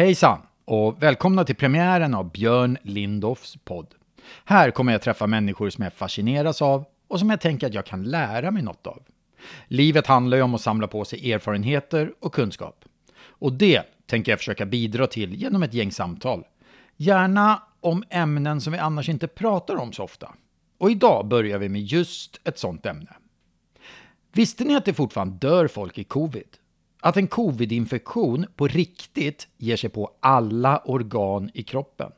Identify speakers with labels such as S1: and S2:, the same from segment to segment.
S1: Hejsan och välkomna till premiären av Björn Lindorffs podd. Här kommer jag träffa människor som jag fascineras av och som jag tänker att jag kan lära mig något av. Livet handlar ju om att samla på sig erfarenheter och kunskap. Och det tänker jag försöka bidra till genom ett gäng samtal. Gärna om ämnen som vi annars inte pratar om så ofta. Och idag börjar vi med just ett sånt ämne. Visste ni att det fortfarande dör folk i covid? Att en covid-infektion på riktigt ger sig på alla organ i kroppen.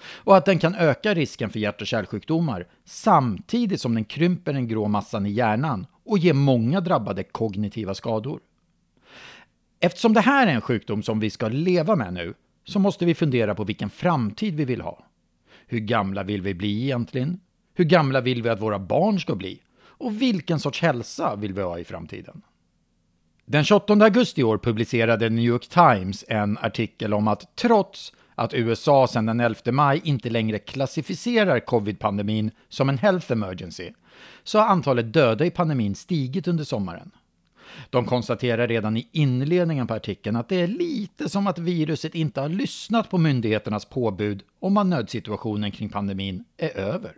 S1: Och att den kan öka risken för hjärt och kärlsjukdomar samtidigt som den krymper den grå massan i hjärnan och ger många drabbade kognitiva skador. Eftersom det här är en sjukdom som vi ska leva med nu så måste vi fundera på vilken framtid vi vill ha. Hur gamla vill vi bli egentligen? Hur gamla vill vi att våra barn ska bli? Och vilken sorts hälsa vill vi ha i framtiden? Den 28 augusti i år publicerade New York Times en artikel om att trots att USA sedan den 11 maj inte längre klassificerar covid-pandemin som en health emergency så har antalet döda i pandemin stigit under sommaren. De konstaterar redan i inledningen på artikeln att det är lite som att viruset inte har lyssnat på myndigheternas påbud om att nödsituationen kring pandemin är över.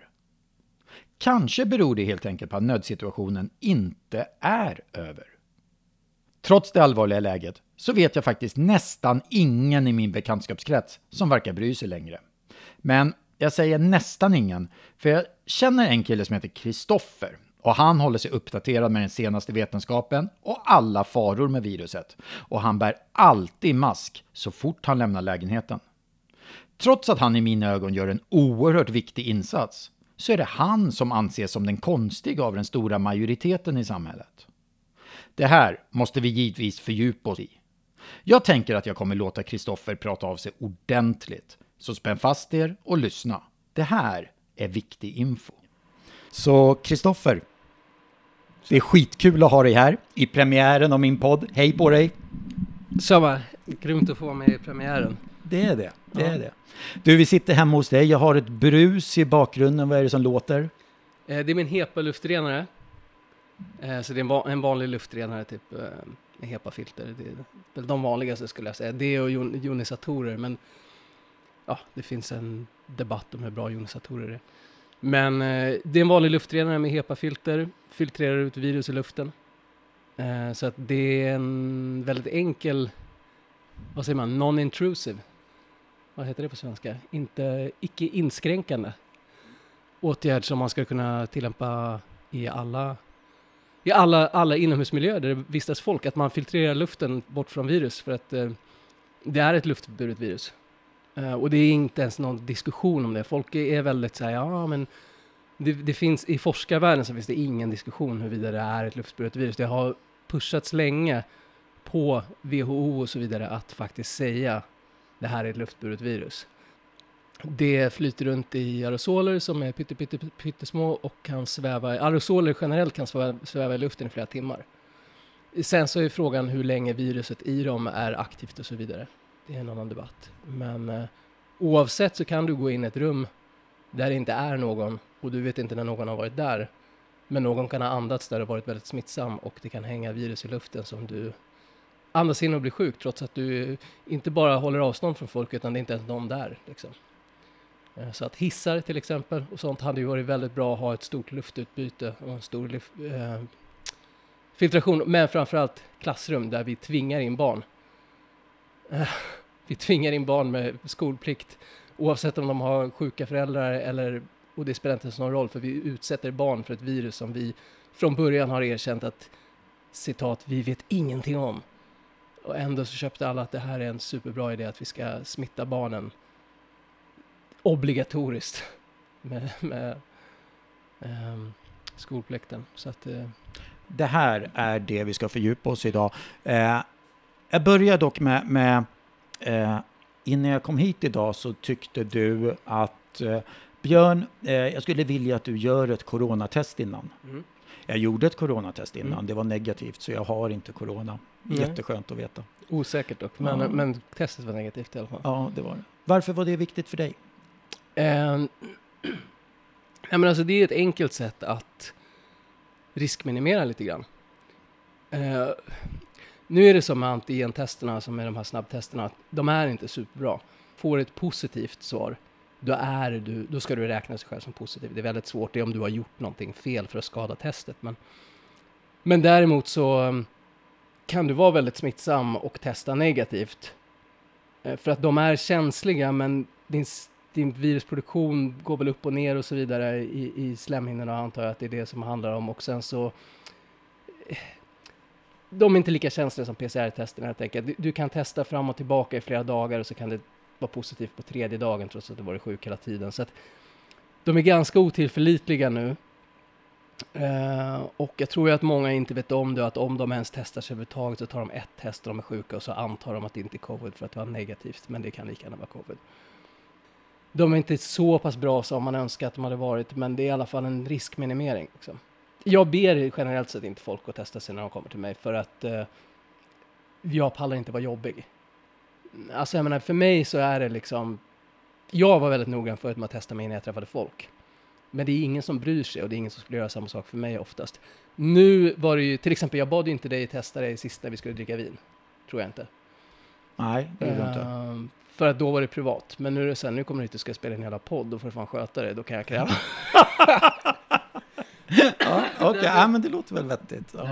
S1: Kanske beror det helt enkelt på att nödsituationen inte är över. Trots det allvarliga läget så vet jag faktiskt nästan ingen i min bekantskapskrets som verkar bry sig längre. Men jag säger nästan ingen, för jag känner en kille som heter Kristoffer och han håller sig uppdaterad med den senaste vetenskapen och alla faror med viruset. Och han bär alltid mask så fort han lämnar lägenheten. Trots att han i mina ögon gör en oerhört viktig insats så är det han som anses som den konstiga av den stora majoriteten i samhället. Det här måste vi givetvis fördjupa oss i. Jag tänker att jag kommer låta Kristoffer prata av sig ordentligt. Så spänn fast er och lyssna. Det här är viktig info. Så Kristoffer, det är skitkul att ha dig här i premiären av min podd. Hej på dig!
S2: Samma, grymt att få vara med i premiären.
S1: Det är det, det är det. Du, vi sitter hemma hos dig. Jag har ett brus i bakgrunden. Vad är det som låter?
S2: Eh, det är min HEPA-luftrenare. Eh, så det är en, vanlig luftrenare, typ eh, med HEPA-filter. Det är väl de vanligaste skulle jag säga. Det och jonisatorer, men ja, det finns en debatt om hur bra jonisatorer är. Men eh, det är en vanlig luftrenare med HEPA-filter, filtrerar ut virus i luften. Så att det är en väldigt enkel, vad säger man, non-intrusive. Vad heter det på svenska? Inte icke inskränkande åtgärd som man ska kunna tillämpa i alla i alla, alla inomhusmiljöer där det vistas folk, att man filtrerar luften bort från virus för att eh, det är ett luftburet virus. Eh, och det är inte ens någon diskussion om det. Folk är väldigt så här, ja men det, det, finns i forskarvärlden så finns det ingen diskussion huruvida det är ett luftburet virus. Det har pushats länge på WHO och så vidare att faktiskt säga det här är ett luftburet virus. Det flyter runt i aerosoler som är pytte, pytte, pyttesmå och kan sväva, aerosoler generellt kan sväva, sväva i luften i flera timmar. Sen så är frågan hur länge viruset i dem är aktivt och så vidare. Det är en annan debatt. Men eh, oavsett så kan du gå in i ett rum där det inte är någon och du vet inte när någon har varit där. Men någon kan ha andats där och varit väldigt smittsam och det kan hänga virus i luften som du andas in och blir sjuk trots att du inte bara håller avstånd från folk utan det är inte ens någon där. Liksom. Eh, så att hissar till exempel och sånt hade ju varit väldigt bra att ha ett stort luftutbyte och en stor luft, eh, filtration, men framförallt klassrum där vi tvingar in barn. Eh, vi tvingar in barn med skolplikt oavsett om de har sjuka föräldrar eller, och det spelar inte så någon roll för vi utsätter barn för ett virus som vi från början har erkänt att citat, vi vet ingenting om. Och ändå så köpte alla att det här är en superbra idé att vi ska smitta barnen obligatoriskt med, med um, skolplikten. Så att, uh,
S1: det här är det vi ska fördjupa oss idag. Eh, jag börjar dock med, med eh, innan jag kom hit idag så tyckte du att Björn, jag skulle vilja att du gör ett coronatest innan. Mm. Jag gjorde ett coronatest innan, mm. det var negativt så jag har inte corona. Mm. Jätteskönt att veta.
S2: Osäkert dock, men, ja. men testet var negativt i alla fall.
S1: Ja, det var det. Varför var det viktigt för dig?
S2: Eh, ja, men alltså det är ett enkelt sätt att riskminimera lite grann. Eh, Nu är det som med antigentesterna, som är de här snabbtesterna, att de är inte superbra. Får ett positivt svar, då, är du, då ska du räkna dig själv som positiv. Det är väldigt svårt, det är om du har gjort någonting fel för att skada testet. Men, men däremot så ehm, kan du vara väldigt smittsam och testa negativt. Ehm, för att de är känsliga, men din, din virusproduktion går väl upp och ner och så vidare i, i slemhinnorna antar jag att det är det som handlar om. Och sen så eh, de är inte lika känsliga som PCR-testerna helt enkelt. Du, du, kan testa fram och tillbaka i flera dagar och så kan det vara positivt på tredje dagen trots att du varit sjuk hela tiden. Så att de är ganska otillförlitliga nu. Uh, och jag tror ju att många inte vet om det, att om de ens testar sig överhuvudtaget så tar de ett test och de är sjuka och så antar de att det inte är covid för att det var negativt, men det kan lika gärna vara covid. De är inte så pass bra som man önskar att de hade varit, men det är i alla fall en riskminimering. Liksom. Jag ber generellt sett inte folk att testa sig när de kommer till mig för att uh, jag pallar inte vara jobbig. Alltså jag menar, för mig så är det liksom, jag var väldigt noggrann förut med att testa mig när jag träffade folk. Men det är ingen som bryr sig och det är ingen som skulle göra samma sak för mig oftast. Nu var det ju, till exempel, jag bad ju inte dig testa dig sist när vi skulle dricka vin. Tror jag inte.
S1: Nej, det gjorde uh, inte.
S2: För att då var det privat. Men nu är det sen, nu kommer du hit och ska spela en hela podd, då får du fan sköta det, då kan jag kräva.
S1: ja, Okej, okay. ja, men det låter väl vettigt. Ja.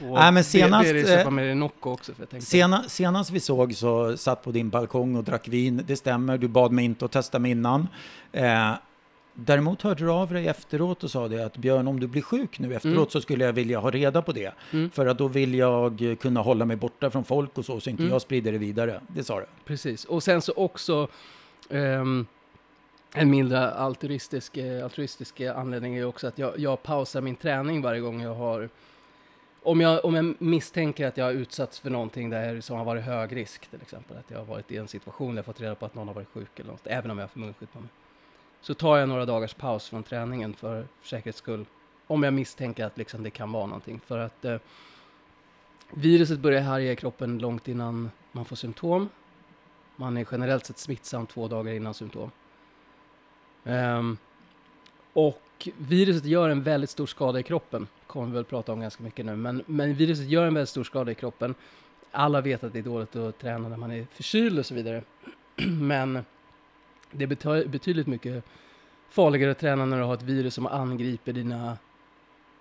S2: På. Nej, men senast, be, be med Nocco också, för jag
S1: sena, senast vi såg så satt på din balkong och drack vin, det stämmer, du bad mig inte att testa mig innan. Eh, Däremot hörde du av dig efteråt och sa det att Björn, om du blir sjuk nu efteråt mm. så skulle jag vilja ha reda på det. Mm. För att då vill jag kunna hålla mig borta från folk och så, så inte mm. jag sprider det vidare. Det sa du.
S2: Precis, och sen så också um, en mindre altruistisk, eh, altruistisk anledning är också att jag, jag pausar min träning varje gång jag har om jag, om jag misstänker att jag har utsatts för någonting där som har varit hög risk, till exempel att jag har varit i en situation där jag fått reda på att någon har varit sjuk eller något, även om jag har munskydd på mig så tar jag några dagars paus från träningen för säkerhets skull. Om jag misstänker att liksom det kan vara någonting. För att eh, viruset börjar härja i kroppen långt innan man får symptom. Man är generellt sett smittsam två dagar innan symptom. Um, och viruset gör en väldigt stor skada i kroppen. kommer vi väl prata om ganska mycket nu. Men, men viruset gör en väldigt stor skada i kroppen. Alla vet att det är dåligt att träna när man är förkyld och så vidare. men det är betydligt mycket farligare att träna när du har ett virus som angriper dina,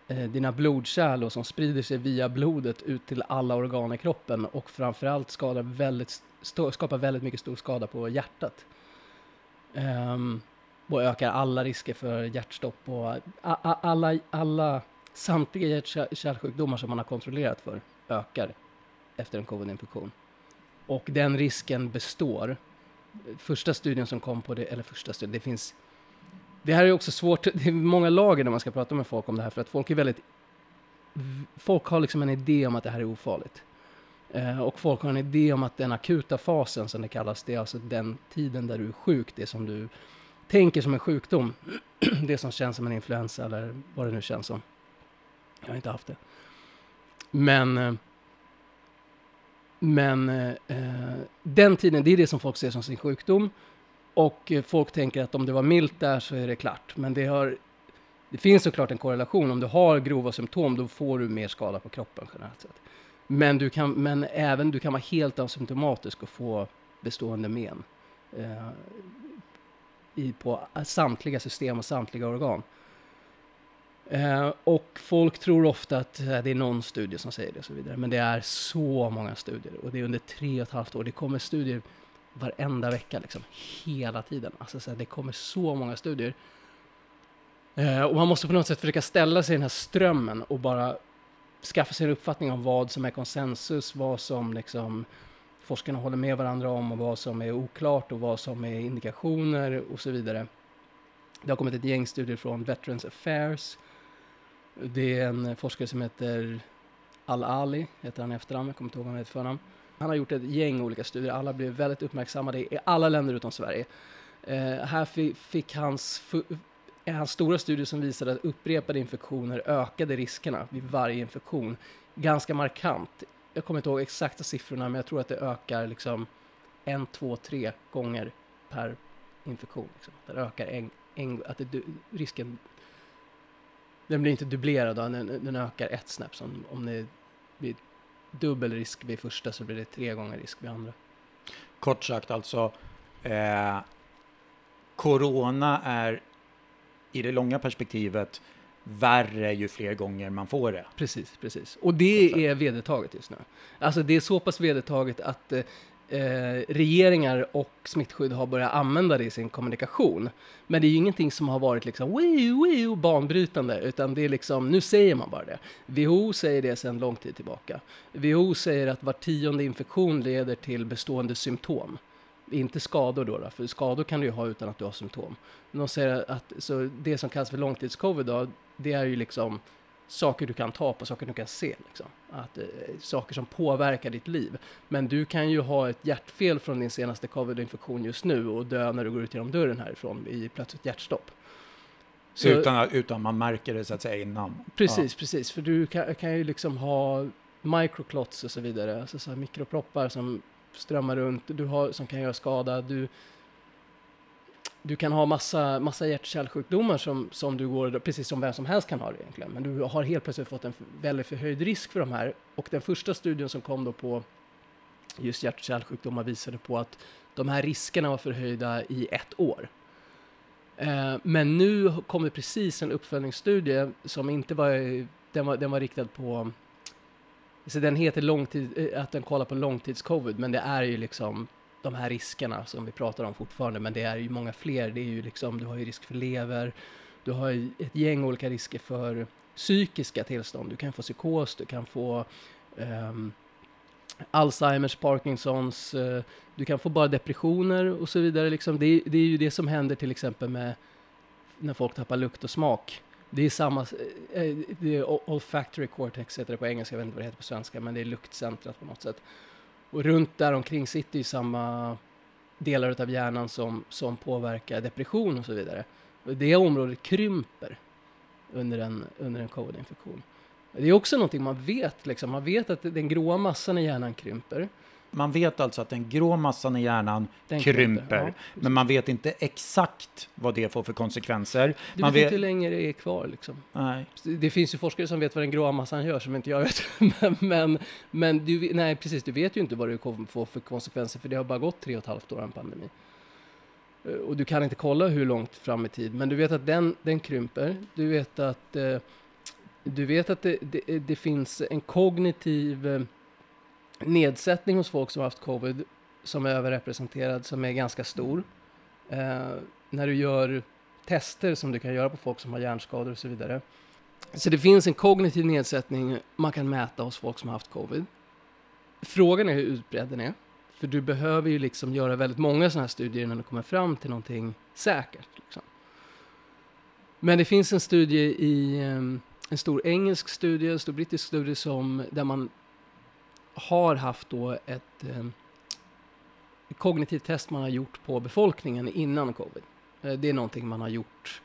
S2: eh, dina blodkärl och som sprider sig via blodet ut till alla organ i kroppen och framförallt skadar väldigt, skapar väldigt mycket stor skada på hjärtat. Um, och ökar alla risker för hjärtstopp och alla, alla, samtliga hjärt-kärlsjukdomar som man har kontrollerat för ökar efter en covid-infektion. Och den risken består första studien som kom på det, eller första studien, det finns det här är också svårt, det är många lager när man ska prata med folk om det här för att folk är väldigt Folk har liksom en idé om att det här är ofarligt. Eh, och folk har en idé om att den akuta fasen som det kallas, det är alltså den tiden där du är sjuk, det som du tänker som en sjukdom. det som känns som en influensa eller vad det nu känns som. Jag har inte haft det. Men eh, men eh, eh, den tiden, det är det som folk ser som sin sjukdom. Och eh, folk tänker att om det var milt där så är det klart. Men det, har, det finns såklart en korrelation. Om du har grova symptom då får du mer skada på kroppen generellt sett. Men, du kan, men även du kan vara helt asymptomatisk och få bestående men. Eh, i, på samtliga system och samtliga organ. Eh, och folk tror ofta att eh, det är någon studie som säger det och så vidare. Men det är så många studier och det är under tre och ett halvt år. Det kommer studier varenda vecka, liksom, hela tiden. Alltså, så här, det kommer så många studier. Eh, och man måste på något sätt försöka ställa sig i den här strömmen och bara skaffa sig en uppfattning om vad som är konsensus, vad som liksom forskarna håller med varandra om och vad som är oklart och vad som är indikationer och så vidare. Det har kommit ett gäng studier från Veterans Affairs det är en forskare som heter Al-Ali, heter han i efternamn, jag kommer inte ihåg vad han heter förnamn. Han har gjort ett gäng olika studier, alla blev väldigt uppmärksammade i alla länder utom Sverige. Eh, här fick hans, hans stora studie som visade att upprepade infektioner ökade riskerna vid varje infektion ganska markant. Jag kommer inte ihåg exakta siffrorna, men jag tror att det ökar liksom en, två, tre gånger per infektion. Liksom. Det ökar en, en, att det, risken den blir inte dubblerad, den, den ökar ett snäpp som om det blir dubbel risk vid första så blir det tre gånger risk vid andra.
S1: Kort sagt alltså, eh, corona är i det långa perspektivet värre ju fler gånger man får det.
S2: Precis, precis. Och det är vedertaget just nu. Alltså det är så pass vedertaget att eh, Eh, regeringar och smittskydd har börjat använda det i sin kommunikation. Men det är ju ingenting som har varit liksom banbrytande, utan det är liksom, nu säger man bara det. WHO säger det sedan lång tid tillbaka. WHO säger att var tionde infektion leder till bestående symptom. Inte skador då, då, för skador kan du ju ha utan att du har symptom. De säger att så det som kallas för långtidscovid då, det är ju liksom saker du kan ta på, saker du kan se. Liksom. Att, eh, saker som påverkar ditt liv. Men du kan ju ha ett hjärtfel från din senaste covid-infektion just nu och dö när du går ut genom dörren härifrån i plötsligt hjärtstopp.
S1: Så, utan, utan man märker det så att säga innan?
S2: Precis, ja. precis. För du kan, kan ju liksom ha microclots och så vidare, alltså så mikroproppar som strömmar runt, du har, som kan göra skada. Du, du kan ha massa, massa hjärt-kärlsjukdomar som, som du går, precis som vem som helst kan ha det egentligen. Men du har helt plötsligt fått en väldigt förhöjd risk för de här. Och den första studien som kom då på just hjärt-kärlsjukdomar visade på att de här riskerna var förhöjda i ett år. Eh, men nu kommer precis en uppföljningsstudie som inte var, den var, den var riktad på så den heter långtid, eh, att den kollar på långtidscovid, men det är ju liksom de här riskerna som vi pratar om fortfarande, men det är ju många fler. Det är ju liksom, du har ju risk för lever, du har ju ett gäng olika risker för psykiska tillstånd. Du kan få psykos, du kan få um, Alzheimers, Parkinsons, uh, du kan få bara depressioner och så vidare. Liksom. Det, det, är ju det som händer till exempel med när folk tappar lukt och smak. Det är samma, eh, eh, det är olfactory cortex heter det på engelska, jag vet inte vad det heter på svenska, men det är luktcentrat på något sätt. Och runt där omkring sitter ju samma delar av hjärnan som, som påverkar depression och så vidare. Och det området krymper under en, under en covid-infektion. Det är också någonting man vet, liksom. man vet att den gråa massan i hjärnan krymper.
S1: Man vet alltså att den grå massan i hjärnan den krymper, ja, men man vet inte exakt vad det får för konsekvenser.
S2: Du man vet inte hur länge det är kvar. Liksom.
S1: Nej.
S2: Det finns ju forskare som vet vad den gråa massan gör, som inte jag vet. men, men, men du, nej, precis, du vet ju inte vad det kommer få för konsekvenser, för det har bara gått tre och ett halvt år av en pandemi. Eh, och du kan inte kolla hur långt fram i tid, men du vet att den, den krymper. Du vet att, eh, du vet att det, det, det finns en kognitiv eh, nedsättning hos folk som har haft covid som är överrepresenterad som är ganska stor. Eh, när du gör tester som du kan göra på folk som har hjärnskador och så vidare. Så det finns en kognitiv nedsättning man kan mäta hos folk som har haft covid. Frågan är hur utbredd den är. För du behöver ju liksom göra väldigt många sådana här studier innan du kommer fram till någonting säkert. Liksom. Men det finns en studie i, eh, en stor engelsk studie, en stor brittisk studie som, där man har haft då ett eh, kognitivt test man har gjort på befolkningen innan covid. Eh, det är någonting man har gjort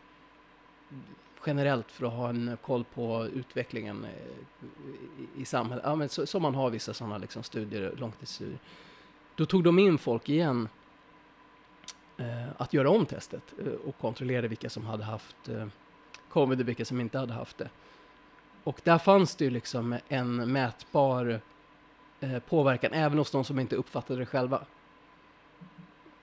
S2: generellt för att ha en koll på utvecklingen eh, i, samhället. Ja, men så, som man har vissa sådana liksom studier, långtidsstudier. Då tog de in folk igen eh, att göra om testet eh, och kontrollera vilka som hade haft eh, covid och vilka som inte hade haft det. Och där fanns det ju liksom en mätbar eh, påverkan även hos de som inte uppfattade det själva.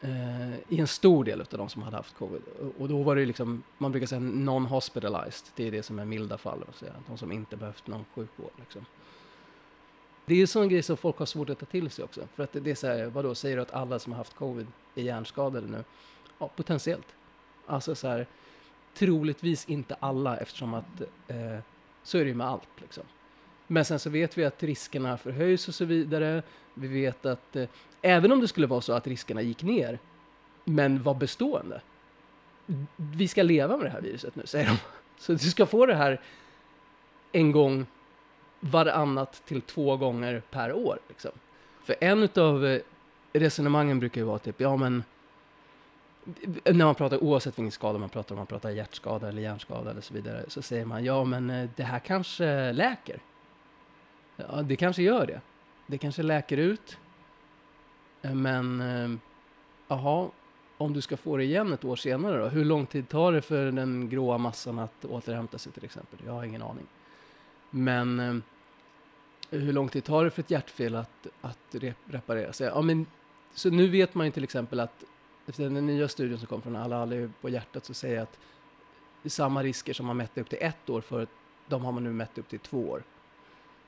S2: Eh, I en stor del av de som hade haft covid. Och då var det liksom, man brukar säga non-hospitalized, det är det som är milda fall, de som inte behövt någon sjukvård. Liksom. Det är en sån grej som folk har svårt att ta till sig också. För att det är så här, vadå, säger du att alla som har haft covid är hjärnskadade nu? Ja, potentiellt. Alltså så här, troligtvis inte alla eftersom att eh, så är det ju med allt liksom. Men sen så vet vi att riskerna förhöjs och så vidare. Vi vet att eh, även om det skulle vara så att riskerna gick ner, men var bestående. Vi ska leva med det här viruset nu, säger de. Så du ska få det här en gång varannat till två gånger per år. Liksom. För en av eh, resonemangen brukar ju vara typ, ja men när man pratar, oavsett vilken skada man pratar om, man pratar hjärtskada eller hjärnskada eller så vidare, så säger man ja men eh, det här kanske läker. Ja, det kanske gör det. Det kanske läker ut. Eh, men, eh, jaha, om du ska få det igen ett år senare då? Hur lång tid tar det för den gråa massan att återhämta sig till exempel? Jag har ingen aning. Men eh, hur lång tid tar det för ett hjärtfel att, att reparera sig? Ja, men, så nu vet man ju till exempel att efter den nya studien som kom från Alla Ali på hjärtat så säger att samma risker som man mätte upp till ett år förut, de har man nu mätt upp till två år.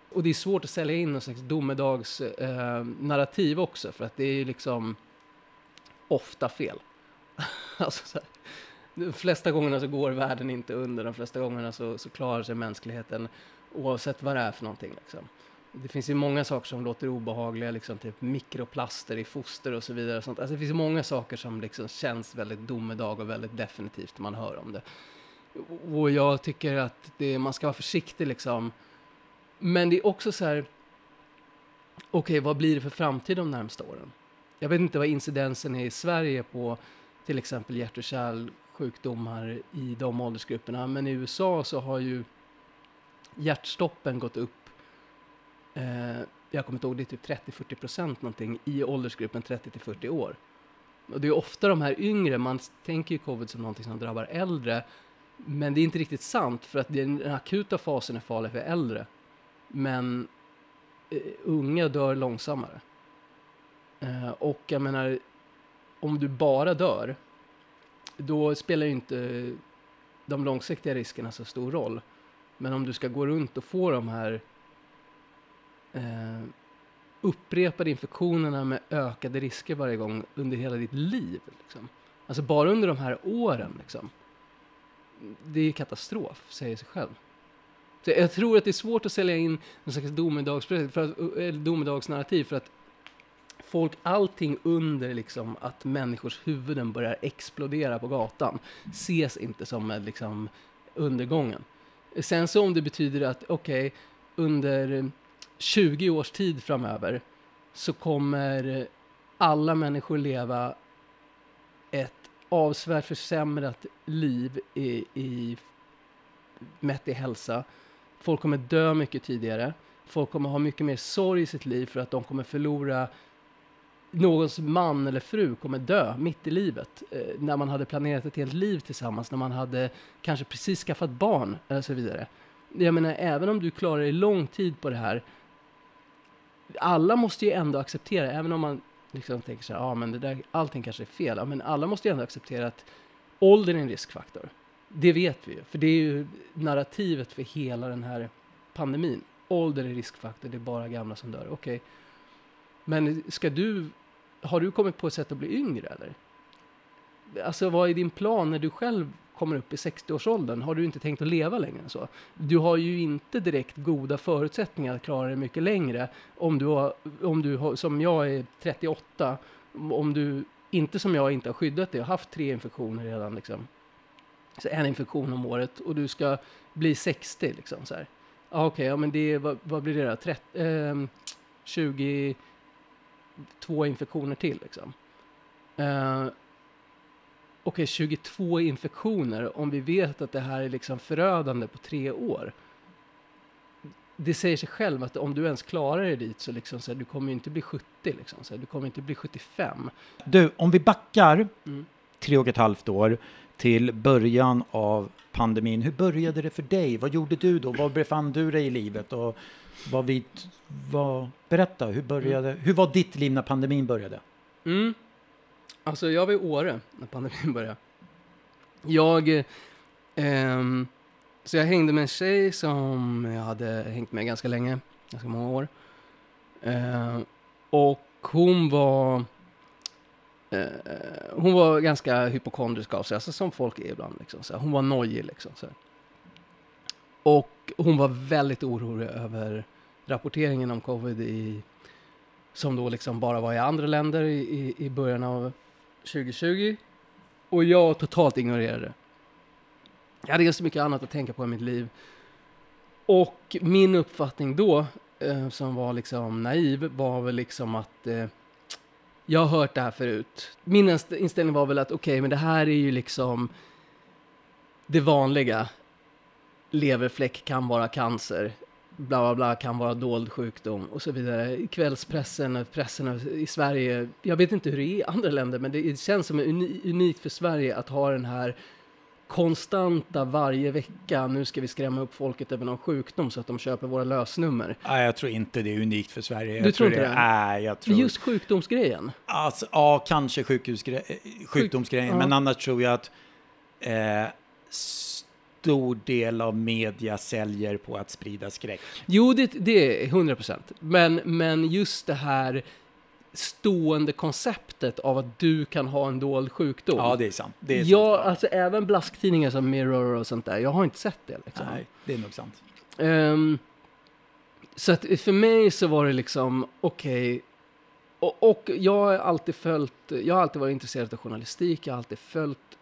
S2: Och det är svårt att sälja in någon slags domedagsnarrativ eh, också för att det är ju liksom ofta fel. alltså så här, de flesta gångerna så går världen inte under, de flesta gångerna så, så klarar sig mänskligheten oavsett vad det är för någonting. Liksom. Det finns ju många saker som låter obehagliga, liksom, typ mikroplaster i foster och så vidare. Och sånt. Alltså, det finns många saker som liksom känns väldigt domedag och väldigt definitivt när man hör om det. Och jag tycker att det, man ska vara försiktig liksom. Men det är också så här, okej, okay, vad blir det för framtid de närmsta åren? Jag vet inte vad incidensen är i Sverige på till exempel hjärt och kärlsjukdomar i de åldersgrupperna, men i USA så har ju hjärtstoppen gått upp eh, jag kommer inte ihåg, det är typ 30-40 procent någonting i åldersgruppen 30 till 40 år. Och det är ofta de här yngre, man tänker ju covid som någonting som drabbar äldre, men det är inte riktigt sant för att den akuta fasen är farlig för äldre. Men eh, unga dör långsammare. Eh, och jag menar, om du bara dör, då spelar ju inte de långsiktiga riskerna så stor roll. Men om du ska gå runt och få de här eh, upprepade infektionerna med ökade risker varje gång under hela ditt liv. Liksom. Alltså bara under de här åren. Liksom. Det är katastrof, säger sig själv. Så jag tror att det är svårt att sälja in en slags eh, domedagsnarrativ för att folk, allting under liksom att människors huvuden börjar explodera på gatan ses inte som liksom undergången. Sen så om det betyder att, okej, okay, under 20 års tid framöver så kommer alla människor leva ett avsevärt försämrat liv i, i mätt i hälsa. Folk kommer dö mycket tidigare. Folk kommer ha mycket mer sorg i sitt liv för att de kommer förlora någons man eller fru kommer dö mitt i livet eh, när man hade planerat ett helt liv tillsammans, när man hade kanske precis skaffat barn eller så vidare. Jag menar, även om du klarar dig lång tid på det här alla måste ju ändå acceptera, även om man liksom tänker så här, ja men det där, allting kanske är fel, ja, men alla måste ju ändå acceptera att åldern är en riskfaktor. Det vet vi ju, för det är ju narrativet för hela den här pandemin. Ålder är riskfaktor, det är bara gamla som dör. Okej, okay. men ska du, har du kommit på ett sätt att bli yngre eller? Alltså vad är din plan när du själv kommer upp i 60-årsåldern har du inte tänkt att leva längre än så. Du har ju inte direkt goda förutsättningar att klara dig mycket längre om du, har, om du har, som jag är 38, om du inte som jag inte har skyddat dig och haft tre infektioner redan liksom. Så en infektion om året och du ska bli 60 liksom så här. Ah, Okej, okay, ja men det, vad, vad blir det då? 30, eh, 22 infektioner till liksom. Uh, okej, okay, 22 infektioner, om vi vet att det här är liksom förödande på tre år. Det säger sig själv att om du ens klarar dig dit så, liksom, så här, du kommer inte bli 70, liksom, så här, du kommer inte bli 75.
S1: Du, om vi backar mm. tre och ett halvt år till början av pandemin. Hur började det för dig? Vad gjorde du då? Var befann du dig i livet? Och vad vi, vad, berätta, hur, började, mm. hur var ditt liv när pandemin började?
S2: Mm. Alltså jag var i Åre när pandemin började. Jag, ehm, så jag hängde med en tjej som jag hade hängt med ganska länge, ganska många år. Ehm, och hon var, eh, Eh, eh, hon var ganska hypokondrisk av sig, alltså som folk är ibland. Liksom, så hon var nojig liksom. Så Och hon var väldigt orolig över rapporteringen om covid i, som då liksom bara var i andra länder i, i, början av 2020 och jag totalt ignorerade det. Jag hade ganska mycket annat att tänka på i mitt liv. Och min uppfattning då, eh, som var liksom naiv, var väl liksom att eh, jag har hört det här förut. Min inställning var väl att okej, okay, men det här är ju liksom det vanliga. Leverfläck kan vara cancer bla bla bla kan vara dold sjukdom och så vidare. Kvällspressen, pressen i Sverige, jag vet inte hur det är i andra länder, men det känns som unikt för Sverige att ha den här konstanta varje vecka, nu ska vi skrämma upp folket över någon sjukdom så att de köper våra lösnummer.
S1: Nej, jag tror inte det är unikt för Sverige.
S2: Du
S1: jag
S2: tror inte det?
S1: Nej, jag tror...
S2: Just sjukdomsgrejen.
S1: Alltså, ja, kanske sjukhusgre... eh, sjukdomsgrejen,
S2: ja.
S1: men annars tror jag att eh, stor del av media säljer på att sprida skräck.
S2: Jo, det, det är 100 procent. Men, men just det här stående konceptet av att du kan ha en dold sjukdom.
S1: Ja, det är sant. Det är sant.
S2: Ja, alltså även blasktidningar som Mirror och sånt där. Jag har inte sett det liksom.
S1: Nej, det är nog sant.
S2: Ehm, så att för mig så var det liksom, okej. Och, och jag har alltid följt, jag har alltid varit intresserad av journalistik. Jag har alltid följt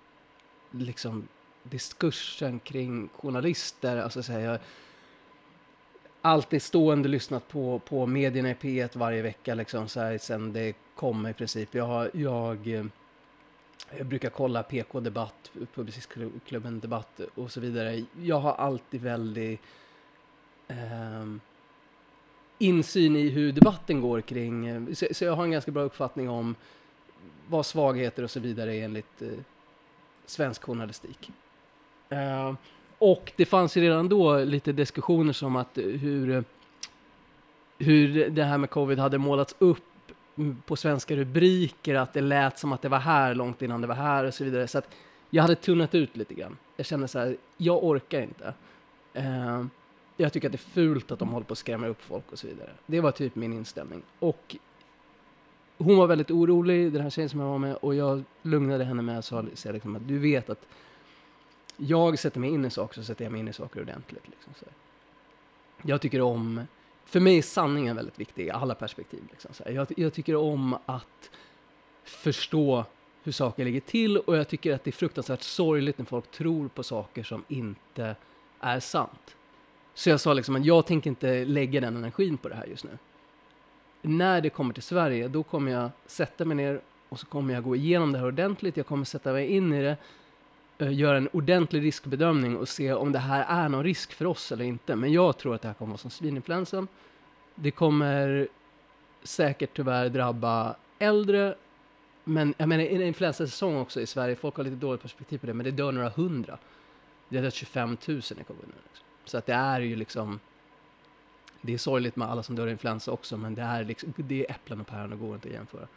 S2: liksom diskursen kring journalister. Alltså så här, jag alltid stående lyssnat på, på medierna i P1 varje vecka liksom så här, sen det kom i princip. Jag, jag, jag brukar kolla PK-debatt, Publicistklubben debatt och så vidare. Jag har alltid väldigt eh, insyn i hur debatten går kring, eh, så, så jag har en ganska bra uppfattning om vad svagheter och så vidare är enligt eh, svensk journalistik. Eh, och det fanns ju redan då lite diskussioner som att eh, hur, eh, hur det här med covid hade målats upp på svenska rubriker, att det lät som att det var här långt innan det var här och så vidare. Så att jag hade tunnat ut lite grann. Jag kände så här, jag orkar inte. Eh, jag tycker att det är fult att de håller på att skrämma upp folk och så vidare. Det var typ min inställning. Och hon var väldigt orolig, den här tjejen som jag var med, och jag lugnade henne med att säga liksom att du vet att jag sätter mig in i saker så sätter jag mig in i saker ordentligt. Liksom, så. Jag tycker om, för mig är sanningen väldigt viktig i alla perspektiv. Liksom, så. Jag, jag tycker om att förstå hur saker ligger till och jag tycker att det är fruktansvärt sorgligt när folk tror på saker som inte är sant. Så jag sa liksom att jag tänker inte lägga den energin på det här just nu. När det kommer till Sverige, då kommer jag sätta mig ner och så kommer jag gå igenom det här ordentligt. Jag kommer sätta mig in i det, Eh, göra en ordentlig riskbedömning och se om det här är någon risk för oss eller inte. Men jag tror att det här kommer vara som svininfluensan. Det kommer säkert tyvärr drabba äldre, men jag menar, en influensasäsong också i Sverige, folk har lite dåligt perspektiv på det, men det dör några hundra. Det är 25 000 i kommunen. Så att det är ju liksom, det är sorgligt med alla som dör i influensa också, men det är, liksom, det är äpplen och päron, det går inte att jämföra.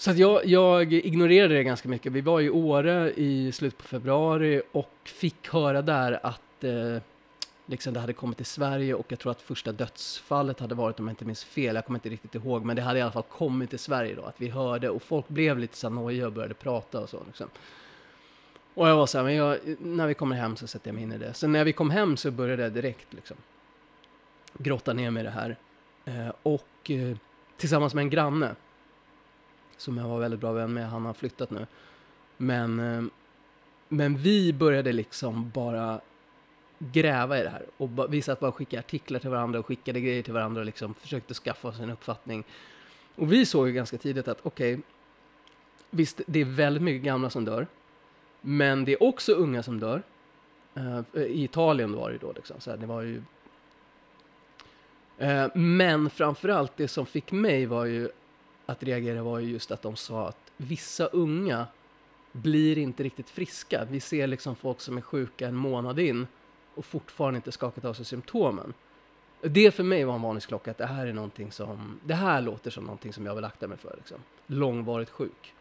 S2: Så att jag, jag ignorerade det ganska mycket. Vi var i Åre i slutet på februari och fick höra där att eh, liksom det hade kommit till Sverige och jag tror att första dödsfallet hade varit, om jag inte minns fel, jag kommer inte riktigt ihåg, men det hade i alla fall kommit till Sverige då, att vi hörde och folk blev lite så nojiga och började prata och så. Liksom. Och jag var så här, men jag, när vi kommer hem så sätter jag mig in i det. Så när vi kom hem så började jag direkt liksom grotta ner mig i det här. Eh, och eh, tillsammans med en granne, som jag var väldigt bra vän med, han har flyttat nu. Men, eh, men vi började liksom bara gräva i det här. Och vi satt bara och skickade artiklar till varandra och skickade grejer till varandra och liksom försökte skaffa oss en uppfattning. Och vi såg ju ganska tidigt att okej, okay, visst, det är väldigt mycket gamla som dör. Men det är också unga som dör. Uh, I Italien var det då liksom, så här, det var ju... Uh, men framförallt det som fick mig var ju att reagera var ju just att de sa att vissa unga blir inte riktigt friska. Vi ser liksom folk som är sjuka en månad in och fortfarande inte skakat av sig symptomen. Det för mig var en varningsklocka att det här är någonting som, det här låter som någonting som jag vill akta mig för. Liksom. Långvarigt sjuk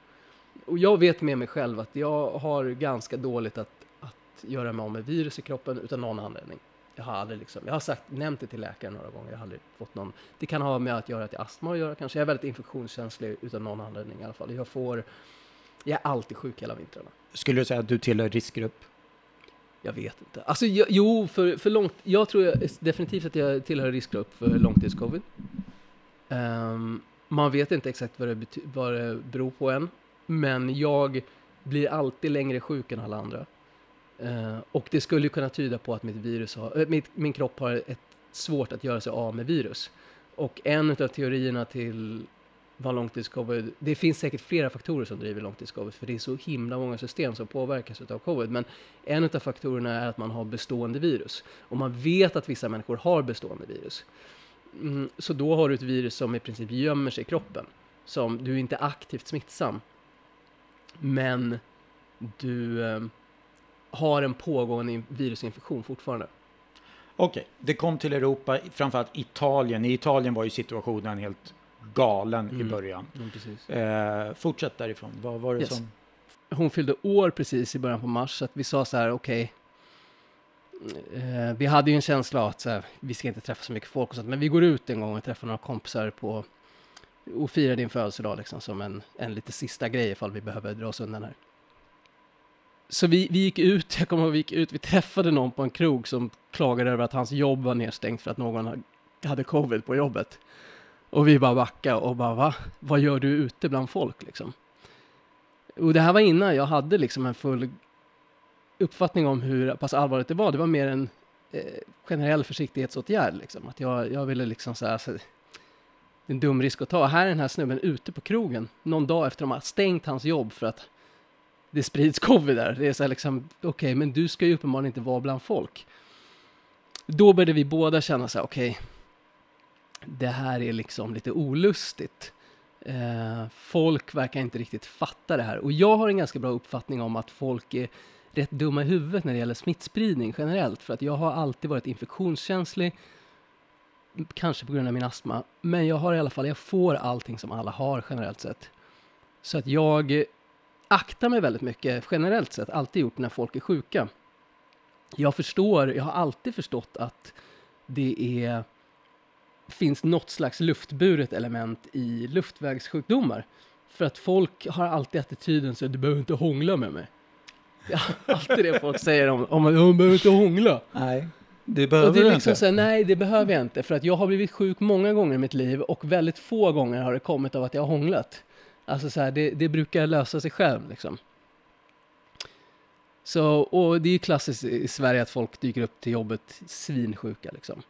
S2: och jag vet med mig själv att jag har ganska dåligt att, att göra mig av med virus i kroppen utan någon anledning. Jag har aldrig liksom, jag har sagt, nämnt det till läkaren några gånger, jag har aldrig fått någon, det kan ha med att göra till astma att göra kanske, jag är väldigt infektionskänslig utan någon anledning i alla fall. Jag får, jag är alltid sjuk hela vintrarna.
S1: Skulle du säga att du tillhör riskgrupp?
S2: Jag vet inte. Alltså, jag, jo, för, för långt, jag tror jag, definitivt att jag tillhör riskgrupp för långtidscovid. Um, man vet inte exakt vad det, vad det beror på än. Men jag blir alltid längre sjuk än alla andra. Uh, och det skulle ju kunna tyda på att mitt virus har, äh, mitt, min kropp har ett svårt att göra sig av med virus. Och en av teorierna till vad långtidscovid, det finns säkert flera faktorer som driver långtidscovid, för det är så himla många system som påverkas av covid. Men en av faktorerna är att man har bestående virus. Och man vet att vissa människor har bestående virus. Mm, så då har du ett virus som i princip gömmer sig i kroppen. Som, du är inte aktivt smittsam, men du, eh, har en pågående in- virusinfektion fortfarande.
S1: Okej, det kom till Europa, framförallt Italien. I Italien var ju situationen helt galen i
S2: Mm.
S1: början.
S2: Mm.
S1: Eh, fortsätt därifrån. Vad var det
S2: Yes.
S1: som...
S2: Hon fyllde år precis i början på mars, så att vi sa så här, okej. eh, vi hade ju en känsla att så här, vi ska inte träffa så mycket folk och sånt, men vi går ut en gång och träffar några kompisar på och firar din födelsedag liksom som en, en lite sista grej ifall vi behöver dra oss undan här. Så vi, vi gick ut, jag kommer ihåg vi gick ut, vi träffade någon på en krog som klagade över att hans jobb var nedstängt för att någon hade covid på jobbet. Och vi bara backade och bara va? Vad gör du ute bland folk liksom? Och det här var innan jag hade liksom en full uppfattning om hur pass allvarligt det var. Det var mer en eh, generell försiktighetsåtgärd liksom. Att jag, jag ville liksom så här, så, det är en dum risk att ta. Här är den här snubben ute på krogen någon dag efter de har stängt hans jobb för att det sprids covid där. Det är så här liksom, okej, men du ska ju uppenbarligen inte vara bland folk. Då började vi båda känna så här, okej, det här är liksom lite olustigt. Eh, folk verkar inte riktigt fatta det här. Och jag har en ganska bra uppfattning om att folk är rätt dumma i huvudet när det gäller smittspridning generellt. För att jag har alltid varit infektionskänslig, kanske på grund av min astma. Men jag har i alla fall, jag får allting som alla har generellt sett. Så att jag aktar mig väldigt mycket generellt sett, alltid gjort när folk är sjuka. Jag förstår, jag har alltid förstått att det är finns något slags luftburet element i luftvägssjukdomar. För att folk har alltid attityden så du behöver inte hångla med mig. Ja, alltid det folk säger om, om att de behöver inte hångla.
S1: Nej, det
S2: Och
S1: behöver
S2: det är
S1: du
S2: liksom
S1: inte.
S2: så här, nej det behöver jag inte. För att jag har blivit sjuk många gånger i mitt liv och väldigt få gånger har det kommit av att jag har hånglat. Alltså så här, det, det brukar lösa sig själv liksom. Så, och det är ju klassiskt i Sverige att folk dyker upp till jobbet svinsjuka liksom.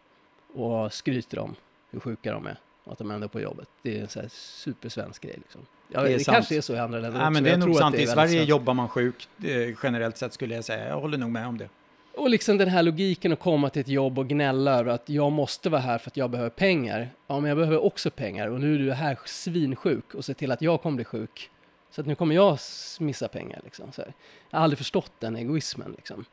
S2: Och skryter om hur sjuka de är och att de ändå är på jobbet. Det är en så här supersvensk grej liksom. Ja,
S1: Det
S2: det kanske är så i andra länder
S1: Nej,
S2: också.
S1: men det är nog sant. I Sverige jobbar man sjukt eh, generellt sett skulle jag säga. Jag håller nog med om det.
S2: Och liksom den här logiken att komma till ett jobb och gnälla över att jag måste vara här för att jag behöver pengar. Ja, men jag behöver också pengar och nu är du här svinsjuk och se till att jag kommer bli sjuk. Så att nu kommer jag missa pengar liksom. Så här. Jag har aldrig förstått den egoismen liksom.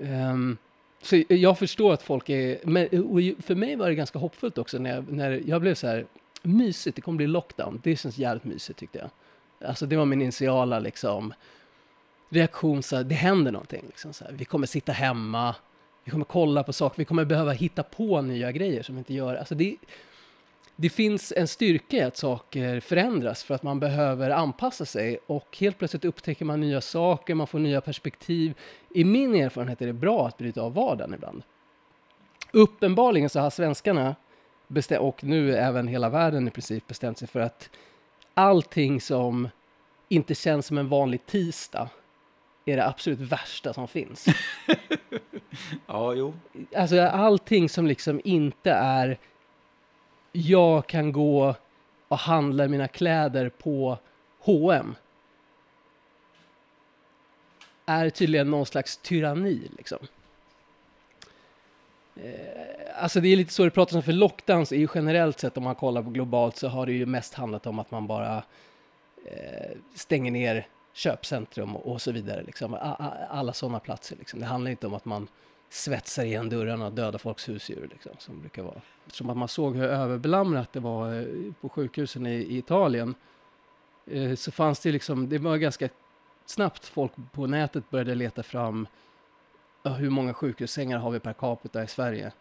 S2: Um, så jag förstår att folk är, men och för mig var det ganska hoppfullt också när jag, när jag blev så här, mysigt, det kommer bli lockdown. Det känns jävligt mysigt tyckte jag. Alltså det var min initiala liksom reaktion så här, det händer någonting. Liksom, så här. Vi kommer sitta hemma, vi kommer kolla på saker, vi kommer behöva hitta på nya grejer som vi inte gör. Alltså det, det finns en styrka i att saker förändras för att man behöver anpassa sig och helt plötsligt upptäcker man nya saker, man får nya perspektiv. I min erfarenhet är det bra att bryta av vardagen ibland. Uppenbarligen så har svenskarna bestämt, och nu även hela världen i princip bestämt sig för att allting som inte känns som en vanlig tisdag är det absolut värsta som finns.
S1: Ja, jo.
S2: Alltså allting som liksom inte är jag kan gå och handla mina kläder på H&M är tydligen någon slags tyranni liksom. Eh, Alltså det är lite så det pratas om, för lockdowns är ju generellt sett om man kollar på globalt så har det ju mest handlat om att man bara eh, stänger ner köpcentrum och, och så vidare. Liksom. Alla sådana platser. Liksom. Det handlar inte om att man svetsar igen dörrarna och dödar folks husdjur. Liksom, som brukar vara. Som att man såg hur överbelamrat det var eh, på sjukhusen i, i Italien. Eh, så fanns det liksom, det var ganska snabbt folk på nätet började leta fram ja, hur många sjukhussängar har vi per capita i Sverige?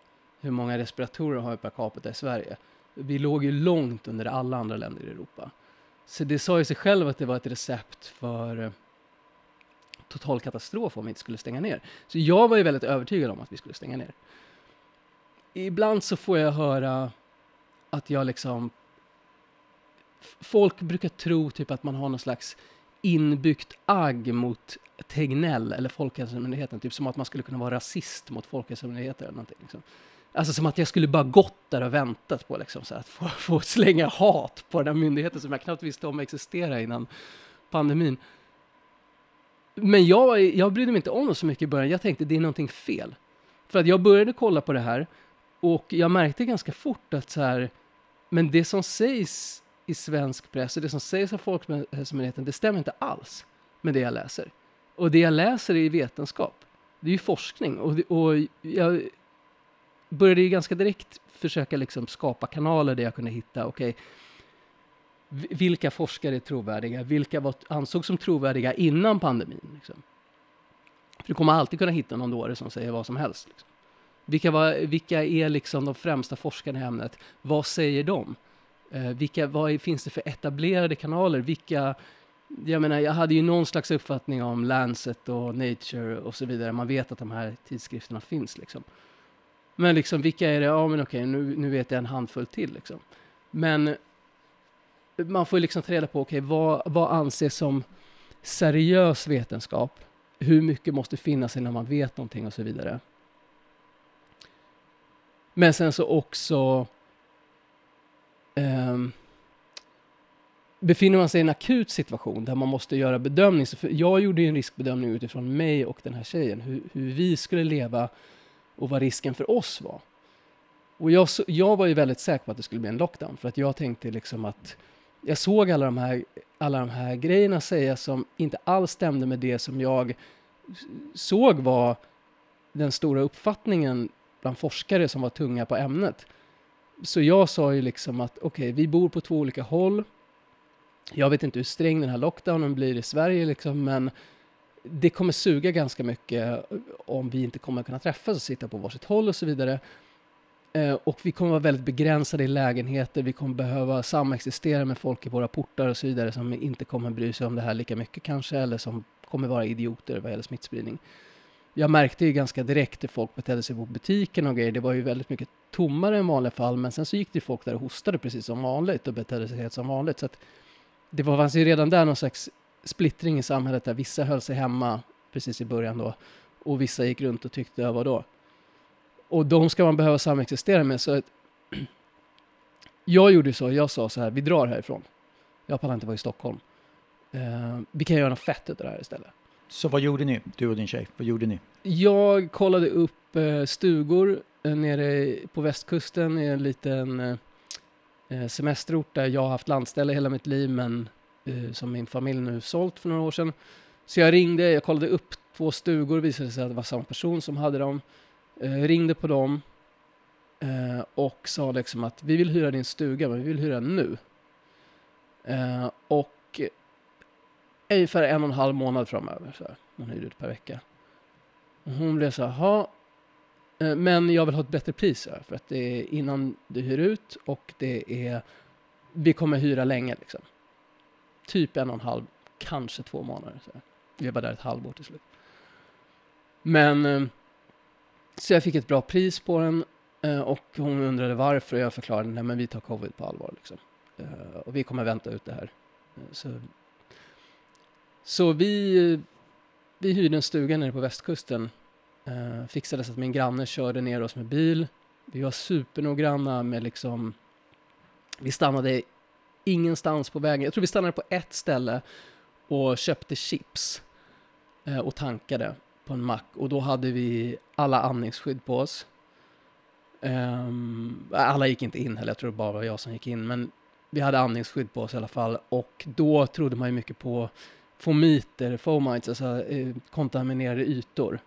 S2: Hur många respiratorer har vi per capita i Sverige? Vi låg ju långt under alla andra länder i Europa. Så det sa ju sig själv att det var ett recept för eh, total katastrof om vi inte skulle stänga ner. Så jag var ju väldigt övertygad om att vi skulle stänga ner. Ibland så får jag höra att jag liksom... Folk brukar tro typ att man har någon slags inbyggt agg mot Tegnell eller Folkhälsomyndigheten. Typ som att man skulle kunna vara rasist mot Folkhälsomyndigheten eller någonting. Liksom. Alltså som att jag skulle bara gått där och väntat på liksom, så här, att få, få slänga hat på den här myndigheten som jag knappt visste om existerade innan pandemin. Men jag, jag brydde mig inte om det så mycket i början. Jag tänkte det är någonting fel. För att jag började kolla på det här och jag märkte ganska fort att så här, men det som sägs i svensk press och det som sägs av Folkhälsomyndigheten, det stämmer inte alls med det jag läser. Och det jag läser är vetenskap. Det är ju forskning. Och, det- och jag började ju ganska direkt försöka liksom skapa kanaler där jag kunde hitta, okej, okay, vilka forskare är trovärdiga? Vilka var, ansågs som trovärdiga innan pandemin? Liksom? För du kommer alltid kunna hitta någon dåre som säger vad som helst. Liksom. Vilka, var, vilka är liksom de främsta forskarna i ämnet? Vad säger de? Eh, vilka, vad är, finns det för etablerade kanaler? Vilka, jag menar, jag hade ju någon slags uppfattning om Lancet och Nature och så vidare. Man vet att de här tidskrifterna finns liksom. Men liksom, vilka är det? Ja, men okej, nu, nu vet jag en handfull till liksom. Men man får ju liksom ta reda på, okej, vad, vad anses som seriös vetenskap? Hur mycket måste finnas innan man vet någonting och så vidare. Men sen så också ehm, befinner man sig i en akut situation där man måste göra bedömning. Så för jag gjorde ju en riskbedömning utifrån mig och den här tjejen, hur, hur vi skulle leva och vad risken för oss var. Och jag, jag var ju väldigt säker på att det skulle bli en lockdown, för att jag tänkte liksom att jag såg alla de här, alla de här grejerna sägas som inte alls stämde med det som jag såg var den stora uppfattningen bland forskare som var tunga på ämnet. Så jag sa ju liksom att okej, vi bor på två olika håll. Jag vet inte hur sträng den här lockdownen blir i Sverige liksom, men det kommer suga ganska mycket om vi inte kommer kunna träffas och sitta på varsitt håll och så vidare. Eh, och vi kommer vara väldigt begränsade i lägenheter, vi kommer behöva samexistera med folk i våra portar och så vidare som inte kommer bry sig om det här lika mycket kanske, eller som kommer vara idioter vad gäller smittspridning. Jag märkte ju ganska direkt hur folk betedde sig på butiken och grejer. Det var ju väldigt mycket tommare än vanliga fall, men sen så gick det ju folk där och hostade precis som vanligt och betedde sig helt som vanligt. Så att det var fanns ju redan där någon slags splittring i samhället där vissa höll sig hemma precis i början då och vissa gick runt och tyckte, vadå? Och de ska man behöva samexistera med. Så att jag gjorde så, jag sa så här, vi drar härifrån. Jag pallar inte vara i Stockholm. Eh, vi kan göra något fett av det här istället.
S1: Så vad gjorde ni, du och din tjej? Vad gjorde ni?
S2: Jag kollade upp eh, stugor eh, nere på västkusten i en liten eh, eh, semesterort där jag har haft landställe hela mitt liv men Eh, som min familj nu sålt för några år sedan. Så jag ringde, jag kollade upp två stugor, visade sig att det var samma person som hade dem. Eh, ringde på dem eh, och sa liksom att vi vill hyra din stuga men vi vill hyra den nu. Eh, och ungefär en och en halv månad framöver. Så här. Man hyrde ut per vecka. Och hon blev så här, "Jaha, eh, men jag vill ha ett bättre pris här, för att det är innan du hyr ut och det är, vi kommer hyra länge liksom. Typ en och en halv, kanske två månader. Så. Vi var där ett halvår till slut. Men, eh, så jag fick ett bra pris på den eh, och hon undrade varför och jag förklarade, nej men vi tar covid på allvar liksom. Eh, och vi kommer vänta ut det här. Så, så vi vi hyrde en stuga nere på västkusten. Uh, fixade så att min granne körde ner oss med bil. Vi var supernoggranna med liksom... Vi stannade ingenstans på vägen. Jag tror vi stannade på ett ställe och köpte chips eh, och tankade på en mack. Och då hade vi alla andningsskydd på oss. Ehm, alla gick inte in heller, jag tror det bara var jag som gick in. Men vi hade andningsskydd på oss i alla fall. Och då trodde man ju mycket på fomiter, fomites, alltså eh, kontaminerade ytor.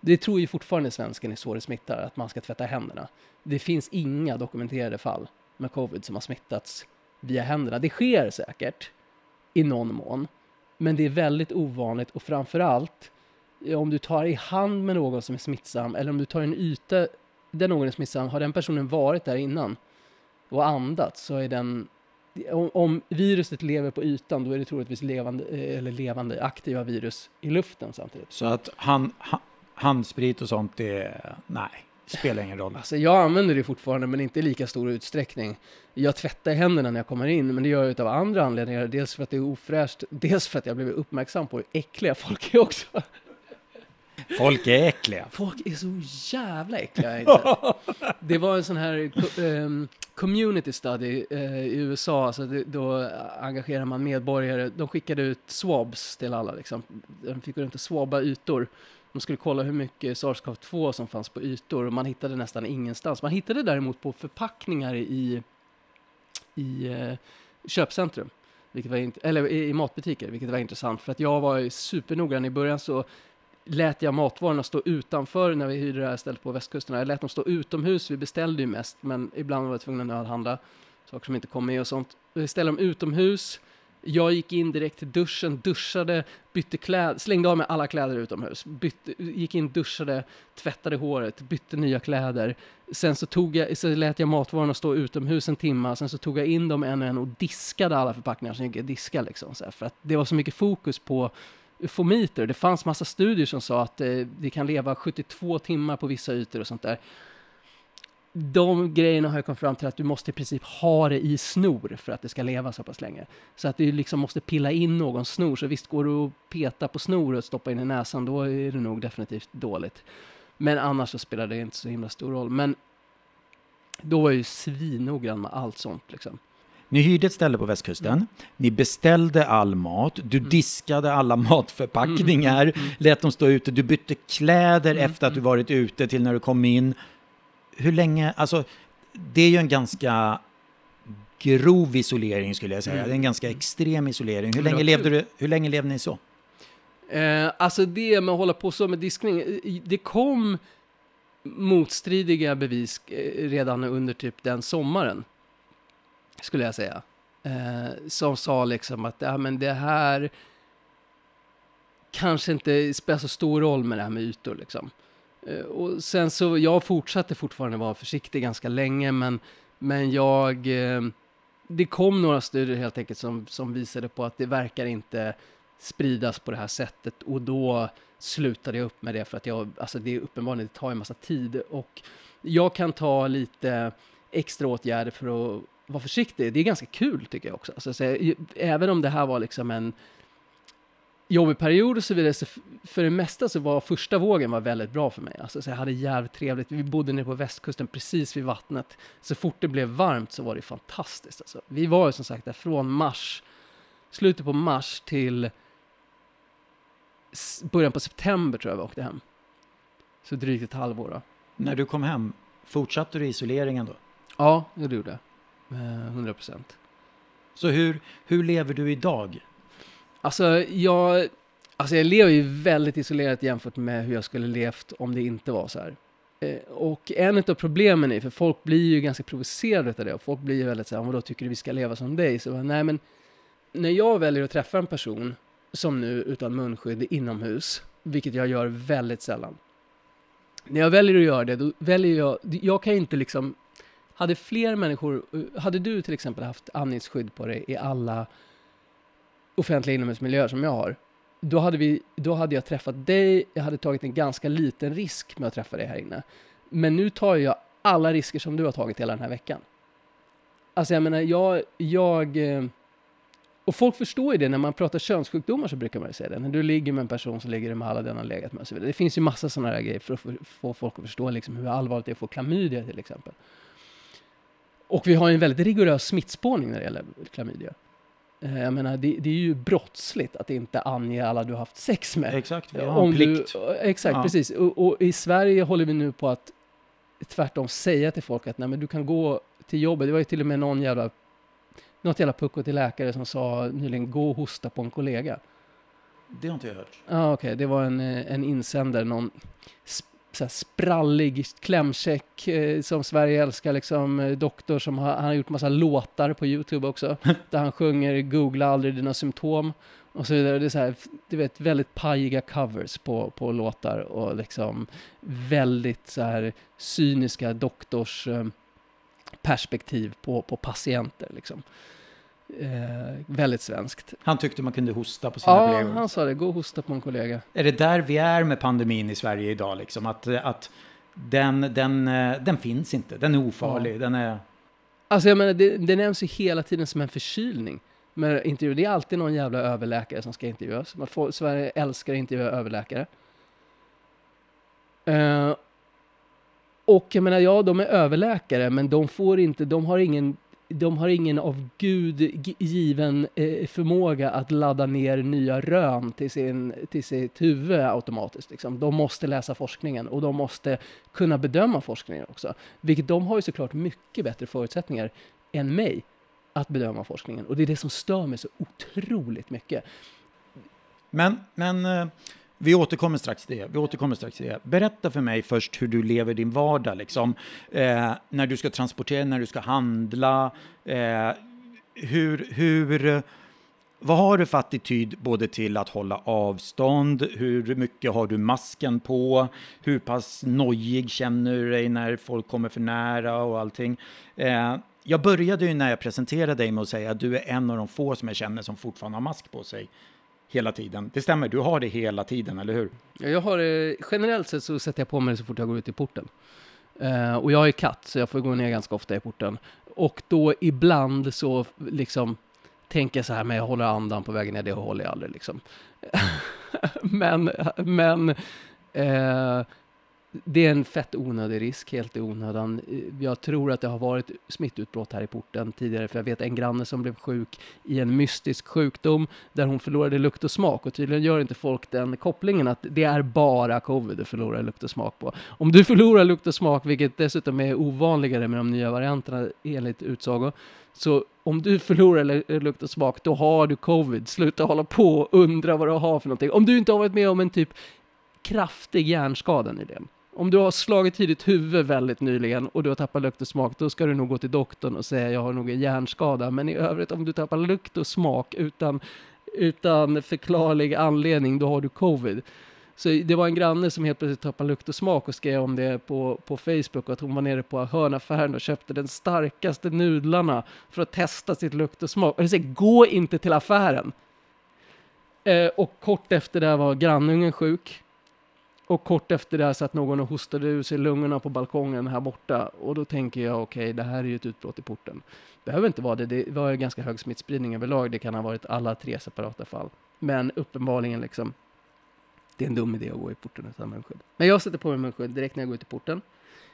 S2: Det tror ju fortfarande svensken är så det smittar, att man ska tvätta händerna. Det finns inga dokumenterade fall med covid som har smittats via händerna. Det sker säkert i någon mån, men det är väldigt ovanligt och framförallt om du tar i hand med någon som är smittsam eller om du tar en yta där någon är smittsam, har den personen varit där innan och andats så är den om, viruset lever på ytan, då är det troligtvis levande, eh, eller levande aktiva virus i luften samtidigt.
S1: Så att han, handsprit och sånt, det, nej, spelar ingen roll.
S2: Alltså jag använder det fortfarande, men inte i lika stor utsträckning. Jag tvättar händerna när jag kommer in, men det gör jag av andra anledningar. Dels för att det är ofräscht, dels för att jag blivit uppmärksam på hur äckliga folk är också.
S1: Folk är äckliga.
S2: Folk är så jävla äckliga. Det var en sån här co- ehm, community study eh, i USA, alltså det, då engagerar man medborgare. De skickade ut swabs till alla, liksom. De fick runt och swabba ytor. De skulle kolla hur mycket SARS-CoV-2 som fanns på ytor och man hittade nästan ingenstans. Man hittade däremot på förpackningar i, i eh, köpcentrum. vilket var int- eller i, i matbutiker, vilket var intressant. För att jag var supernoggrann i början så lät jag matvarorna stå utanför när vi hyrde det här stället på västkusten. Jag lät dem stå utomhus, vi beställde ju mest, men ibland var vi tvungna att handla saker som inte kom med och sånt. Vi ställde dem utomhus, jag gick in direkt till duschen, duschade, bytte kläder, slängde av mig alla kläder utomhus, bytte, gick in, duschade, tvättade håret, bytte nya kläder. Sen så, tog jag, så lät jag matvarorna stå utomhus en timme, sen så tog jag in dem en och en och diskade alla förpackningar som gick att diska liksom. Så här, för att det var så mycket fokus på fomiter. Det fanns massa studier som sa att eh, det kan leva 72 timmar på vissa ytor och sånt där. De grejerna har jag kommit fram till att du måste i princip ha det i snor för att det ska leva så pass länge. Så att du liksom måste pilla in någon snor. Så visst går du att peta på snor och stoppa in i näsan, då är det nog definitivt dåligt. Men annars så spelar det inte så himla stor roll. Men då var jag ju svinnoggrann med allt sånt liksom.
S1: Ni hyrde ett ställe på västkusten, mm. ni beställde all mat, du mm. diskade alla matförpackningar, mm. mm. lät dem stå ute, du bytte kläder mm, efter att du varit ute till när du kom in. Hur länge, alltså det är ju en ganska grov isolering skulle jag säga, det är en ganska extrem isolering. Hur länge, levde, du, hur länge levde ni så?
S2: Eh, alltså det med att hålla på så med diskning, det kom motstridiga bevis eh, redan under typ den sommaren skulle jag säga. Eh, som sa liksom att ja, men det här kanske inte spelar så stor roll med det här med ytor. Liksom. Eh, och sen så, jag fortsatte fortfarande vara försiktig ganska länge, men, men jag... Eh, det kom några studier helt enkelt som, som visade på att det verkar inte spridas på det här sättet och då slutade jag upp med det för att jag, alltså det är uppenbarligen, det tar en massa tid och jag kan ta lite extra åtgärder för att vara försiktig. Det är ganska kul tycker jag också. Alltså, så, även om det här var liksom en jobbig period och så vidare, så för det mesta så var första vågen var väldigt bra för mig. Alltså, så jag hade jävligt trevligt. Vi bodde nere på västkusten precis vid vattnet. Så fort det blev varmt så var det fantastiskt. Alltså. Vi var ju som sagt där från mars, slutet på mars till början på september tror jag vi åkte hem. Så drygt ett halvår då.
S1: När du kom hem, fortsatte du isoleringen då?
S2: Ja, det gjorde jag. 100 eh, procent.
S1: Så hur, hur lever du idag?
S2: Alltså jag, alltså jag lever ju väldigt isolerat jämfört med hur jag skulle levt om det inte var så här. Eh, och en av problemen är, för folk blir ju ganska provocerade av det, och folk blir ju väldigt så här, då tycker du vi ska leva som dig? Så nej men, när jag väljer att träffa en person, som nu utan munskydd inomhus, vilket jag gör väldigt sällan. När jag väljer att göra det, då väljer jag, jag kan inte liksom hade fler människor, hade du till exempel haft andningsskydd på dig i alla offentliga inomhusmiljöer som jag har, då hade, vi, då hade jag träffat dig, jag hade tagit en ganska liten risk med att träffa dig här inne. Men nu tar jag alla risker som du har tagit hela den här veckan. Alltså jag menar, jag, jag eh, och folk förstår ju det, när man pratar könssjukdomar så brukar man ju säga det. När du ligger med en person så ligger du med alla den har legat med och så vidare. Det finns ju massa sådana här grejer för att få folk att förstå liksom hur allvarligt det är att få klamydia till exempel. Och vi har ju en väldigt rigorös smittspårning när det gäller klamydia. Eh, jag menar, det, det, är ju brottsligt att inte ange alla du har haft sex med.
S1: Exakt, vi har Om en plikt.
S2: Du, exakt, ja. precis. Och, och, i Sverige håller vi nu på att tvärtom säga till folk att nej, men du kan gå till jobbet. Det var ju till och med någon jävla, något jävla pucko till läkare som sa nyligen, gå och hosta på en kollega.
S1: Det har inte jag hört.
S2: Ja, ah, okej. Okay. Det var en, eh, en insändare, någon så sprallig, klämkäck, eh, som Sverige älskar, liksom, eh, doktor som har, han har gjort massa låtar på YouTube också, där han sjunger “Googla aldrig dina symptom” och så vidare. Det är så här, du vet, väldigt pajiga covers på, på låtar och liksom väldigt så här cyniska doktors eh, perspektiv på, på patienter liksom. Eh, väldigt svenskt.
S1: Han tyckte man kunde hosta på sina
S2: ja,
S1: kollegor.
S2: Ja, han sa det. Gå och hosta på en kollega.
S1: Är det där vi är med pandemin i Sverige idag? Liksom? Att, att den, den, den finns inte. Den är ofarlig. Ja. Den är...
S2: Alltså jag menar, det, det nämns ju hela tiden som en förkylning. Men intervju, det är alltid någon jävla överläkare som ska intervjuas. Man får, Sverige älskar att intervjua överläkare. Uh, och jag menar, ja, de är överläkare, men de får inte, de har ingen de har ingen av Gud given eh, förmåga att ladda ner nya rön till, sin, till sitt huvud automatiskt. Liksom. De måste läsa forskningen och de måste kunna bedöma forskningen också. Vilket de har ju såklart mycket bättre förutsättningar än mig att bedöma forskningen. Och det är det som stör mig så otroligt mycket.
S1: Men, men eh, vi återkommer strax till det. Vi återkommer strax till det. Berätta för mig först hur du lever din vardag, liksom. Eh, när du ska transportera, när du ska handla. Eh, hur, hur, vad har du för attityd både till att hålla avstånd, hur mycket har du masken på, hur pass nojig känner du dig när folk kommer för nära och allting. Eh, jag började ju när jag presenterade dig med att säga att du är en av de få som jag känner som fortfarande har mask på sig hela tiden. Det stämmer, du har det hela tiden, eller hur?
S2: Jag har det, generellt sett så sätter jag på mig det så fort jag går ut i porten. Uh, och jag är katt, så jag får gå ner ganska ofta i porten. Och då ibland så liksom tänker jag så här, men jag håller andan på vägen ner, det håller jag aldrig liksom. men, men uh, det är en fett onödig risk, helt i onödan. Jag tror att det har varit smittutbrott här i porten tidigare, för jag vet en granne som blev sjuk i en mystisk sjukdom där hon förlorade lukt och smak och tydligen gör inte folk den kopplingen att det är bara covid du förlorar lukt och smak på. Om du förlorar lukt och smak, vilket dessutom är ovanligare med de nya varianterna enligt utsago, så om du förlorar lukt och smak, då har du covid. Sluta hålla på och undra vad du har för någonting. Om du inte har varit med om en typ kraftig hjärnskada nyligen om du har slagit i ditt huvud väldigt nyligen och du har tappat lukt och smak, då ska du nog gå till doktorn och säga jag har nog en hjärnskada. Men i övrigt, om du tappar lukt och smak utan, utan förklarlig anledning, då har du covid. Så det var en granne som helt plötsligt tappade lukt och smak och skrev om det på, på Facebook, att hon var nere på hörnaffären och köpte den starkaste nudlarna för att testa sitt lukt och smak. Och det säger, gå inte till affären! Eh, och kort efter det var grannungen sjuk. Och kort efter det satt någon och hostade ur sig lungorna på balkongen här borta. Och då tänker jag, okej, okay, det här är ju ett utbrott i porten. Behöver inte vara det, det var ju ganska hög smittspridning överlag. Det kan ha varit alla tre separata fall. Men uppenbarligen liksom, det är en dum idé att gå i porten utan munskydd. Men jag sätter på mig munskydd direkt när jag går ut i porten.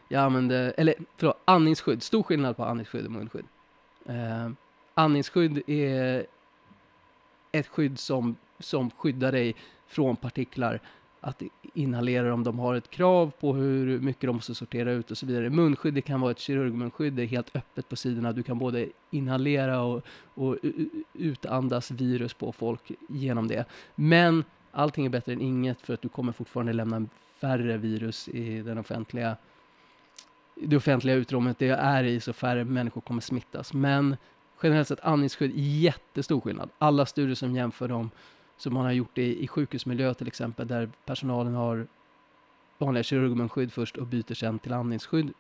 S2: Jag använder, eller förlåt, andningsskydd. Stor skillnad på andningsskydd och munskydd. Eh, andningsskydd är ett skydd som, som skyddar dig från partiklar att inhalera om de har ett krav på hur mycket de måste sortera ut och så vidare. Munskydd, det kan vara ett kirurgmunskydd, det är helt öppet på sidorna. Du kan både inhalera och, och utandas virus på folk genom det. Men allting är bättre än inget för att du kommer fortfarande lämna färre virus i den offentliga det offentliga utrymmet det är i så färre människor kommer smittas. Men generellt sett andningsskydd, jättestor skillnad. Alla studier som jämför dem som man har gjort i, i sjukhusmiljö till exempel, där personalen har vanliga kirurgmunskydd först och byter sen till andningsskydd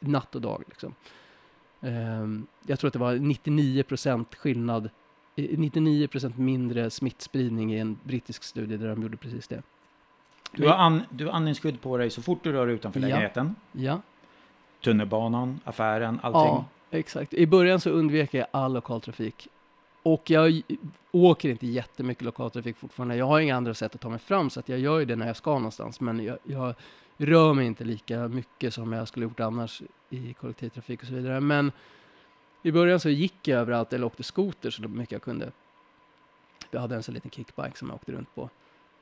S2: natt och dag. Liksom. Um, jag tror att det var 99 procent skillnad, 99 procent mindre smittspridning i en brittisk studie där de gjorde precis det.
S1: Du har, an, du har andningsskydd på dig så fort du rör utanför
S2: ja.
S1: lägenheten?
S2: Ja.
S1: Tunnelbanan, affären, allting?
S2: Ja, exakt. I början så undvek jag all lokaltrafik och jag åker inte jättemycket lokaltrafik fortfarande. Jag har inga andra sätt att ta mig fram, så att jag gör ju det när jag ska någonstans. Men jag, jag rör mig inte lika mycket som jag skulle gjort annars i kollektivtrafik och så vidare. Men i början så gick jag överallt, eller åkte skoter så mycket jag kunde. Jag hade en sån liten kickbike som jag åkte runt på.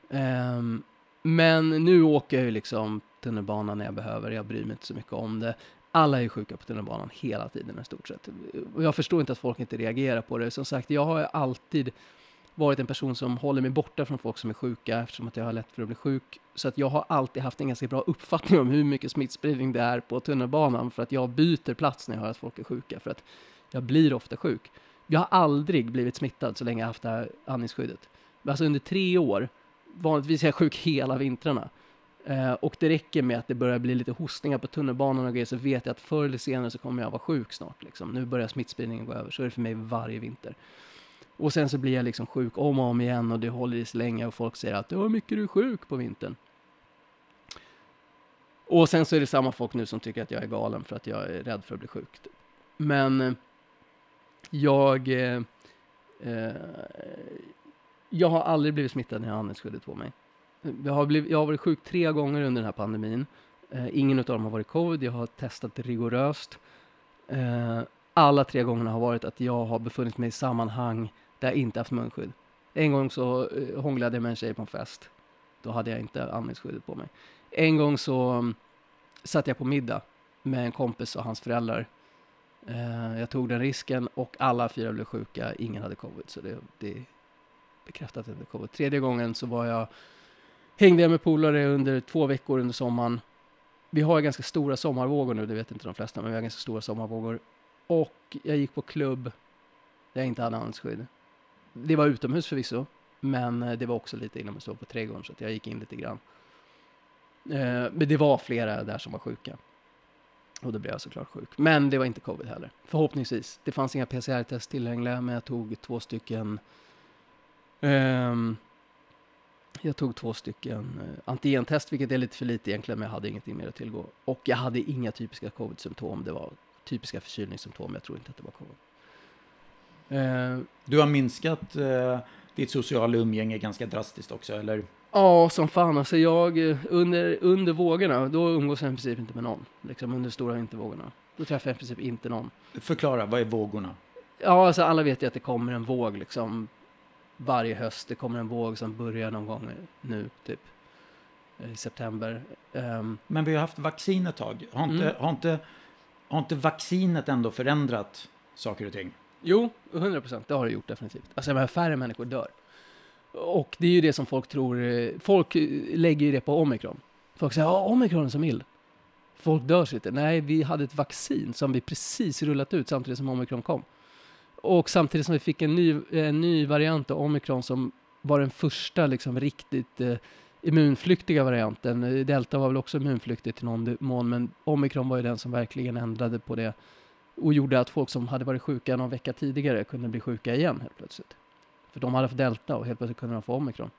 S2: Um, men nu åker jag ju liksom tunnelbana när jag behöver. Jag bryr mig inte så mycket om det alla är sjuka på tunnelbanan hela tiden i stort sett. Och jag förstår inte att folk inte reagerar på det. Som sagt, jag har alltid varit en person som håller mig borta från folk som är sjuka eftersom att jag har lätt för att bli sjuk. Så att jag har alltid haft en ganska bra uppfattning om hur mycket smittspridning det är på tunnelbanan för att jag byter plats när jag hör att folk är sjuka för att jag blir ofta sjuk. Jag har aldrig blivit smittad så länge jag haft det här andningsskyddet. Alltså under tre år, vanligtvis är jag sjuk hela vintrarna. Eh, och det räcker med att det börjar bli lite hostningar på tunnelbanan och grejer så vet jag att förr eller senare så kommer jag vara sjuk snart. Liksom. Nu börjar smittspridningen gå över. Så är det för mig varje vinter. Och sen så blir jag liksom sjuk om och om igen och det håller i sig länge och folk säger att hur mycket du är sjuk på vintern. Och sen så är det samma folk nu som tycker att jag är galen för att jag är rädd för att bli sjuk. Typ. Men eh, jag, eh, eh, jag har aldrig blivit smittad när jag har andningsskyddet på mig. Jag har, blivit, jag har varit sjuk tre gånger under den här pandemin. Eh, ingen av dem har varit covid. Jag har testat rigoröst. Eh, alla tre gångerna har varit att jag har befunnit mig i sammanhang där jag inte haft munskydd. En gång så eh, hånglade jag med en tjej på en fest. Då hade jag inte andningsskyddet på mig. En gång så um, satt jag på middag med en kompis och hans föräldrar. Eh, jag tog den risken och alla fyra blev sjuka. Ingen hade covid, så det, det bekräftat att det hade covid. Tredje gången så var jag, hängde jag med polare under två veckor under sommaren. Vi har ganska stora sommarvågor nu, det vet inte de flesta, men vi har ganska stora sommarvågor. Och jag gick på klubb där jag inte hade andningsskydd. Det var utomhus förvisso, men eh, det var också lite inomhus, det var på trädgården, så att jag gick in lite grann. Eh, men det var flera där som var sjuka. Och då blev jag såklart sjuk. Men det var inte covid heller. Förhoppningsvis. Det fanns inga PCR-test tillgängliga, men jag tog två stycken um, jag tog två stycken uh, antigentest, vilket är lite för lite egentligen, men jag hade ingenting mer att tillgå. Och jag hade inga typiska covid-symptom. Det var typiska förkylningssymptom. Jag tror inte att det var covid.
S1: Uh, du har minskat uh, ditt sociala umgänge ganska drastiskt också, eller?
S2: Ja, som fan. Alltså jag, under, under vågorna, då umgås jag i princip inte med någon. Liksom under stora vintervågorna. Då träffar jag i princip inte någon.
S1: Förklara, vad är vågorna?
S2: Ja, alltså alla vet ju att det kommer en våg liksom varje höst. Det kommer en våg som börjar någon gång nu, typ i september. Um,
S1: Men vi har haft vaccin ett tag. Har inte, mm. har, inte, har inte vaccinet ändå förändrat saker och ting?
S2: Jo, 100 procent. Det har det gjort definitivt. Alltså, jag färre människor dör. Och det är ju det som folk tror. Eh, folk lägger ju det på omikron. Folk säger ja, omikron är så mild. Folk dör så inte. Nej, vi hade ett vaccin som vi precis rullat ut samtidigt som omikron kom. Och samtidigt som vi fick en ny, en ny variant av omikron som var den första liksom riktigt eh, immunflyktiga varianten. Delta var väl också immunflyktig till någon mån, men omikron var ju den som verkligen ändrade på det och gjorde att folk som hade varit sjuka någon vecka tidigare kunde bli sjuka igen helt plötsligt. För de hade fått delta och helt plötsligt kunde de få omikron.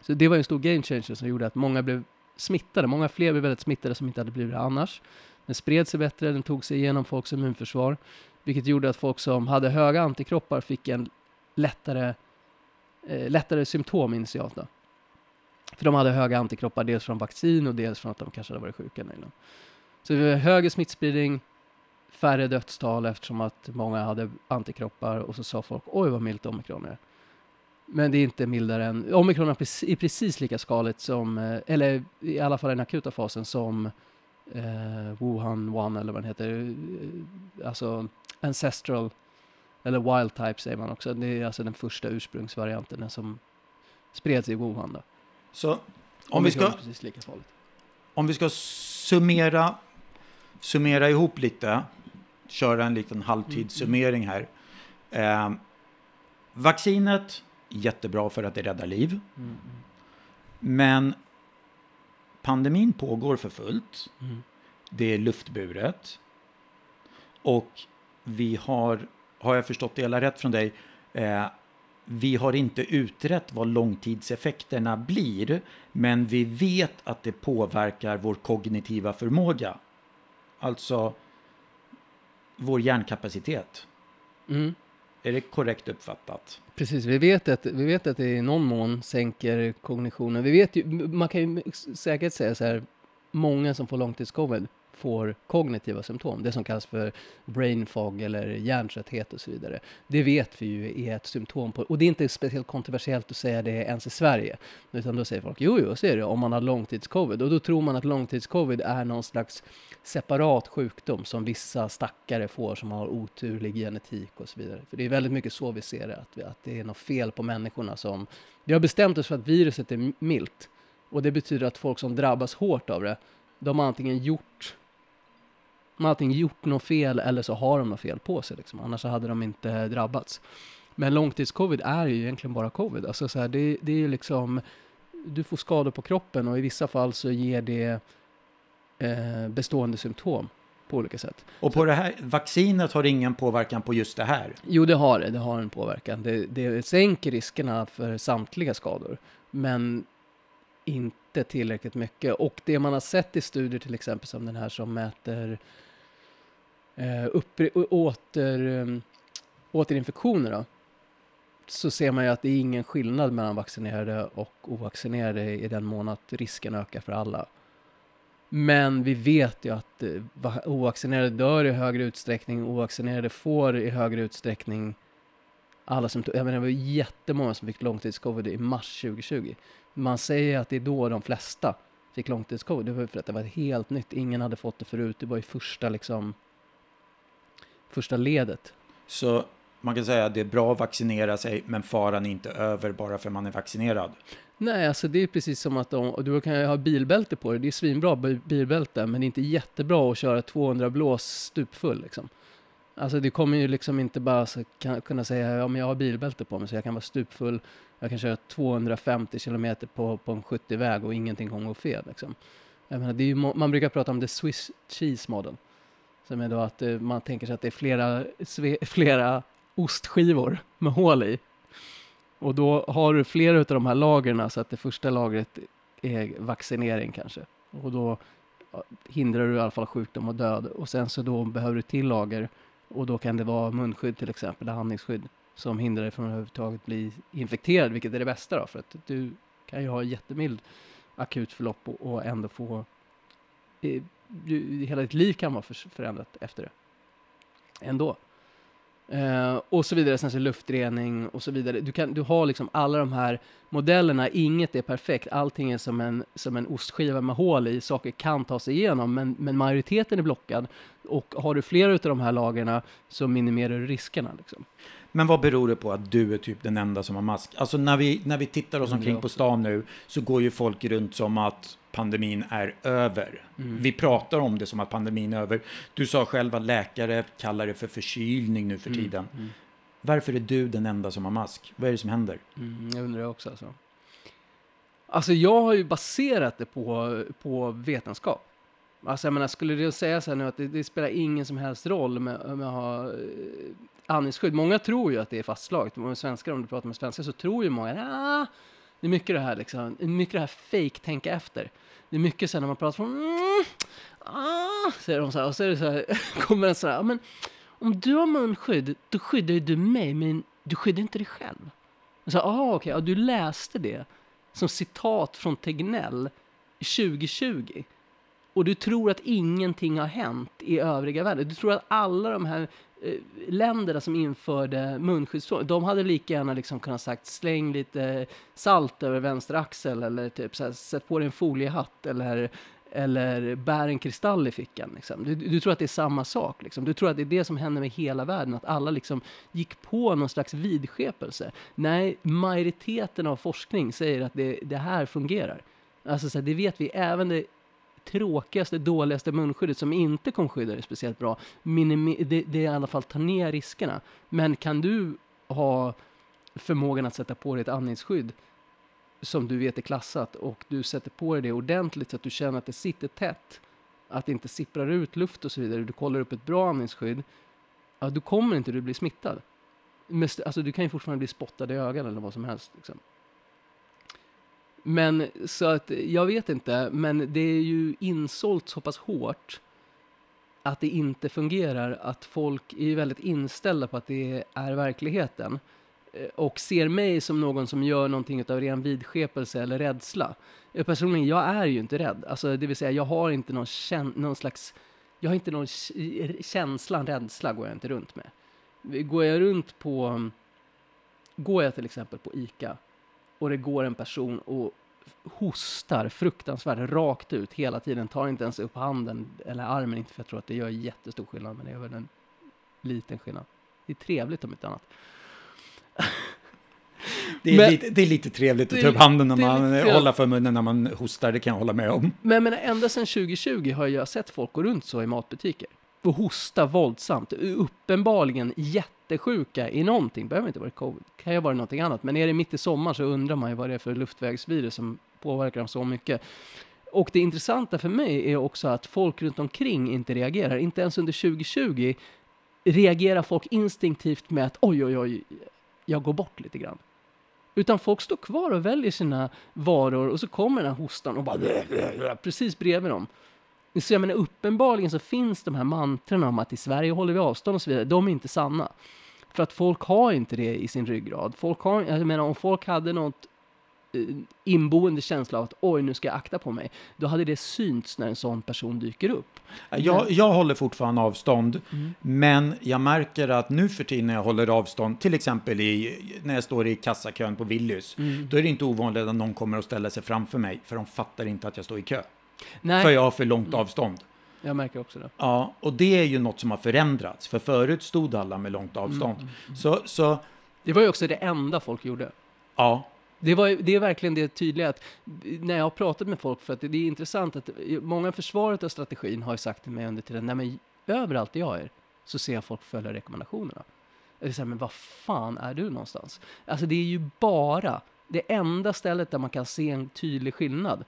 S2: Så det var en stor game changer som gjorde att många blev smittade. Många fler blev väldigt smittade som inte hade blivit det annars. Den spred sig bättre, den tog sig igenom folks immunförsvar. Vilket gjorde att folk som hade höga antikroppar fick en lättare, eh, lättare symptom initialt. Då. För de hade höga antikroppar dels från vaccin och dels från att de kanske hade varit sjuka nyligen. Så vi var högre smittspridning, färre dödstal eftersom att många hade antikroppar och så sa folk oj vad milt omikron är. Men det är inte mildare än, omikron är precis lika skaligt som, eh, eller i alla fall i den akuta fasen som eh, Wuhan One eller vad den heter, eh, alltså ancestral eller wild type säger man också. Det är alltså den första ursprungsvarianten, den som spreds i Wuhan. Då.
S1: Så om vi, ska, om vi ska summera, summera ihop lite, köra en liten halvtidssummering här. Eh, vaccinet, jättebra för att det räddar liv. Mm. Men pandemin pågår för fullt. Mm. Det är luftburet. Och vi har, har jag förstått det hela rätt från dig, eh, vi har inte utrett vad långtidseffekterna blir, men vi vet att det påverkar vår kognitiva förmåga. Alltså vår hjärnkapacitet. Mm. Är det korrekt uppfattat?
S2: Precis, vi vet, att, vi vet att det i någon mån sänker kognitionen. Vi vet ju, man kan ju säkert säga så här, många som får långtidscovid får kognitiva symptom, det som kallas för brain fog eller hjärntrötthet och så vidare. Det vet vi ju är ett symptom på, och det är inte speciellt kontroversiellt att säga det ens i Sverige, utan då säger folk jo, jo, så är det om man har långtidscovid, och då tror man att långtidscovid är någon slags separat sjukdom som vissa stackare får som har oturlig genetik och så vidare. För det är väldigt mycket så vi ser det, att, vi, att det är något fel på människorna som... Vi har bestämt oss för att viruset är milt, och det betyder att folk som drabbas hårt av det, de har antingen gjort de har antingen gjort något fel eller så har de något fel på sig. Liksom. Annars hade de inte drabbats. Men långtidscovid är ju egentligen bara covid. Alltså så här, det, det är ju liksom, du får skador på kroppen och i vissa fall så ger det eh, bestående symptom på olika sätt.
S1: Och på så, det här vaccinet har ingen påverkan på just det här?
S2: Jo, det har det. Det har en påverkan. Det, det sänker riskerna för samtliga skador, men inte tillräckligt mycket. Och det man har sett i studier, till exempel som den här som mäter Eh, upp, åter, um, återinfektioner då, så ser man ju att det är ingen skillnad mellan vaccinerade och ovaccinerade i den mån att risken ökar för alla. Men vi vet ju att eh, ovaccinerade dör i högre utsträckning, ovaccinerade får i högre utsträckning alla symptom. Jag menar, det var jättemånga som fick långtidscovid i mars 2020. Man säger att det är då de flesta fick långtidscovid. Det var för att det var helt nytt. Ingen hade fått det förut. Det var ju första liksom första ledet.
S1: Så man kan säga att det är bra att vaccinera sig, men faran är inte över bara för man är vaccinerad.
S2: Nej, alltså det är precis som att om, du kan ha bilbälte på dig, det är svinbra bilbälte, men det är inte jättebra att köra 200 blås stupfull liksom. Alltså det kommer ju liksom inte bara så, kan, kunna säga, ja men jag har bilbälte på mig så jag kan vara stupfull, jag kan köra 250 kilometer på, på en 70-väg och ingenting kommer gå fel liksom. Menar, ju, man brukar prata om the Swiss cheese model. Som är då att eh, man tänker sig att det är flera, flera ostskivor med hål i. Och då har du flera av de här lagren, så att det första lagret är vaccinering kanske. Och då hindrar du i alla fall sjukdom och död. Och sen så då behöver du till lager och då kan det vara munskydd till exempel, eller andningsskydd som hindrar dig från att överhuvudtaget bli infekterad, vilket är det bästa då, för att du kan ju ha jättemild akut förlopp och, och ändå få eh, ju, hela ditt liv kan vara för, förändrat efter det. Ändå. Eh, och så vidare, sen så luftrening och så vidare. Du, kan, du har liksom alla de här modellerna, inget är perfekt, allting är som en, som en ostskiva med hål i, saker kan ta sig igenom, men, men majoriteten är blockad. Och har du flera av de här lagren så minimerar du riskerna. Liksom.
S1: Men vad beror det på att du är typ den enda som har mask? Alltså när vi, när vi tittar oss omkring på stan nu så går ju folk runt som att pandemin är över. Mm. Vi pratar om det som att pandemin är över. Du sa själv att läkare kallar det för förkylning nu för mm. tiden. Mm. Varför är du den enda som har mask? Vad är det som händer?
S2: Mm, jag undrar också. Alltså. alltså jag har ju baserat det på, på vetenskap. Alltså jag menar, skulle du säga så här nu att det, det, spelar ingen som helst roll med, att ha andningsskydd. Många tror ju att det är fastslaget. Många svenskar, om du pratar med svenskar, så tror ju många ah, det är mycket det här liksom, mycket det här fake tänka efter. Det är mycket sen när man pratar från mm, ah, säger de så här, och så är det så här, kommer en så här, men om du har munskydd, då skyddar ju du mig, men du skyddar inte dig själv. Och så här, ah, okej, okay, ja, du läste det som citat från Tegnell 2020 och du tror att ingenting har hänt i övriga världen. Du tror att alla de här Eh, länderna som införde munskyddstvång, de hade lika gärna liksom kunnat sagt släng lite salt över vänster axel eller typ så här, sätt på dig en foliehatt eller eller bär en kristall i fickan. Liksom. Du, du, tror att det är samma sak. Liksom. Du tror att det är det som händer med hela världen, att alla liksom gick på någon slags vidskepelse. Nej, majoriteten av forskning säger att det, det här fungerar. Alltså, så här, det vet vi, även det tråkigaste, dåligaste munskyddet som inte kommer skydda dig speciellt bra, minimi- det, det i alla fall tar ner riskerna. Men kan du ha förmågan att sätta på dig ett andningsskydd som du vet är klassat och du sätter på dig det ordentligt så att du känner att det sitter tätt, att det inte sipprar ut luft och så vidare, du kollar upp ett bra andningsskydd, ja, då kommer inte du bli smittad. Alltså, du kan ju fortfarande bli spottad i ögonen eller vad som helst. Liksom. Men så att jag vet inte, men det är ju insålt så pass hårt att det inte fungerar, att folk är väldigt inställda på att det är verkligheten eh, och ser mig som någon som gör någonting av ren vidskepelse eller rädsla. Personligen, jag är ju inte rädd. Alltså, det vill säga, jag har inte någon, någon slags... Jag har inte någon känsla, rädsla går jag inte runt med. Går jag runt på... Går jag till exempel på ICA och det går en person och hostar fruktansvärt rakt ut hela tiden, tar inte ens upp handen eller armen, inte för jag tror att det gör jättestor skillnad, men det gör väl en liten skillnad. Det är trevligt om inte annat.
S1: Det är, men, lite, det är lite trevligt att ta upp handen när man håller för munnen när man hostar, det kan jag hålla med om.
S2: Men, men ända sedan 2020 har jag sett folk gå runt så i matbutiker och hosta våldsamt, uppenbarligen jättesjuka i någonting, behöver inte vara covid, kan ju vara någonting annat, men är det mitt i sommar så undrar man ju vad det är för luftvägsvirus som påverkar dem så mycket. Och det intressanta för mig är också att folk runt omkring inte reagerar, inte ens under 2020 reagerar folk instinktivt med att oj, oj, oj, jag går bort lite grann. Utan folk står kvar och väljer sina varor och så kommer den här hostan och bara precis bredvid dem. Så jag menar, uppenbarligen så finns de här mantrarna om att i Sverige håller vi avstånd och så vidare, de är inte sanna. För att folk har inte det i sin ryggrad. Folk har, jag menar, om folk hade något eh, inboende känsla av att oj, nu ska jag akta på mig, då hade det synts när en sån person dyker upp.
S1: Jag, jag håller fortfarande avstånd, mm. men jag märker att nu för tiden när jag håller avstånd, till exempel i, när jag står i kassakön på Willys, mm. då är det inte ovanligt att någon kommer att ställa sig framför mig, för de fattar inte att jag står i kö. Nej. För jag har för långt avstånd.
S2: Jag märker också det.
S1: Ja, och det är ju något som har förändrats. För förut stod alla med långt avstånd.
S2: Mm,
S1: Så, så,
S2: Det var ju också det enda folk gjorde.
S1: ja.
S2: Det, var, det är verkligen det tydliga att när jag har pratat med folk, för att det, det är intressant att många försvaret av strategin har ju sagt till mig under tiden, nej men överallt jag är så ser jag folk följa rekommendationerna. Det är så här, men vad fan är du någonstans? Alltså det är ju bara det enda stället där man kan se en tydlig skillnad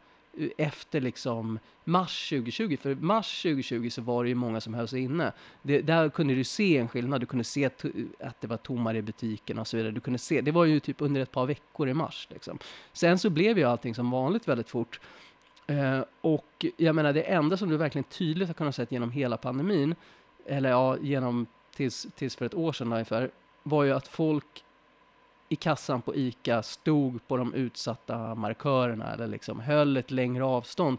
S2: efter liksom mars 2020. För mars 2020 så var det ju många som höll sig inne. Det, där kunde du se en skillnad. Du kunde se att, det var tommare i butiken och så vidare. Du kunde se, det var ju typ under ett par veckor i mars. Liksom. Sen så blev ju allting som vanligt väldigt fort. Eh, och jag menar, det enda som du verkligen tydligt har kunnat se genom hela pandemin, eller ja, genom tills, tills för ett år sedan ungefär, var ju att folk i kassan på ICA stod på de utsatta markörerna eller liksom höll ett längre avstånd.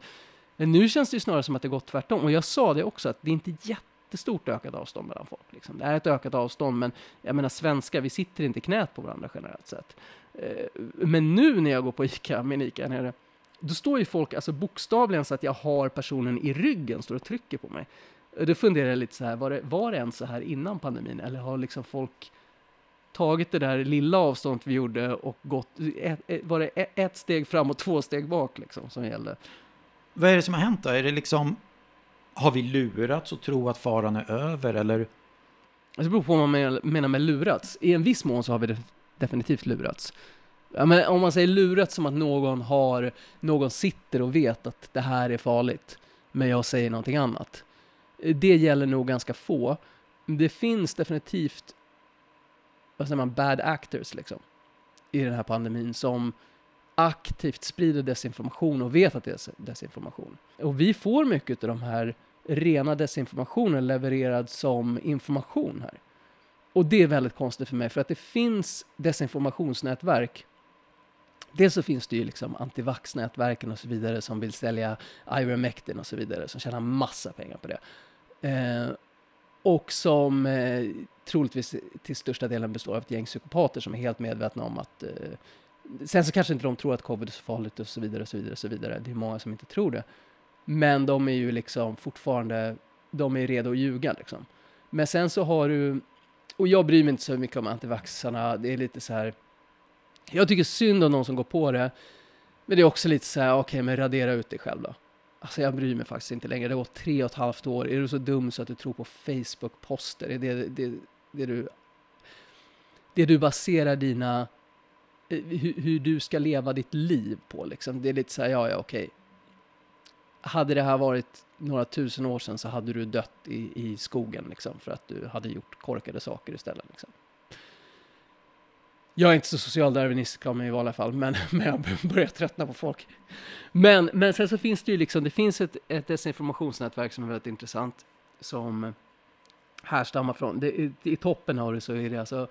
S2: Men nu känns det ju snarare som att det gått tvärtom. Och jag sa det också, att det är inte jättestort ökat avstånd mellan folk. Liksom. Det är ett ökat avstånd, men jag menar svenskar, vi sitter inte i knät på varandra generellt sett. Eh, men nu när jag går på ICA, min ICA här nere, då står ju folk alltså bokstavligen så att jag har personen i ryggen, står och trycker på mig. Då funderar jag lite så här, var det, var det ens så här innan pandemin? Eller har liksom folk tagit det där lilla avståndet vi gjorde och gått, ett, ett, var det ett, steg fram och två steg bak liksom som gällde?
S1: Vad är det som har hänt då? Är det liksom... Har vi lurats och tro att faran är över eller?
S2: Alltså, Det beror på vad man men- menar med lurats. I en viss mån så har vi definitivt lurats. Ja, men om man säger lurats som att någon har, någon sitter och vet att det här är farligt, men jag säger någonting annat. Det gäller nog ganska få. Det finns definitivt, vad säger man, bad actors liksom, i den här pandemin som aktivt sprider desinformation och vet att det är desinformation. Och vi får mycket av de här rena desinformationen levererad som information här. Och det är väldigt konstigt för mig, för att det finns desinformationsnätverk. Dels så finns det ju liksom antivaxnätverken och så vidare som vill sälja Ivermectin och så vidare, som tjänar massa pengar på det. Eh, och som eh, troligtvis till största delen består av ett gäng psykopater som är helt medvetna om att eh, Sen så kanske inte de tror att covid är så farligt och så vidare och så vidare och så vidare. Det är många som inte tror det. Men de är ju liksom fortfarande, de är redo att ljuga liksom. Men sen så har du, och jag bryr mig inte så mycket om antivaxarna, det är lite så här, jag tycker synd om någon som går på det, men det är också lite så här, okej okay, men radera ut dig själv då. Alltså jag bryr mig faktiskt inte längre, det har gått tre och ett halvt år, är du så dum så att du tror på Facebook-poster? Är det, det, det du, det du baserar dina eh, hur, hur du ska leva ditt liv på liksom. Det är lite så här, ja, ja, okej. Hade det här varit några tusen år sedan så hade du dött i, i skogen liksom för att du hade gjort korkade saker istället liksom. Jag är inte så socialdarwinistisk av mig i vanliga fall, men, men jag börjar tröttna på folk. Men, men sen så finns det ju liksom, det finns ett, ett desinformationsnätverk som är väldigt intressant som härstammar från, det, i, i toppen har du så är det alltså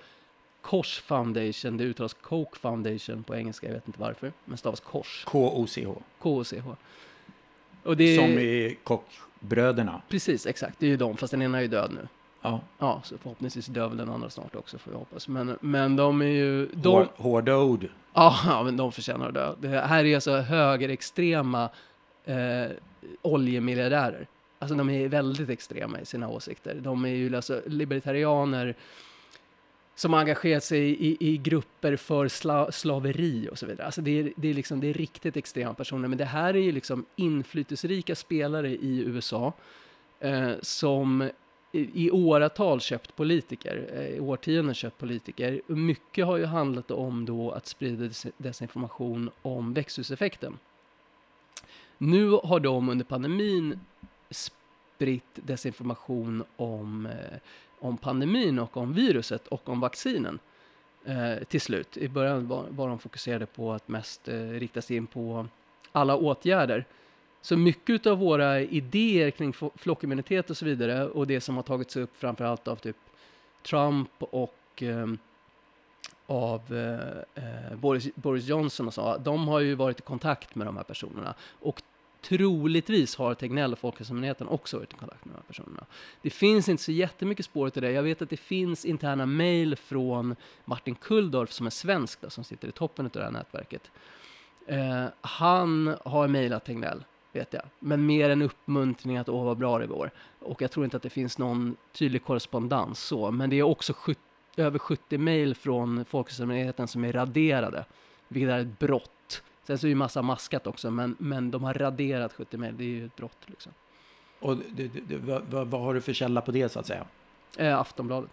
S2: Kors Foundation, det uttalas Coke Foundation på engelska, jag vet inte varför, men stavas Kors,
S1: K-O-C-H.
S2: K-O-C-H. Och det är,
S1: Som i kockbröderna.
S2: precis, exakt, det är ju de, fast den ena är ju död nu.
S1: Ja.
S2: Ja, så förhoppningsvis dör väl den andra snart också, får vi hoppas. Men, men de är ju, de,
S1: Hår, hårda ord.
S2: ja, ja, men de förtjänar att dö. Det här är alltså högerextrema eh, oljemiljardärer. Alltså de är väldigt extrema i sina åsikter. De är ju alltså libertarianer som har engagerat sig i, i grupper för sla, slaveri och så vidare. Alltså det är, det, är liksom, det är riktigt extrema personer, men det här är ju liksom inflytelserika spelare i USA eh, som i, åratal köpt politiker, eh, i årtionden köpt politiker. Mycket har ju handlat om då att sprida desinformation om växthuseffekten. Nu har de under pandemin spritt desinformation om, eh, om pandemin och om viruset och om vaccinen. Eh, till slut. I början var, var de fokuserade på att mest eh, rikta sig in på alla åtgärder. Så mycket av våra idéer kring flockimmunitet och så vidare och det som har tagits upp framförallt av typ Trump och ehm, eh, av eh, Boris, Boris Johnson och så, de har ju varit i kontakt med de här personerna. Och troligtvis har Tegnell och Folkhälsomyndigheten också varit i kontakt med de här personerna. Det finns inte så jättemycket spår till det. Jag vet att det finns interna mejl från Martin Kulldorf som är svensk, då, som sitter i toppen av det här nätverket. Eh, han har mejlat Tegnell vet jag. Men mer en uppmuntring att åh vad bra det går. Och jag tror inte att det finns någon tydlig korrespondens så. Men det är också 70, över 70 mejl från Folkhälsomyndigheten som är raderade. Vilket är ett brott. Sen så är ju massa maskat också, men, men de har raderat 70 mejl. Det är ju ett brott liksom.
S1: Och det, det, vad, vad, har du för källa på det så att säga?
S2: Eh, Aftonbladet.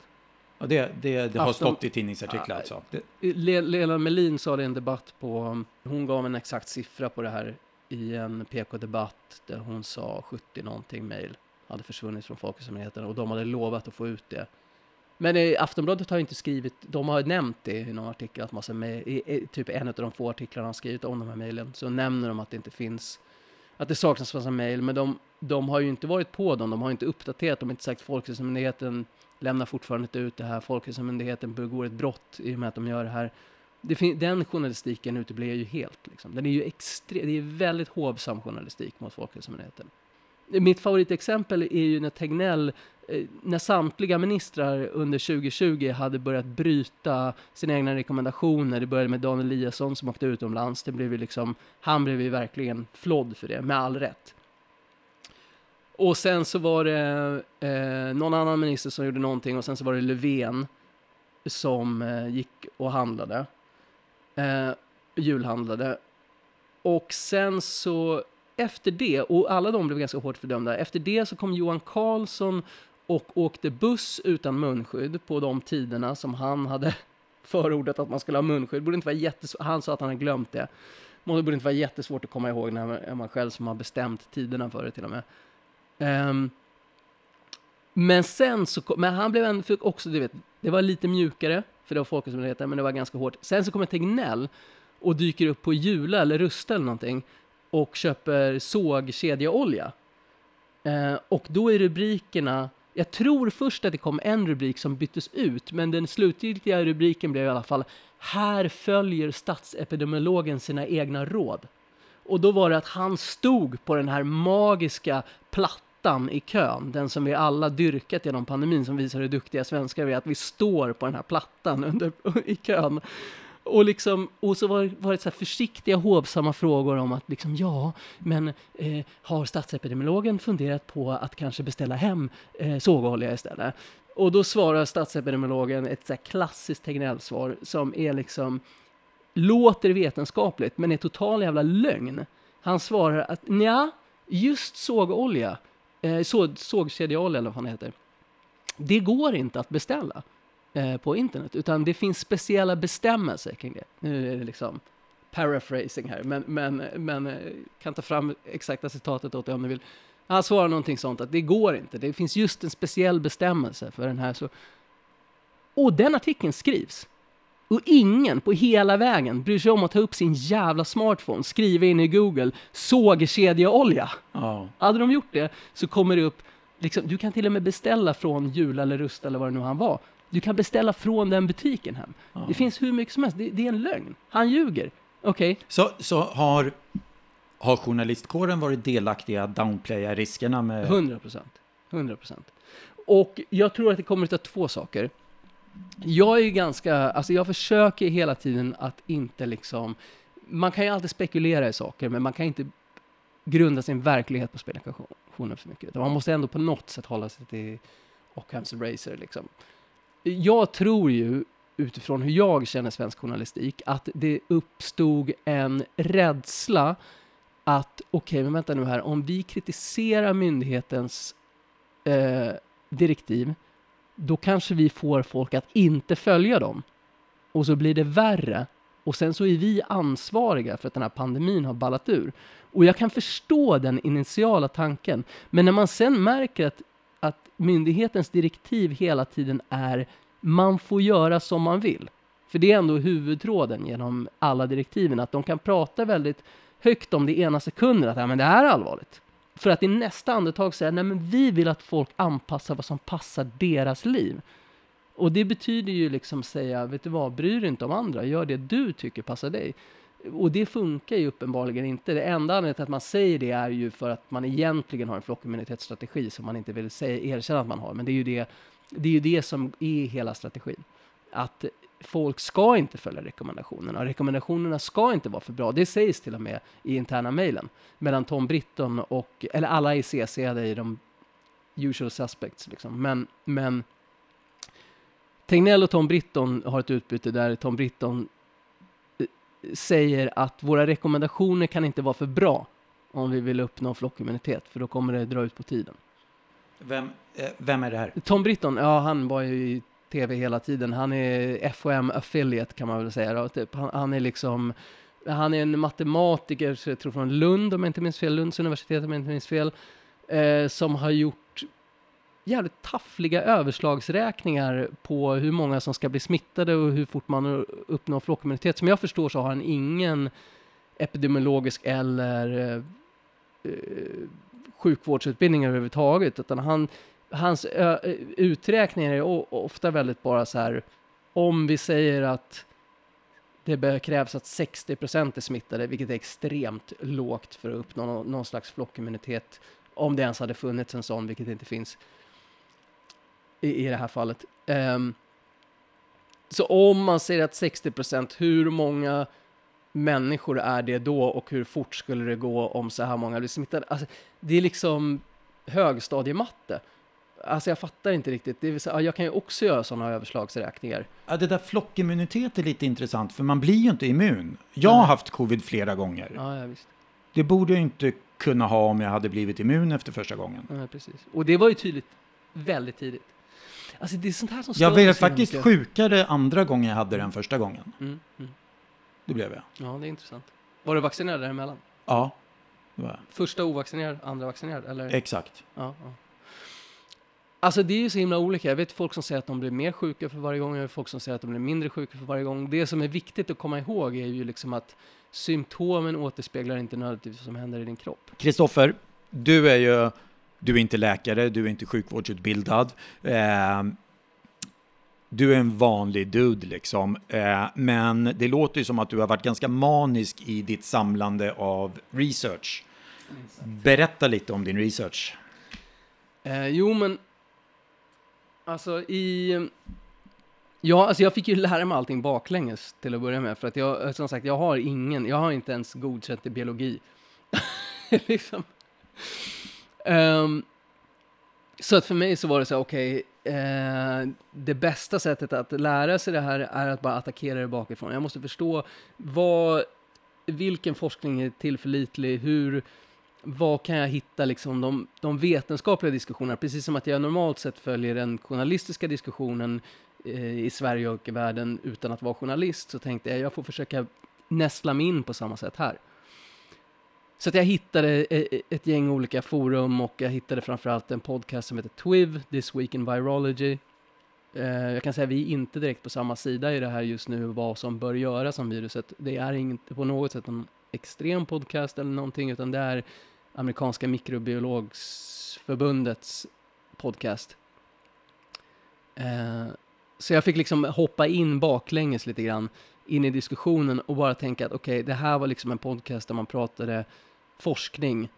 S1: Och det, det, det har
S2: Afton-
S1: stått i tidningsartiklar alltså? Det,
S2: Le- Lena Melin sa det i en debatt på, hon gav en exakt siffra på det här i en PK-debatt där hon sa 70 någonting mejl hade försvunnit från Folkhälsomyndigheten och de hade lovat att få ut det. Men Aftonbladet har inte skrivit, de har nämnt det i någon artikel, att massa mejl, i, i, typ en av de få artiklarna de skrivit om de här mejlen, så nämner de att det inte finns, att det saknas massa mejl, men de, de har ju inte varit på dem, de har inte uppdaterat, de har inte sagt Folkhälsomyndigheten lämnar fortfarande inte ut det här, Folkhälsomyndigheten begår ett brott i och med att de gör det här. Det den journalistiken uteblir ju helt. Liksom. Den är ju extre- det är väldigt hovsam journalistik mot Folkhälsomyndigheten. Mitt favoritexempel är ju när Tegnell, eh, när samtliga ministrar under 2020 hade börjat bryta sina egna rekommendationer. Det började med Dan Eliasson som åkte utomlands. Det blev ju liksom, han blev ju verkligen flodd för det, med all rätt. Och sen så var det eh, någon annan minister som gjorde någonting och sen så var det Löfven som eh, gick och handlade. Eh, julhandlade. Och sen så efter det, och alla de blev ganska hårt fördömda, efter det så kom Johan Carlsson och åkte buss utan munskydd på de tiderna som han hade förordat att man skulle ha munskydd. Borde inte vara jättesvårt. han sa att han hade glömt det. Men Det borde inte vara jättesvårt att komma ihåg när man- själv som har bestämt tiderna för det till och med. Um, men sen så, men han blev en, fick också, du vet, det var lite mjukare, för det var Folkhälsomyndigheten, men det var ganska hårt. Sen så kommer Tegnell och dyker upp på Jula eller Rusta eller någonting och köper sågkedjeolja. Eh, och då är rubrikerna, jag tror först att det kom en rubrik som byttes ut, men den slutgiltiga rubriken blev i alla fall Här följer statsepidemiologen sina egna råd. Och då var det att han stod på den här magiska plattan i kön, den som vi alla dyrkat genom pandemin, som visar hur duktiga svenskar vi är, att vi står på den här plattan under, i kön. Och, liksom, och så var, var det så här försiktiga, hovsamma frågor om att liksom, ja, men eh, har statsepidemiologen funderat på att kanske beställa hem eh, sågolja istället? Och då svarar statsepidemiologen ett så här klassiskt Tegnell-svar som är liksom, låter vetenskapligt, men är total jävla lögn. Han svarar att ja, just sågolja, eh, såg, sågkedjeolja eller vad han det heter, det går inte att beställa eh, på internet, utan det finns speciella bestämmelser kring det. Nu är det liksom paraphrasing här, men, men, men eh, kan ta fram exakta citatet åt dig om du vill. Han svarar någonting sånt att det går inte, det finns just en speciell bestämmelse för den här. Så... Och den artikeln skrivs. Och ingen på hela vägen bryr sig om att ta upp sin jävla smartphone, skriva in i Google sågkedjeolja.
S1: ja.
S2: Hade de gjort det så kommer det upp, liksom, du kan till och med beställa från Jula eller Rusta eller vad det nu han var. Du kan beställa från den butiken hem.
S1: Ja.
S2: Det finns hur mycket som helst. Det, det är en lögn. Han ljuger. Okej,
S1: Så, så har, har journalistkåren varit delaktiga att downplaya riskerna med...
S2: 100 procent. 100 procent. Och jag tror att det kommer att ta två saker. Jag är ju ganska, alltså jag försöker hela tiden att inte liksom, man kan ju alltid spekulera i saker, men man kan inte grunda sin verklighet på spekulationer för mycket. Man måste ändå på något sätt hålla sig till Ockhams Racer liksom. Jag tror ju, utifrån hur jag känner svensk journalistik, att det uppstod en rädsla att, okej, men vänta nu här, om vi kritiserar myndighetens eh, direktiv, då kanske vi får folk att inte följa dem. Och så blir det värre. Och sen så är vi ansvariga för att den här pandemin har ballat ur. Och jag kan förstå den initiala tanken. Men när man sen märker att, att myndighetens direktiv hela tiden är man får göra som man vill. För det är ändå huvudtråden genom alla direktiven, att de kan prata väldigt högt om det ena sekunden, att ja, men det här är allvarligt. För att i nästa andetag säga, nej men vi vill att folk anpassar vad som passar deras liv. Och det betyder ju liksom säga, vet du vad, bry dig inte om andra, gör det du tycker passar dig. Och det funkar ju uppenbarligen inte. Det enda anledningen till att man säger det är ju för att man egentligen har en flockimmunitetsstrategi som man inte vill säga, erkänna att man har. Men det är ju det, det, är ju det som är hela strategin. Att folk ska inte följa rekommendationerna. Rekommendationerna ska inte vara för bra. Det sägs till och med i interna mejlen mellan Tom Britton och, eller alla är CC i de usual suspects liksom. Men, men Tegnell och Tom Britton har ett utbyte där Tom Britton eh, säger att våra rekommendationer kan inte vara för bra om vi vill uppnå flockimmunitet, för då kommer det dra ut på tiden.
S1: Vem, eh, vem är det här?
S2: Tom Britton, ja han var ju i tv hela tiden. Han är FOM affiliate kan man väl säga. Då. Typ, han, han, är liksom, han är en matematiker, så jag tror från Lund om jag inte minns fel, Lunds universitet om jag inte minns fel, eh, som har gjort jävligt taffliga överslagsräkningar på hur många som ska bli smittade och hur fort man uppnår flockimmunitet. Som jag förstår så har han ingen epidemiologisk eller eh, eh sjukvårdsutbildning överhuvudtaget, utan han hans uträkningar är ofta väldigt bara så här, om vi säger att det krävs att 60% är smittade, vilket är extremt lågt för att uppnå någon, någon slags flockimmunitet, om det ens hade funnits en sån, vilket inte finns i, i det här fallet. Um, så om man säger att 60% hur många människor är det då och hur fort skulle det gå om så här många blir smittade? Alltså, det är liksom högstadiematte. Alltså jag fattar inte riktigt. Det vill säga, jag kan ju också göra sådana överslagsräkningar.
S1: Ja, det där flockimmunitet är lite intressant, för man blir ju inte immun. Jag har haft covid flera gånger.
S2: Ja, ja, visst.
S1: Det borde jag inte kunna ha om jag hade blivit immun efter första gången.
S2: Ja, precis. Och det var ju tydligt väldigt tidigt. Alltså det är sånt här som
S1: Jag blev faktiskt mycket. sjukare andra gången jag hade den första gången. Mm, mm. Det blev jag.
S2: Ja, det är intressant. Var du vaccinerad däremellan?
S1: Ja, det var jag.
S2: Första ovaccinerad, andra vaccinerad? Eller?
S1: Exakt.
S2: Ja, ja. Alltså det är ju så himla olika. Jag vet folk som säger att de blir mer sjuka för varje gång, jag vet folk som säger att de blir mindre sjuka för varje gång. Det som är viktigt att komma ihåg är ju liksom att symptomen återspeglar inte nödvändigtvis vad som händer i din kropp.
S1: Kristoffer, du är ju, du är inte läkare, du är inte sjukvårdsutbildad. Eh, du är en vanlig dude liksom, eh, men det låter ju som att du har varit ganska manisk i ditt samlande av research. Berätta lite om din research.
S2: Eh, jo, men Alltså i... Ja, alltså jag fick ju lära mig allting baklänges till att börja med. För att jag, eh, som sagt, jag har ingen, jag har inte ens godkänt i biologi. liksom. Um, så att för mig så var det så här, okej, okay, eh, det bästa sättet att lära sig det här är att bara attackera det bakifrån. Jag måste förstå vad, vilken forskning är tillförlitlig, hur, vad kan jag hitta liksom de, de vetenskapliga diskussionerna, precis som att jag normalt sett följer den journalistiska diskussionen eh, i Sverige och i världen utan att vara journalist, så tänkte jag jag får försöka nästla mig in på samma sätt här. Så att jag hittade eh, eh, ett gäng olika forum och jag hittade framförallt en podcast som heter TWIV, This Week in Virology. Eh, jag kan säga att vi är inte direkt på samma sida i det här just nu, vad som bör göras om viruset. Det är inte på något sätt en extrem podcast eller någonting, utan det är amerikanska mikrobiologsförbundets podcast. Eh, så jag fick liksom hoppa in baklänges lite grann in i diskussionen och bara tänka att okej, okay, det här var liksom en podcast där man pratade forskning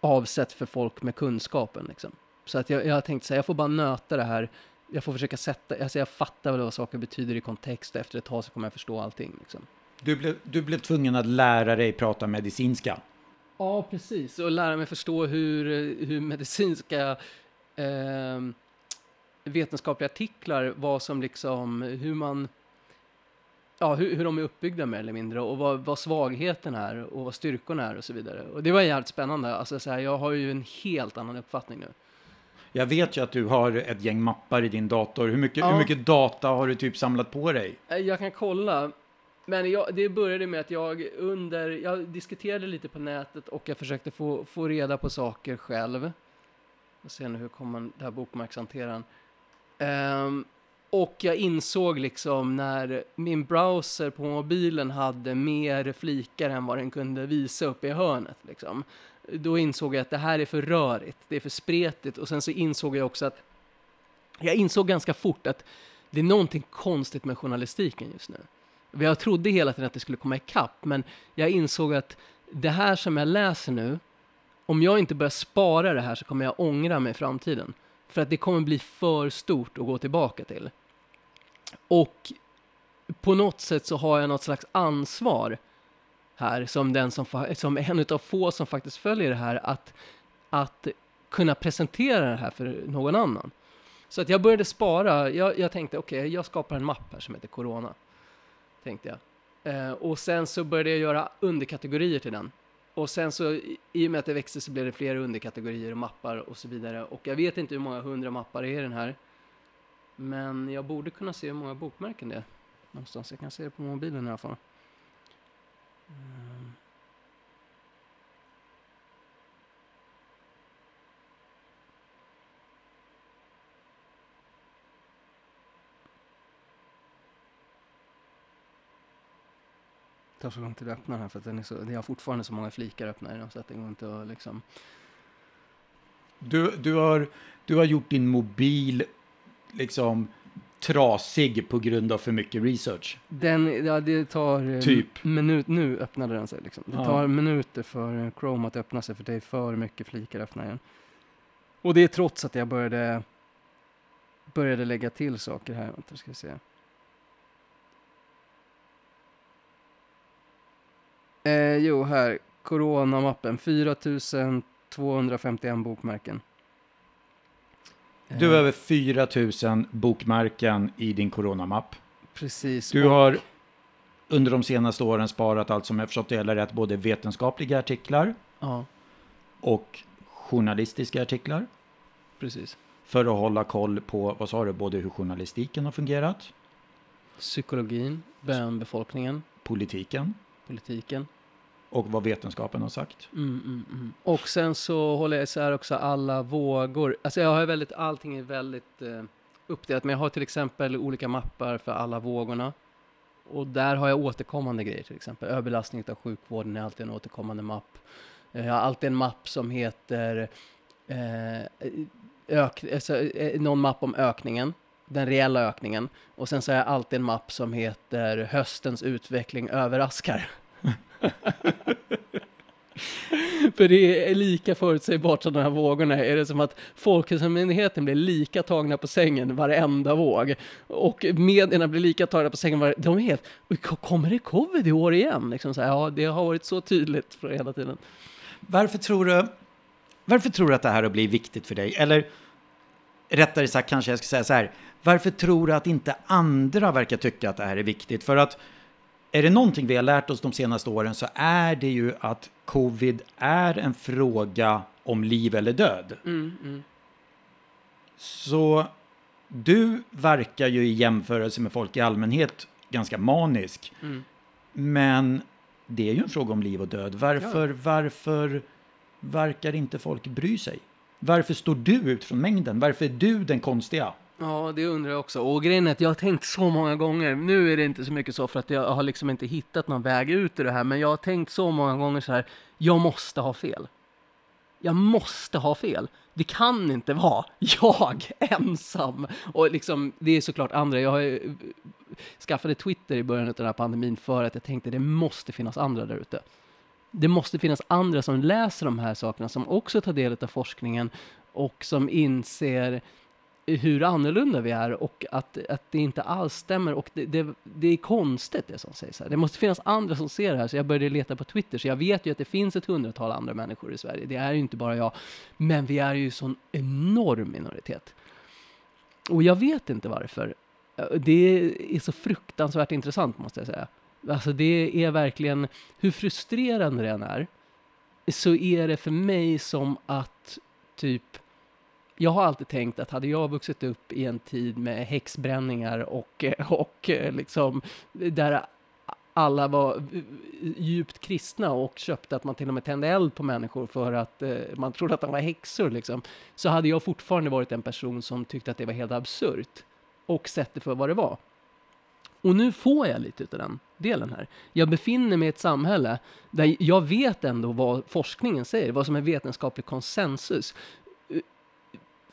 S2: avsett för folk med kunskapen. Liksom. Så att jag, jag tänkte så här, jag får bara nöta det här. Jag får försöka sätta, alltså jag fattar väl vad saker betyder i kontext och efter ett tag så kommer jag förstå allting. Liksom.
S1: Du, blev, du blev tvungen att lära dig prata medicinska?
S2: Ja, precis. Och lära mig förstå hur, hur medicinska eh, vetenskapliga artiklar, vad som liksom, hur man, ja, hur, hur de är uppbyggda mer eller mindre och vad, vad svagheten är och vad styrkorna är och så vidare. Och det var jävligt spännande. Alltså, så här, jag har ju en helt annan uppfattning nu.
S1: Jag vet ju att du har ett gäng mappar i din dator. Hur mycket, ja. hur mycket data har du typ samlat på dig?
S2: Eh, jag kan kolla. Men jag, det började med att jag under, jag diskuterade lite på nätet och jag försökte få, få reda på saker själv. Jag ser nu hur kommer den här bokmärkshanteraren. Um, ehm, och jag insåg liksom när min browser på mobilen hade mer flikar än vad den kunde visa upp i hörnet. Liksom. Då insåg jag att det här är för rörigt, det är för spretigt. Och sen så insåg jag också att, jag insåg ganska fort att det är någonting konstigt med journalistiken just nu. Jag trodde hela tiden att det skulle komma ikapp, men jag insåg att det här som jag läser nu, om jag inte börjar spara det här så kommer jag ångra mig i framtiden. För att det kommer bli för stort att gå tillbaka till. Och på något sätt så har jag något slags ansvar här som den som, som en av få som faktiskt följer det här att, att kunna presentera det här för någon annan. Så att jag började spara. Jag, jag tänkte okej, jag skapar en mapp här som heter Corona. Tänkte jag. Eh, och sen så började jag göra underkategorier till den. Och sen så i- i och med att det växte så blev det fler underkategorier och mappar och så vidare. Och jag vet inte hur många hundra mappar det är i den här. Men jag borde kunna se hur många bokmärken det är. Någonstans. Jag kan se det på mobilen i alla fall. Mm. Tar så lång tid att öppna den här för att den är så, det har fortfarande så många flikar öppna i den så att det går inte att liksom
S1: Du, du, har, du har gjort din mobil liksom trasig på grund av för mycket research.
S2: Den, ja det tar eh,
S1: Typ.
S2: minut, nu öppnade den sig liksom. Det
S1: Ja.
S2: tar minuter för eh, Chrome att öppna sig för det är för mycket flikar öppna igen. Och det är trots att jag började började lägga till saker här. Vänta, ska vi se. Eh, jo, här. Coronamappen. 4251 bokmärken.
S1: Du har över 4 000 bokmärken i din coronamapp.
S2: Precis.
S1: Du har under de senaste åren sparat allt som jag förstått det hela rätt, både vetenskapliga artiklar
S2: Ja,
S1: och journalistiska artiklar.
S2: precis.
S1: För att hålla koll på, vad sa du, både hur journalistiken har fungerat,
S2: Psykologin, bönbefolkningen,
S1: politiken
S2: politiken
S1: och vad vetenskapen har sagt.
S2: Mm, mm, mm. Och sen så håller jag isär också alla vågor. Alltså jag har väldigt, allting är väldigt eh, uppdelat. Men jag har till exempel olika mappar för alla vågorna. Och där har jag återkommande grejer till exempel. Överbelastning av sjukvården är alltid en återkommande mapp. Eh, jag har alltid en mapp som heter eh, ök, alltså, eh, någon mapp om ökningen. Den reella ökningen. Och sen så har jag alltid en mapp som heter höstens utveckling överraskar. För det är lika förutsägbart som de här vågorna. Är det som att Folkhälsomyndigheten blir lika tagna på sängen varenda våg. Och medierna blir lika tagna på sängen varenda... De är helt... Kommer det covid i år igen? Liksom så här, ja, det har varit så tydligt för hela tiden.
S1: Varför tror du, varför tror du att det här har blivit viktigt för dig? Eller rättare sagt kanske jag ska säga så här, varför tror du att inte andra verkar tycka att det här är viktigt? För att är det någonting vi har lärt oss de senaste åren så är det ju att covid är en fråga om liv eller död.
S2: Mm, mm.
S1: Så du verkar ju i jämförelse med folk i allmänhet ganska manisk.
S2: Mm.
S1: Men det är ju en fråga om liv och död. Varför, varför verkar inte folk bry sig? Varför står du ut från mängden? Varför är du den konstiga?
S2: Ja, det undrar jag också. Och grejen är att jag har tänkt så många gånger. Nu är det inte så mycket så för att jag har liksom inte hittat någon väg ut ur det här. Men jag har tänkt så många gånger så här. Jag måste ha fel. Jag måste ha fel. Det kan inte vara jag ensam. Och liksom, det är såklart andra. Jag har eh, skaffade Twitter i början av den här pandemin för att jag tänkte det måste finnas andra där ute. Det måste finnas andra som läser de här sakerna, som också tar del av forskningen och som inser hur annorlunda vi är och att, att det inte alls stämmer och det, det, det är konstigt det som sägs här. Det måste finnas andra som ser det här så jag började leta på Twitter så jag vet ju att det finns ett hundratal andra människor i Sverige. Det är ju inte bara jag, men vi är ju sån enorm minoritet. Och jag vet inte varför. Det är så fruktansvärt intressant måste jag säga. Alltså det är verkligen, hur frustrerande det än är, så är det för mig som att typ jag har alltid tänkt att hade jag vuxit upp i en tid med häxbränningar och, eh, och eh, liksom där alla var djupt kristna och köpte att man till och med tände eld på människor för att eh, man trodde att de var häxor liksom, så hade jag fortfarande varit en person som tyckte att det var helt absurt och sett det för vad det var. Och nu får jag lite av den delen här. Jag befinner mig i ett samhälle där jag vet ändå vad forskningen säger, vad som är vetenskaplig konsensus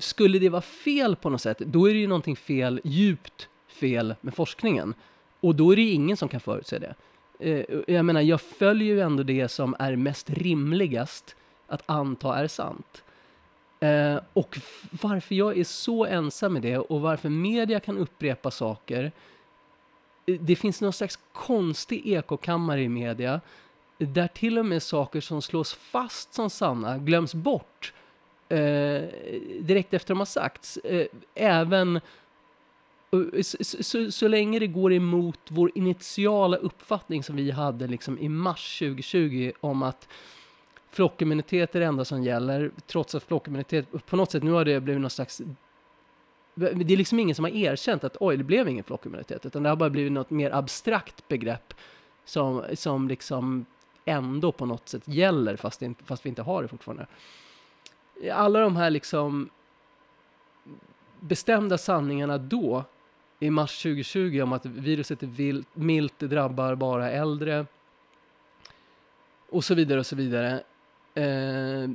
S2: skulle det vara fel på något sätt, då är det ju någonting fel, djupt fel med forskningen. Och då är det ju ingen som kan förutse det. Eh, jag menar, jag följer ju ändå det som är mest rimligast att anta är sant. Eh, och varför jag är så ensam med det och varför media kan upprepa saker eh, det finns någon slags konstig ekokammare i media där till och med saker som slås fast som sanna glöms bort eh, direkt efter de har sagts. Eh, även eh, så, så, så, länge det går emot vår initiala uppfattning som vi hade liksom i mars 2020 om att flockimmunitet är det enda som gäller, trots att flockimmunitet på något sätt, nu har det blivit någon slags det är liksom ingen som har erkänt att oj, det blev ingen flockimmunitet, utan det har bara blivit något mer abstrakt begrepp som, som liksom ändå på något sätt gäller, fast, det, fast vi inte har det fortfarande. Alla de här liksom bestämda sanningarna då, i mars 2020, om att viruset är vilt, milt, det drabbar bara äldre, och så vidare och så vidare. Eh,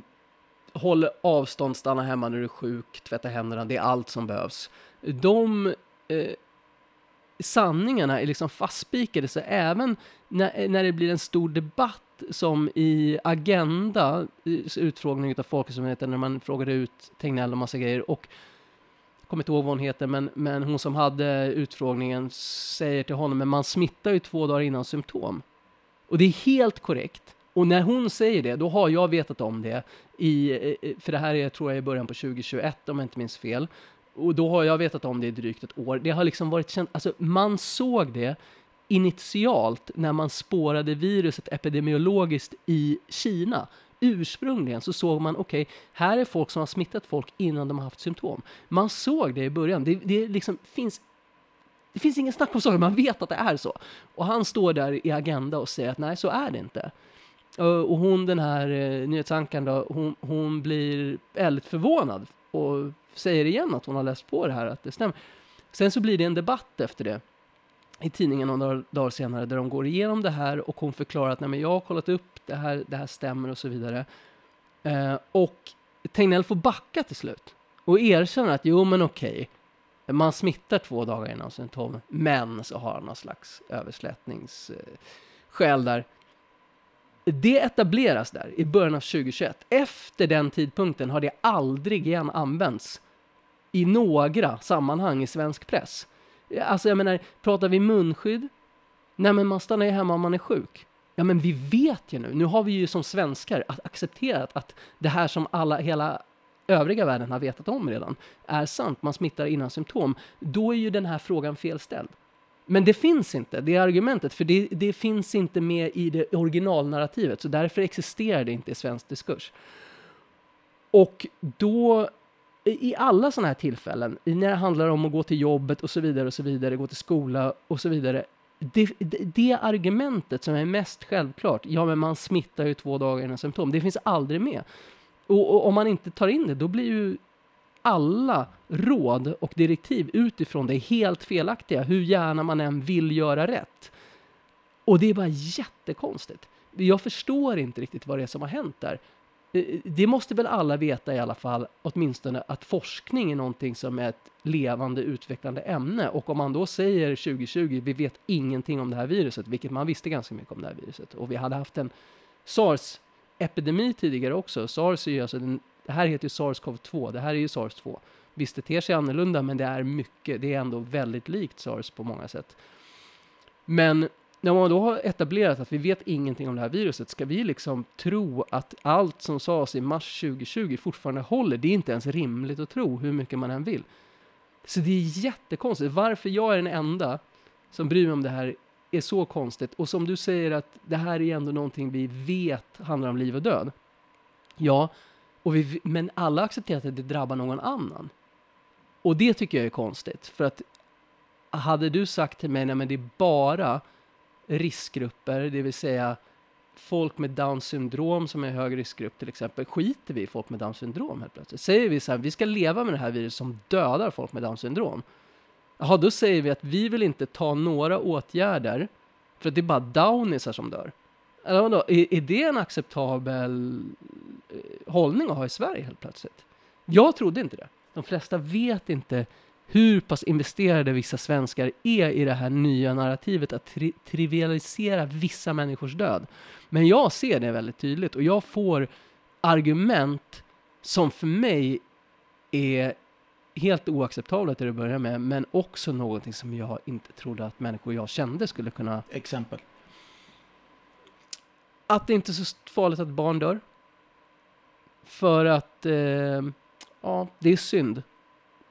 S2: håll avstånd, stanna hemma när du är sjuk, tvätta händerna, det är allt som behövs. De eh, sanningarna är liksom fastspikade, så även när, när det blir en stor debatt som i Agenda, utfrågning av Folkhälsomyndigheten, när man frågade ut Tegnell och massa grejer, och jag kommer inte ihåg vad hon heter, men, men hon som hade utfrågningen säger till honom, men man smittar ju två dagar innan symptom. Och det är helt korrekt. Och när hon säger det, då har jag vetat om det, i, för det här är, tror jag, i början på 2021 om jag inte minns fel. Och då har jag vetat om det i drygt ett år. Det har liksom varit känt, alltså man såg det initialt när man spårade viruset epidemiologiskt i Kina. Ursprungligen så såg man, okej, okay, här är folk som har smittat folk innan de har haft symptom. Man såg det i början. Det, det liksom finns det finns ingen snack om saker, man vet att det är så. Och han står där i Agenda och säger att nej, så är det inte. Och hon, den här eh, nyhetsankaren då, hon, hon blir väldigt förvånad och säger igen att hon har läst på det här, att det stämmer. Sen så blir det en debatt efter det i tidningen några dagar senare där de går igenom det här och hon förklarar att nej, men jag har kollat upp det här, det här stämmer och så vidare. Eh, och Tegnell får backa till slut och erkänner att jo men okej, man smittar två dagar innan symptom, men så har han någon slags överslättningsskäl där. Det etableras där i början av 2021. Efter den tidpunkten har det aldrig igen använts i några sammanhang i svensk press. Alltså jag menar, pratar vi munskydd? Nej men man stannar ju hemma om man är sjuk. Ja men vi vet ju nu, nu har vi ju som svenskar accepterat att det här som alla, hela övriga världen har vetat om redan är sant, man smittar innan symptom. Då är ju den här frågan felställd. Men det finns inte, det är argumentet, för det, det finns inte med i det originalnarrativet, så därför existerar det inte i svensk diskurs. Och då, i alla sådana här tillfällen, när det handlar om att gå till jobbet och så vidare och så vidare, gå till skola och så vidare, det, det, det, argumentet som är mest självklart, ja men man smittar ju två dagar innan symptom, det finns aldrig med. Och, och, om man inte tar in det, då blir ju alla råd och direktiv utifrån det helt felaktiga, hur gärna man än vill göra rätt. Och det är bara jättekonstigt. Jag förstår inte riktigt vad det är som har hänt där. Eh, det måste väl alla veta i alla fall, åtminstone att forskning är någonting som är ett levande utvecklande ämne. Och om man då säger 2020, vi vet ingenting om det här viruset, vilket man visste ganska mycket om det här viruset. Och vi hade haft en sars-epidemi tidigare också. Sars är ju alltså den det här heter ju SARS-CoV-2, det här är ju SARS-2. Visst, det ter sig annorlunda, men det är mycket, det är ändå väldigt likt SARS på många sätt. Men när man då har etablerat att vi vet ingenting om det här viruset, ska vi liksom tro att allt som sades i mars 2020 fortfarande håller? Det är inte ens rimligt att tro, hur mycket man än vill. Så det är jättekonstigt. Varför jag är den enda som bryr mig om det här är så konstigt. Och som du säger att det här är ändå någonting vi vet handlar om liv och död. Ja, och vi, men alla accepterar att det drabbar någon annan. Och det tycker jag är konstigt. För att hade du sagt till mig, nej men det är bara riskgrupper, det vill säga folk med Downs syndrom som är hög riskgrupp till exempel, skiter vi i folk med Downs syndrom helt plötsligt? Säger vi så här, vi ska leva med det här viruset som dödar folk med Downs syndrom. Jaha, då säger vi att vi vill inte ta några åtgärder för att det är bara downisar som dör. Eller vadå, är, är det en acceptabel eh, hållning att ha i Sverige helt plötsligt? Jag trodde inte det. De flesta vet inte hur pass investerade vissa svenskar är i det här nya narrativet att tri trivialisera vissa människors död. Men jag ser det väldigt tydligt och jag får argument som för mig är helt oacceptabelt till att börja med, men också någonting som jag inte trodde att människor jag kände skulle kunna...
S1: Exempel.
S2: Att det inte är så farligt att barn dör. För att, eh, ja, det är synd.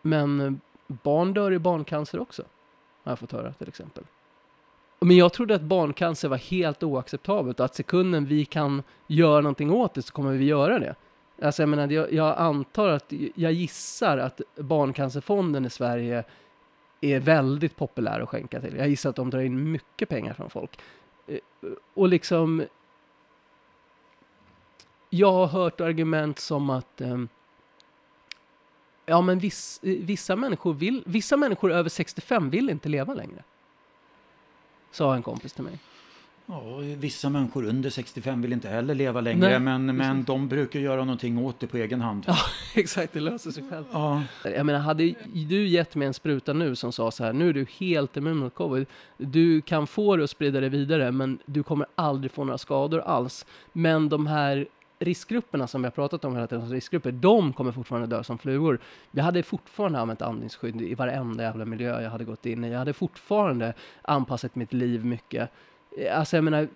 S2: Men barn dör i barncancer också, har jag fått höra till exempel. Men jag trodde att barncancer var helt oacceptabelt och att sekunden vi kan göra någonting åt det så kommer vi göra det. Alltså jag menar, jag, jag antar att, jag gissar att Barncancerfonden i Sverige är väldigt populär att skänka till. Jag gissar att de drar in mycket pengar från folk. Eh, och liksom, jag har hört argument som att ehm, ja, men viss, vissa, människor vill, vissa människor över 65 vill inte leva längre. Sa en kompis till mig.
S1: Ja, vissa människor under 65 vill inte heller leva längre, Nej, men, men de brukar göra någonting åt det på egen hand.
S2: Ja, exakt, det löser sig själv. Ja. Jag menar, hade du gett mig en spruta nu som sa så här, nu är du helt immun mot covid, du kan få det och sprida det vidare, men du kommer aldrig få några skador alls. Men de här riskgrupperna som vi har pratat om hela tiden, riskgrupper, de kommer fortfarande dö som flugor. Vi hade fortfarande använt andningsskydd i varenda jävla miljö jag hade gått in i. Jag hade fortfarande anpassat mitt liv mycket. Alltså jag menar,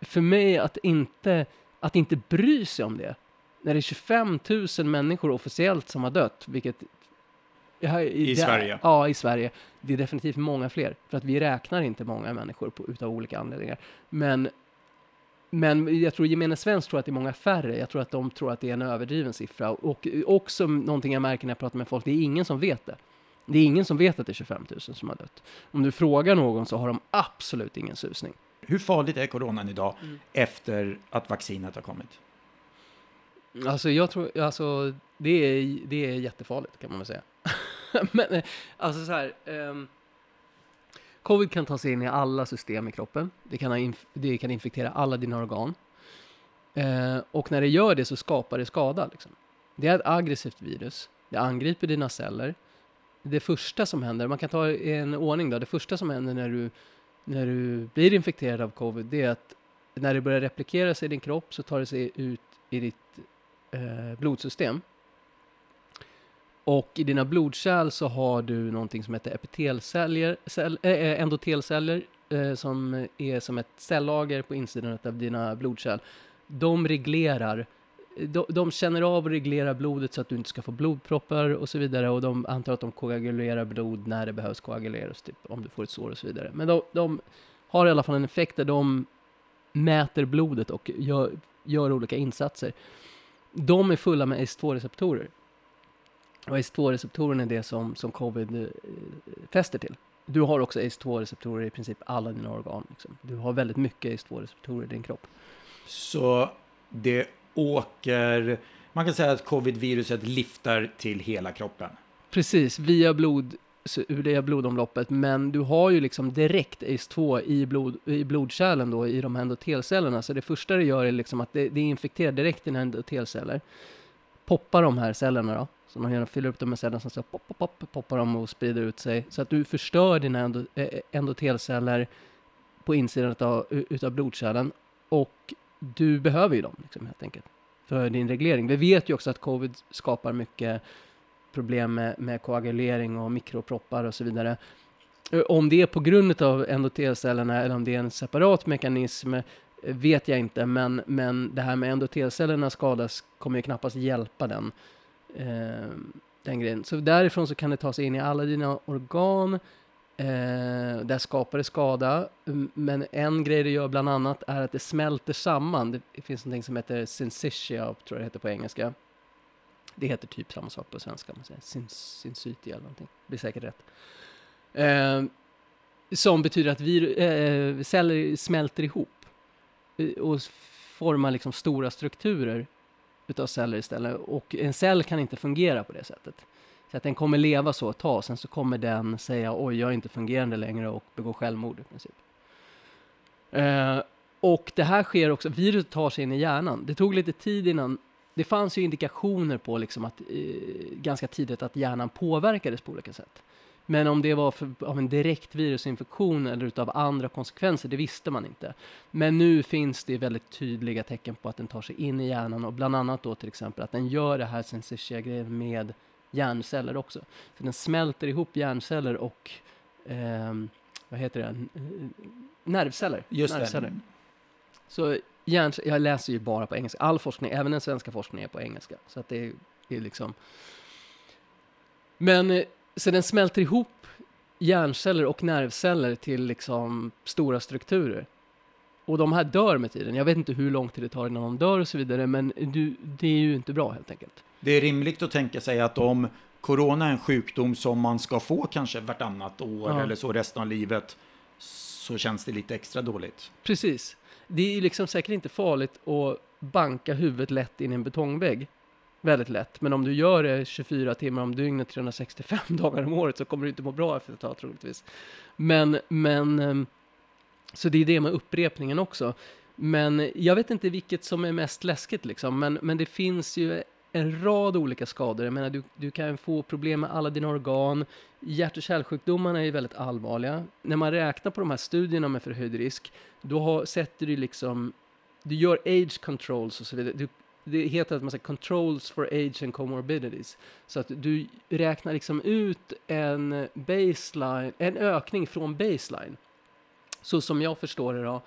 S2: för mig att inte, att inte bry sig om det, när det är 25 000 människor officiellt som har dött, vilket
S1: Ja, I, I Sverige?
S2: Ja, i Sverige. Det är definitivt många fler, för att vi räknar inte många människor på, utav olika anledningar. Men, men jag tror gemene svensk tror att det är många färre. Jag tror att de tror att det är en överdriven siffra. Och också någonting jag märker när jag pratar med folk, det är ingen som vet det. Det är ingen som vet att det är 25 000 som har dött. Om du frågar någon så har de absolut ingen susning.
S1: Hur farligt är coronan idag mm. efter att vaccinet har kommit?
S2: Alltså, jag tror, alltså, det är, det är jättefarligt kan man väl säga. Men eh, alltså så här. Um, Covid kan ta sig in i alla system i kroppen. Det kan, inf det kan infektera alla dina organ. Eh, och när det gör det så skapar det skada. Liksom. Det är ett aggressivt virus. Det angriper dina celler det första som händer, man kan ta en ordning då, det första som händer när du, när du blir infekterad av covid, det är att när det börjar replikera sig i din kropp så tar det sig ut i ditt eh, blodsystem. Och i dina blodkärl så har du någonting som heter epitelceller, cell, äh, endotelceller, äh, som är som ett cellager på insidan av dina blodkärl. De reglerar de, de känner av och reglerar blodet så att du inte ska få blodproppar och så vidare. Och de antar att de koagulerar blod när det behövs koaguleras, typ om du får ett sår och så vidare. Men de, de har i alla fall en effekt där de mäter blodet och gör, gör olika insatser. De är fulla med S2-receptorer och ACE2-receptorerna är det som, som covid eh, fäster till. Du har också ACE2-receptorer i princip alla dina organ. Liksom. Du har väldigt mycket ACE2-receptorer i din kropp.
S1: Så det åker... Man kan säga att covid-viruset liftar till hela kroppen.
S2: Precis, via blod ur det blodomloppet, men du har ju liksom direkt ACE2 i, blod, i blodkärlen då, i de här endotelcellerna, så det första det gör är liksom att det, det infekterar direkt dina endotelceller, poppar de här cellerna då, så man gärna fyller upp dem med celler som så pop, pop, pop, poppar de och sprider ut sig, så att du förstör dina endo, eh, eh, endotelceller på insidan av utav blodkärlen, och du behöver ju dem liksom, helt enkelt för din reglering. Vi vet ju också att covid skapar mycket problem med, med koagulering och mikroproppar och så vidare. Eh, om det är på grund av endotelcellerna eller om det är en separat mekanism vet jag inte, men, men det här med endotelcellerna skadas kommer ju knappast hjälpa den, eh, den grejen. Så därifrån så kan det ta sig in i alla dina organ, Eh, där skapar det skada. Men en grej det gör bland annat är att det smälter samman. Det finns någonting som heter syncytia, tror jag det heter på engelska. Det heter typ samma sak på svenska, man säger syncytia eller någonting. Det blir säkert rätt. Eh, som betyder att vi, eh, celler smälter ihop eh, och formar liksom stora strukturer Typ utav celler istället. Och en cell kan inte fungera på det sättet. Så att den kommer leva så ett tag, sen så kommer den säga oj, jag är inte fungerande längre och begå självmord i princip. Eh, och det här sker också, viruset tar sig in i hjärnan. Det tog lite tid innan, det fanns ju indikationer på liksom att, eh, ganska tidigt att hjärnan påverkades på olika sätt. Men om det var för, av en direkt virusinfektion eller utav andra konsekvenser, det visste man inte. Men nu finns det väldigt tydliga tecken på att den tar sig in i hjärnan och bland annat då till exempel att den gör det här sensitia grejen med hjärnceller också. Så den smälter ihop hjärnceller och, ehm, vad heter det, nervceller.
S1: Just
S2: nervceller.
S1: det.
S2: Så hjärn, jag läser ju bara på engelska. All forskning, även den svenska forskningen, är på engelska. Så att det är, är liksom... Men, eh, så den smälter ihop hjärnceller och nervceller till liksom stora strukturer. Och de här dör med tiden. Jag vet inte hur lång tid det tar innan de dör och så vidare, men du, det är ju inte bra helt enkelt.
S1: Det är rimligt att tänka sig att om corona är en sjukdom som man ska få kanske vartannat år
S2: Ja.
S1: eller så resten av livet så känns det lite extra dåligt.
S2: Precis. Det är ju liksom säkert inte farligt att banka huvudet lätt in i en betongvägg. Väldigt lätt. Men om du gör det 24 timmar om dygnet, 365 dagar om året, så kommer du inte må bra efter ett tag troligtvis. Men, men, ehm, så det är det med upprepningen också. Men jag vet inte vilket som är mest läskigt liksom. Men, men det finns ju en rad olika skador. Jag menar, du, du kan få problem med alla dina organ. Hjärt och kärlsjukdomarna är väldigt allvarliga. När man räknar på de här studierna med förhöjd risk, då har, sätter du liksom, du gör age controls och så vidare. Du, det heter att man säger controls for age and comorbidities. Så att du räknar liksom ut en baseline, en ökning från baseline. Så som jag förstår det då,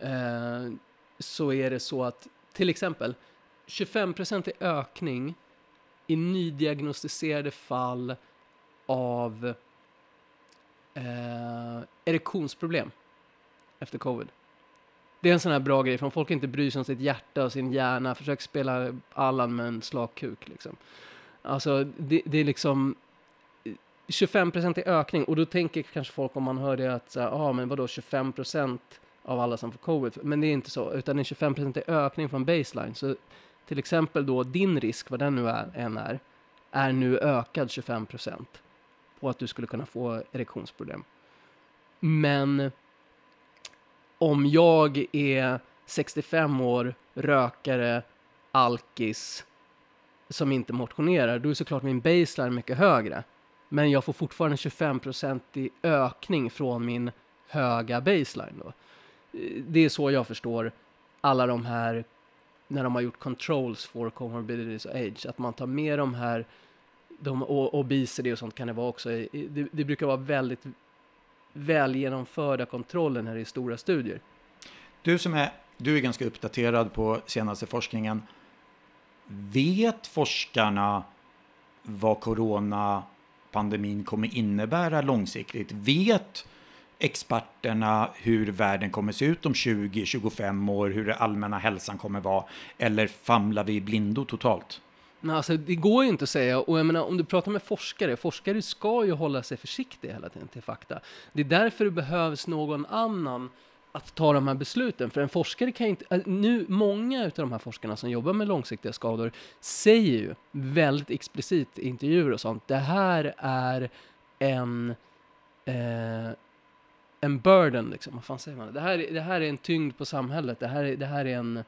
S2: eh, så är det så att till exempel 25% i ökning i nydiagnostiserade fall av eh, erektionsproblem efter covid. Det är en sån här bra grej, för om folk inte bryr sig om sitt hjärta och sin hjärna, försök spela Allan med en slakkuk liksom. Alltså, det, det är liksom 25% i ökning, och då tänker kanske folk om man hör det att, ja ah, men vadå 25% av alla som får covid? Men det är inte så, utan det är 25% i ökning från baseline. Så till exempel då din risk, vad den nu är, än är, är nu ökad 25% på att du skulle kunna få erektionsproblem. Men om jag är 65 år, rökare, alkis, som inte motionerar, då är såklart min baseline mycket högre. Men jag får fortfarande 25-procentig ökning från min höga baseline då. Det är så jag förstår alla de här, när de har gjort controls for comorbidities och age, att man tar med de här, de, och obesity och sånt kan det vara också, det, det brukar vara väldigt väl genomförda här i stora studier.
S1: Du som är, du är ganska uppdaterad på senaste forskningen. Vet forskarna vad coronapandemin kommer innebära långsiktigt? Vet experterna hur världen kommer se ut om 20-25 år, hur den allmänna hälsan kommer vara? Eller famlar vi i blindo totalt?
S2: Nej, alltså, det går ju inte att säga, och jag menar om du pratar med forskare, forskare ska ju hålla sig försiktiga hela tiden till fakta. Det är därför det behövs någon annan att ta de här besluten, för en forskare kan ju inte, alltså, nu, många av de här forskarna som jobbar med långsiktiga skador säger ju väldigt explicit i intervjuer och sånt, det här är en eh, en burden, liksom. vad fan säger man? Det här, det här är en tyngd på samhället, det här, det här är en Eh,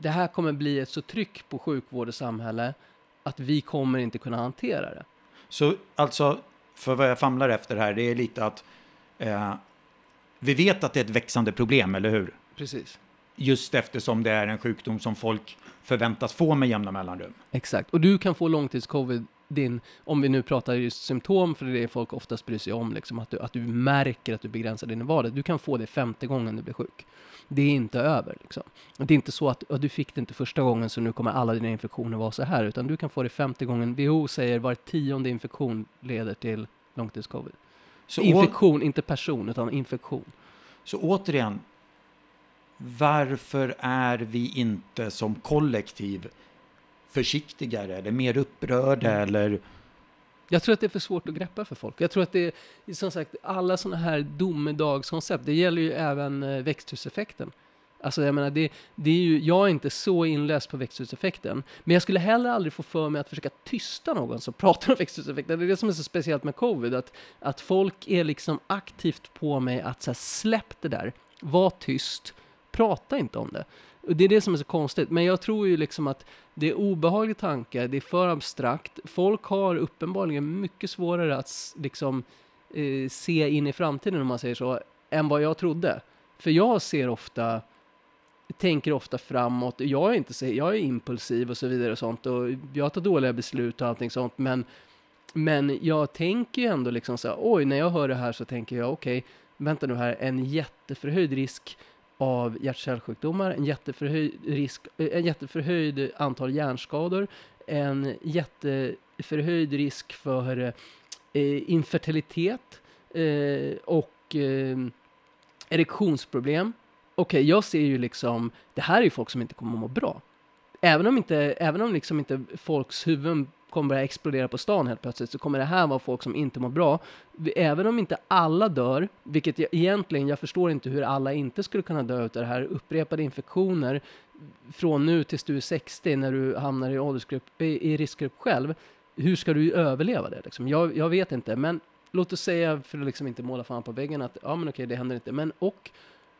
S2: det här kommer bli ett så tryck på sjukvård och samhälle att vi kommer inte kunna hantera det.
S1: Så alltså, för vad jag famlar efter här, det är lite att eh, vi vet att det är ett växande problem, eller hur?
S2: Precis.
S1: Just eftersom det är en sjukdom som folk förväntas få med jämna mellanrum.
S2: Exakt. Och du kan få långtidscovid, din, om vi nu pratar just symptom, för det är det folk oftast bryr sig om, liksom, att, du, att du märker att du begränsar din vardag. Du kan få det femte gången du blir sjuk. Det är inte över. Liksom. Det är inte så att du fick det inte första gången så nu kommer alla dina infektioner vara så här, utan du kan få det femte gången. WHO säger var tionde infektion leder till långtidscovid.
S1: Så,
S2: Infektion, inte person, utan infektion.
S1: så återigen, varför är vi inte som kollektiv försiktigare eller mer upprörda
S2: Mm.
S1: eller
S2: Jag tror att det är för svårt att greppa för folk. Jag tror att det är, som sagt, alla sådana här domedagskoncept, det gäller ju även eh, växthuseffekten. Alltså jag menar, det, det är ju, jag är inte så inläst på växthuseffekten, men jag skulle heller aldrig få för mig att försöka tysta någon som pratar om växthuseffekten. Det är det som är så speciellt med covid, att, att folk är liksom aktivt på mig att så här, släpp det där, var tyst, prata inte om det. Och det är det som är så konstigt, men jag tror ju liksom att det är obehaglig tanke, det är för abstrakt. Folk har uppenbarligen mycket svårare att liksom eh, se in i framtiden om man säger så, än vad jag trodde. För jag ser ofta tänker ofta framåt. Jag är inte så, jag är impulsiv och så vidare och sånt och jag tar dåliga beslut och allting sånt. Men, men jag tänker ju ändå liksom så här, oj, när jag hör det här så tänker jag okej, okay, vänta nu här, en jätteförhöjd risk av hjärt-kärlsjukdomar, en jätteförhöjd, risk, eh, en jätteförhöjd antal hjärnskador, en jätteförhöjd risk för eh, infertilitet eh, och eh, erektionsproblem. Okej, okay, jag ser ju liksom, det här är ju folk som inte kommer att må bra. Även om inte, även om liksom inte folks huvuden kommer börja explodera på stan helt plötsligt så kommer det här vara folk som inte mår bra. Även om inte alla dör, vilket jag egentligen, jag förstår inte hur alla inte skulle kunna dö av det här, upprepade infektioner från nu tills du är 60 när du hamnar i, åldersgrupp, i riskgrupp själv. Hur ska du överleva det? Liksom? Jag, jag vet inte, men låt oss säga, för att liksom inte måla fan på väggen, att ja men okej, det händer inte. Men och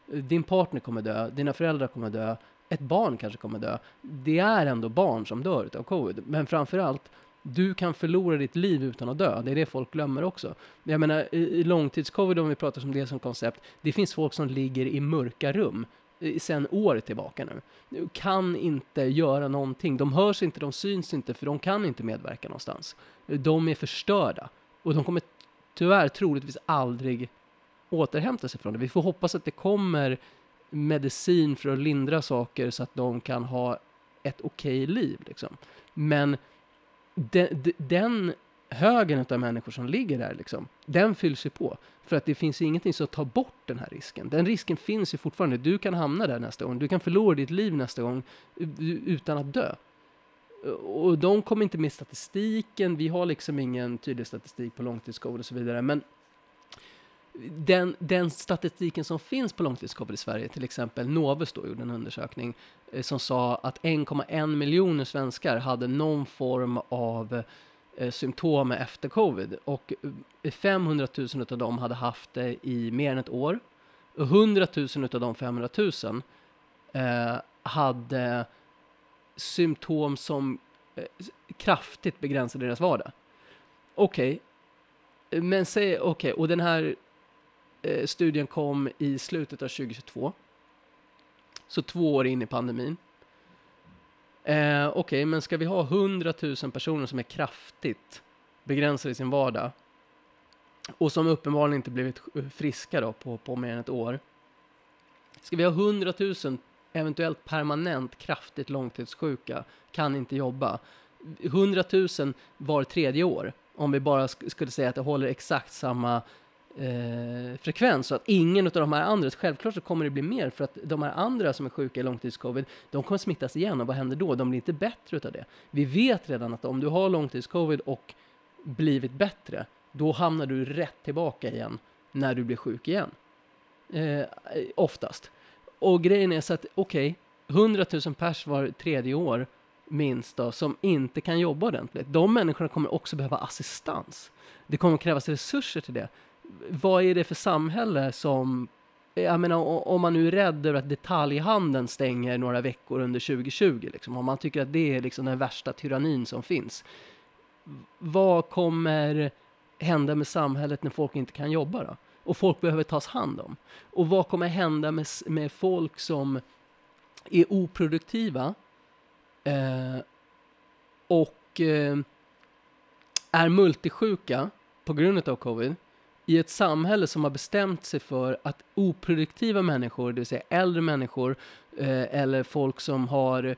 S2: din partner kommer dö, dina föräldrar kommer dö, ett barn kanske kommer dö. Det är ändå barn som dör av covid. Men framför allt, du kan förlora ditt liv utan att dö. Det är det folk glömmer också. Jag menar, i långtidscovid, om vi pratar om det som koncept, det finns folk som ligger i mörka rum sen år tillbaka nu. Kan inte göra någonting. De hörs inte, de syns inte, för de kan inte medverka någonstans. De är förstörda. Och de kommer tyvärr troligtvis aldrig återhämta sig från det. Vi får hoppas att det kommer medicin för att lindra saker så att de kan ha ett okej okay liv. Liksom. Men den, den högen av människor som ligger där, liksom, den fylls ju på. För att det finns ingenting som tar bort den här risken. Den risken finns ju fortfarande. Du kan hamna där nästa gång. Du kan förlora ditt liv nästa gång utan att dö. Och de kommer inte med statistiken. Vi har liksom ingen tydlig statistik på långtidscovid och så vidare. Men den, den statistiken som finns på långtidscovid i Sverige, till exempel Novus då gjorde en undersökning eh, som sa att 1,1 miljoner svenskar hade någon form av eh, symptom efter covid och 500 000 av dem hade haft det i mer än ett år. Och 100 000 av de 500 000 eh, hade symptom som eh, kraftigt begränsade deras vardag. Okej, okay. men säg okej, okay. och den här eh, studien kom i slutet av 2022. Så två år in i pandemin. Eh, Okej, okay, men ska vi ha 100 000 personer som är kraftigt begränsade i sin vardag och som uppenbarligen inte blivit eh, friska då på, på mer än ett år. Ska vi ha 100 000 eventuellt permanent kraftigt långtidssjuka, kan inte jobba. 100 000 var tredje år, om vi bara sk skulle säga att det håller exakt samma eh, frekvens. Så att ingen av de här andra, självklart så kommer det bli mer för att de här andra som är sjuka i långtidscovid, de kommer smittas igen och vad händer då? De blir inte bättre utav det. Vi vet redan att om du har långtidscovid och blivit bättre, då hamnar du rätt tillbaka igen när du blir sjuk igen. Eh, oftast. Och grejen är så att, okej, okay, 100 000 pers var tredje år minst då, som inte kan jobba ordentligt. De människorna kommer också behöva assistans. Det kommer krävas resurser till det vad är det för samhälle som jag menar, om man nu är rädd över att detaljhandeln stänger några veckor under 2020, liksom, om man tycker att det är liksom den värsta tyrannin som finns. Vad kommer hända med samhället när folk inte kan jobba då? Och folk behöver tas hand om. Och vad kommer hända med, med folk som är oproduktiva eh, och eh, är multisjuka på grund av covid? I ett samhälle som har bestämt sig för att oproduktiva människor, det vill säga äldre människor eh, eller folk som har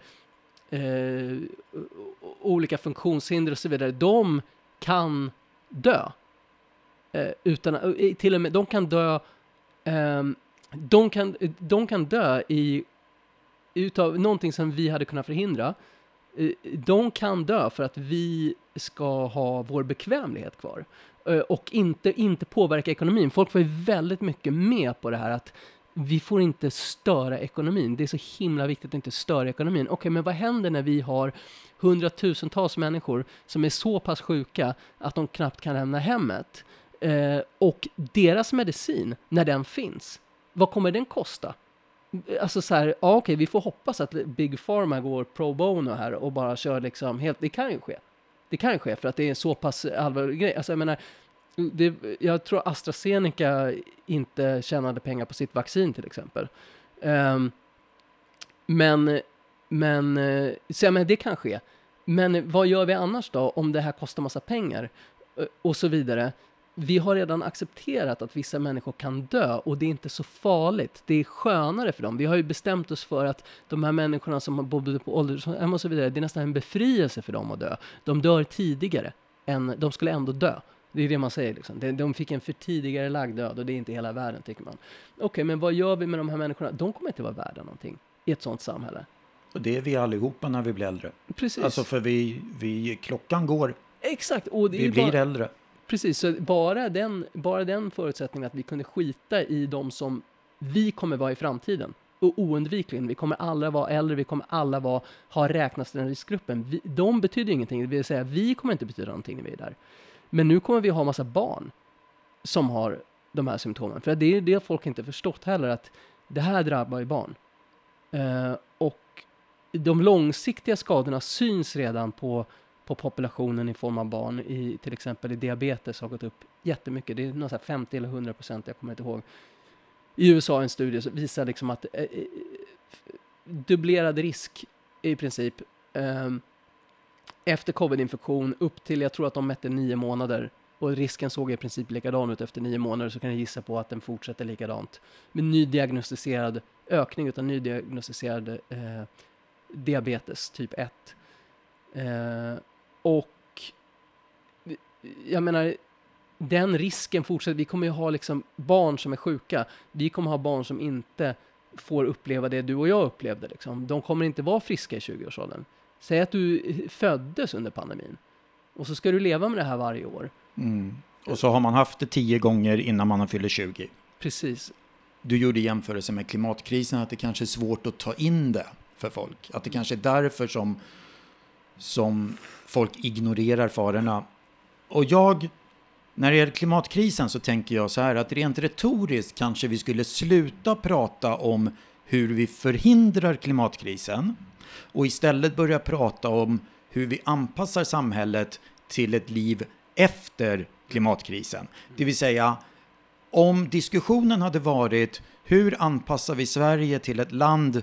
S2: eh, olika funktionshinder och så vidare, de kan dö. Eh, utan, eh, till och med, de kan dö ehm, de kan, de kan dö i, utav någonting som vi hade kunnat förhindra. Eh, de kan dö för att vi ska ha vår bekvämlighet kvar. Eh, och inte, inte påverka ekonomin. Folk var ju väldigt mycket med på det här att vi får inte störa ekonomin. Det är så himla viktigt att inte störa ekonomin. Okej, okay, men vad händer när vi har hundratusentals människor som är så pass sjuka att de knappt kan lämna hemmet? Eh, och deras medicin, när den finns, vad kommer den kosta? Alltså så här, ja, okej, okay, vi får hoppas att Big Pharma går pro bono här och bara kör liksom helt, det kan ju ske. Det kan ske för att det är en så pass allvarlig grej. Alltså jag menar, det, jag tror AstraZeneca inte tjänade pengar på sitt vaccin till exempel. Um, Men, men, eh, så jag menar, det kan ske. Men vad gör vi annars då om det här kostar massa pengar? Eh, och så vidare. Vi har redan accepterat att vissa människor kan dö och det är inte så farligt. Det är skönare för dem. Vi har ju bestämt oss för att de här människorna som bodde på ålderdomshem och så vidare, det är nästan en befrielse för dem att dö. De dör tidigare än, de skulle ändå dö. Det är det man säger liksom. De, de fick en för tidigare lagd död och det är inte hela världen tycker man. Okej, men vad gör vi med de här människorna? De kommer inte vara värda någonting i ett sånt samhälle.
S1: Och det är vi allihopa när vi blir äldre.
S2: Precis.
S1: Alltså för vi, vi, klockan går,
S2: Exakt. Och
S1: vi blir
S2: bara,
S1: äldre.
S2: Precis, så bara den, bara den förutsättningen att vi kunde skita i de som vi kommer vara i framtiden. Och oundvikligen, vi kommer alla vara äldre, vi kommer alla vara, ha räknats till den riskgruppen. Vi, de betyder ingenting, det vill säga vi kommer inte betyda någonting när vi är där. Men nu kommer vi ha massa barn som har de här symptomen. För det är det folk inte förstått heller, att det här drabbar ju barn. Eh, och de långsiktiga skadorna syns redan på, på populationen i form av barn. I, till exempel i diabetes har gått upp jättemycket. Det är någon så här 50 eller 100 procent, jag kommer inte ihåg. I USA en studie som visar liksom att eh, eh dubblerad risk i princip eh, efter covid-infektion upp till, jag tror att de mätte nio månader och risken såg i princip likadan ut efter nio månader så kan jag gissa på att den fortsätter likadant. Med nydiagnostiserad ökning utan nydiagnostiserad eh, diabetes typ 1. Eh, och jag menar, den risken fortsätter. Vi kommer ju ha liksom barn som är sjuka. Vi kommer ha barn som inte får uppleva det du och jag upplevde. Liksom. De kommer inte vara friska i 20-årsåldern. Säg att du föddes under pandemin och så ska du leva med det här varje år.
S1: Mm. Och så har man haft det tio gånger innan man har fyllt 20.
S2: Precis.
S1: Du gjorde jämförelse med klimatkrisen, att det kanske är svårt att ta in det för folk. Att det kanske är därför som, som folk ignorerar farorna. Och jag, när det gäller klimatkrisen så tänker jag så här att rent retoriskt kanske vi skulle sluta prata om hur vi förhindrar klimatkrisen och istället börja prata om hur vi anpassar samhället till ett liv efter klimatkrisen. Det vill säga, om diskussionen hade varit hur anpassar vi Sverige till ett land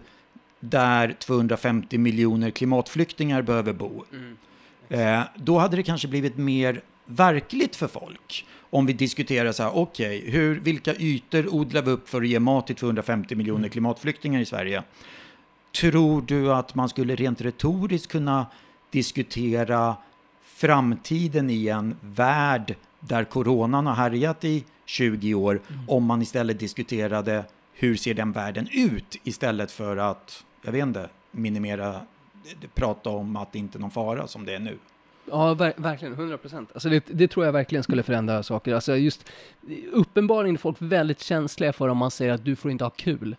S1: där 250 miljoner klimatflyktingar behöver bo. Eh, då hade det kanske blivit mer verkligt för folk. Om vi diskuterar så här, okej, hur, vilka ytor odlar vi upp för att ge mat till 250 miljoner klimatflyktingar i Sverige? Tror du att man skulle rent retoriskt kunna diskutera framtiden i en värld där coronan har härjat i 20 år om man istället diskuterade hur ser den världen ut istället för att, jag vet inte, minimera, prata om att det inte är någon fara som det är nu.
S2: Ja, ver verkligen. 100 procent. Alltså det, det tror jag verkligen skulle förändra saker. Alltså just, uppenbarligen är folk väldigt känsliga för om man säger att du får inte ha kul.